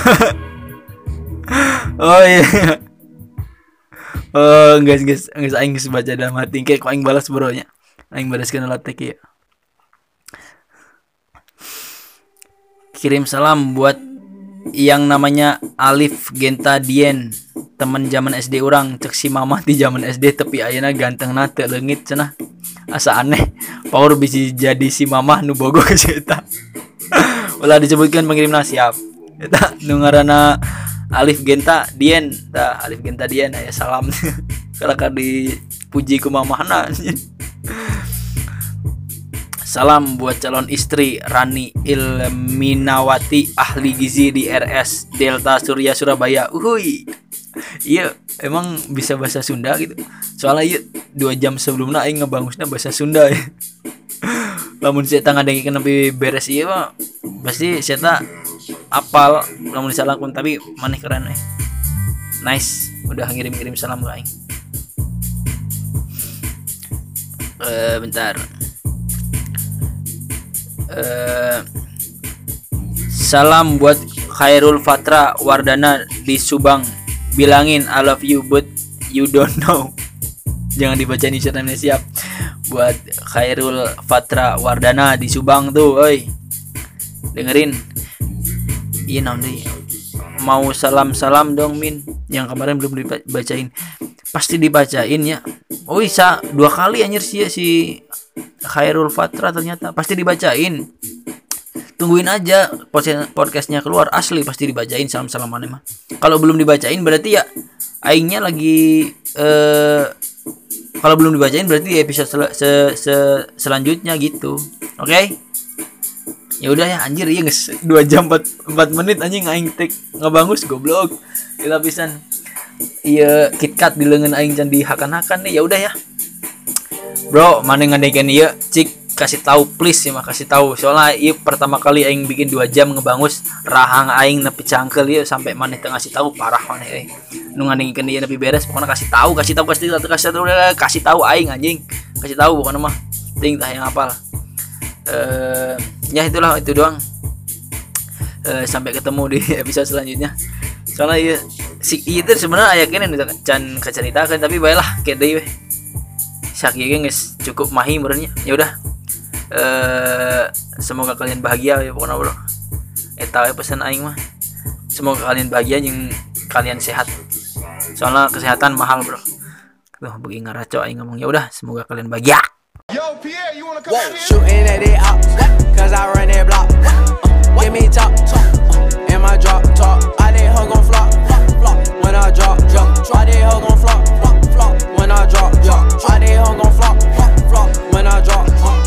oh iya. Oh guys guys guys aing geus baca dalam hati. Kayak aing balas bro nya? Aing balas kana latek ya kirim salam buat yang namanya Alif Genta Dien. Teman zaman SD orang cek si mama di zaman SD tapi ayana ganteng nate lengit cenah. Asa aneh power bisa jadi si mama nu bogo ke ulah disebutkan pengirim siap eta nu ngaranna Alif Genta Dien dah Alif Genta Dien ya salam kalau kan dipuji ku Salam buat calon istri Rani Ilminawati ahli gizi di RS Delta Surya Surabaya. Uhui. Iya, emang bisa bahasa Sunda gitu. Soalnya iya dua jam sebelumnya aing ngebangusnya bahasa Sunda ya. Lamun saya tangan dengi kenapa beres iya mah pasti saya apal namun disalahkan tapi maneh keren nih nice. Udah ngirim-ngirim salam ke aing. Uh, bentar. Uh, salam buat Khairul Fatra Wardana di Subang. Bilangin I love you but you don't know. Jangan dibacain username siap. Buat Khairul Fatra Wardana di Subang tuh oi. Dengerin iya nanti mau salam-salam dong Min. Yang kemarin belum dibacain. Pasti dibacain ya. Oh bisa. Dua kali anjir sih si Khairul Fatra ternyata. Pasti dibacain. Tungguin aja podcastnya keluar. Asli pasti dibacain salam salaman mah. Kalau belum dibacain berarti ya aingnya lagi eh kalau belum dibacain berarti episode sel se se selanjutnya gitu. Oke? okay? Ya udah ya anjir iya guys dua jam empat empat menit anjing aing tek ngebangus goblok. Kita pisan. Iya KitKat di lengan aing can dihakan-hakan nih ya udah ya. Bro mana ngadekan iya cik kasih tahu please ya kasih tahu. Soalnya iya pertama kali aing bikin dua jam ngebangus rahang aing nepi cangkel iya sampai mana tengah kasih tahu parah mana eh. Nu ngadekan iya nepi beres pokoknya kasih tahu kasih tahu kasih tahu kasih tahu kasih tahu aing anjing. Kasih tahu pokoknya mah. Ting tah yang apal eh ya itulah itu doang. Uh, sampai ketemu di episode selanjutnya. Soalnya iya si itu sebenarnya ayah kene can keceritakan tapi baiklah kayak deh sakit guys cukup mahi ya udah. Eh semoga kalian bahagia ya pokoknya bro eta ya pesan aing mah. Semoga kalian bahagia yang kalian sehat. Soalnya kesehatan mahal bro. Tuh begini ngaraco aing ngomong. Ya udah semoga kalian bahagia Yo, Pierre, you wanna come Whoa, shooting at it out, cause I run that block. Uh, give me top, top, uh, and my drop, top. I did her gon' flop, flop, flop. When I drop, drop, I did her gon' flop, flop, flop. When I drop, drop. I did her gon' flop, flop, flop. When I drop, drop.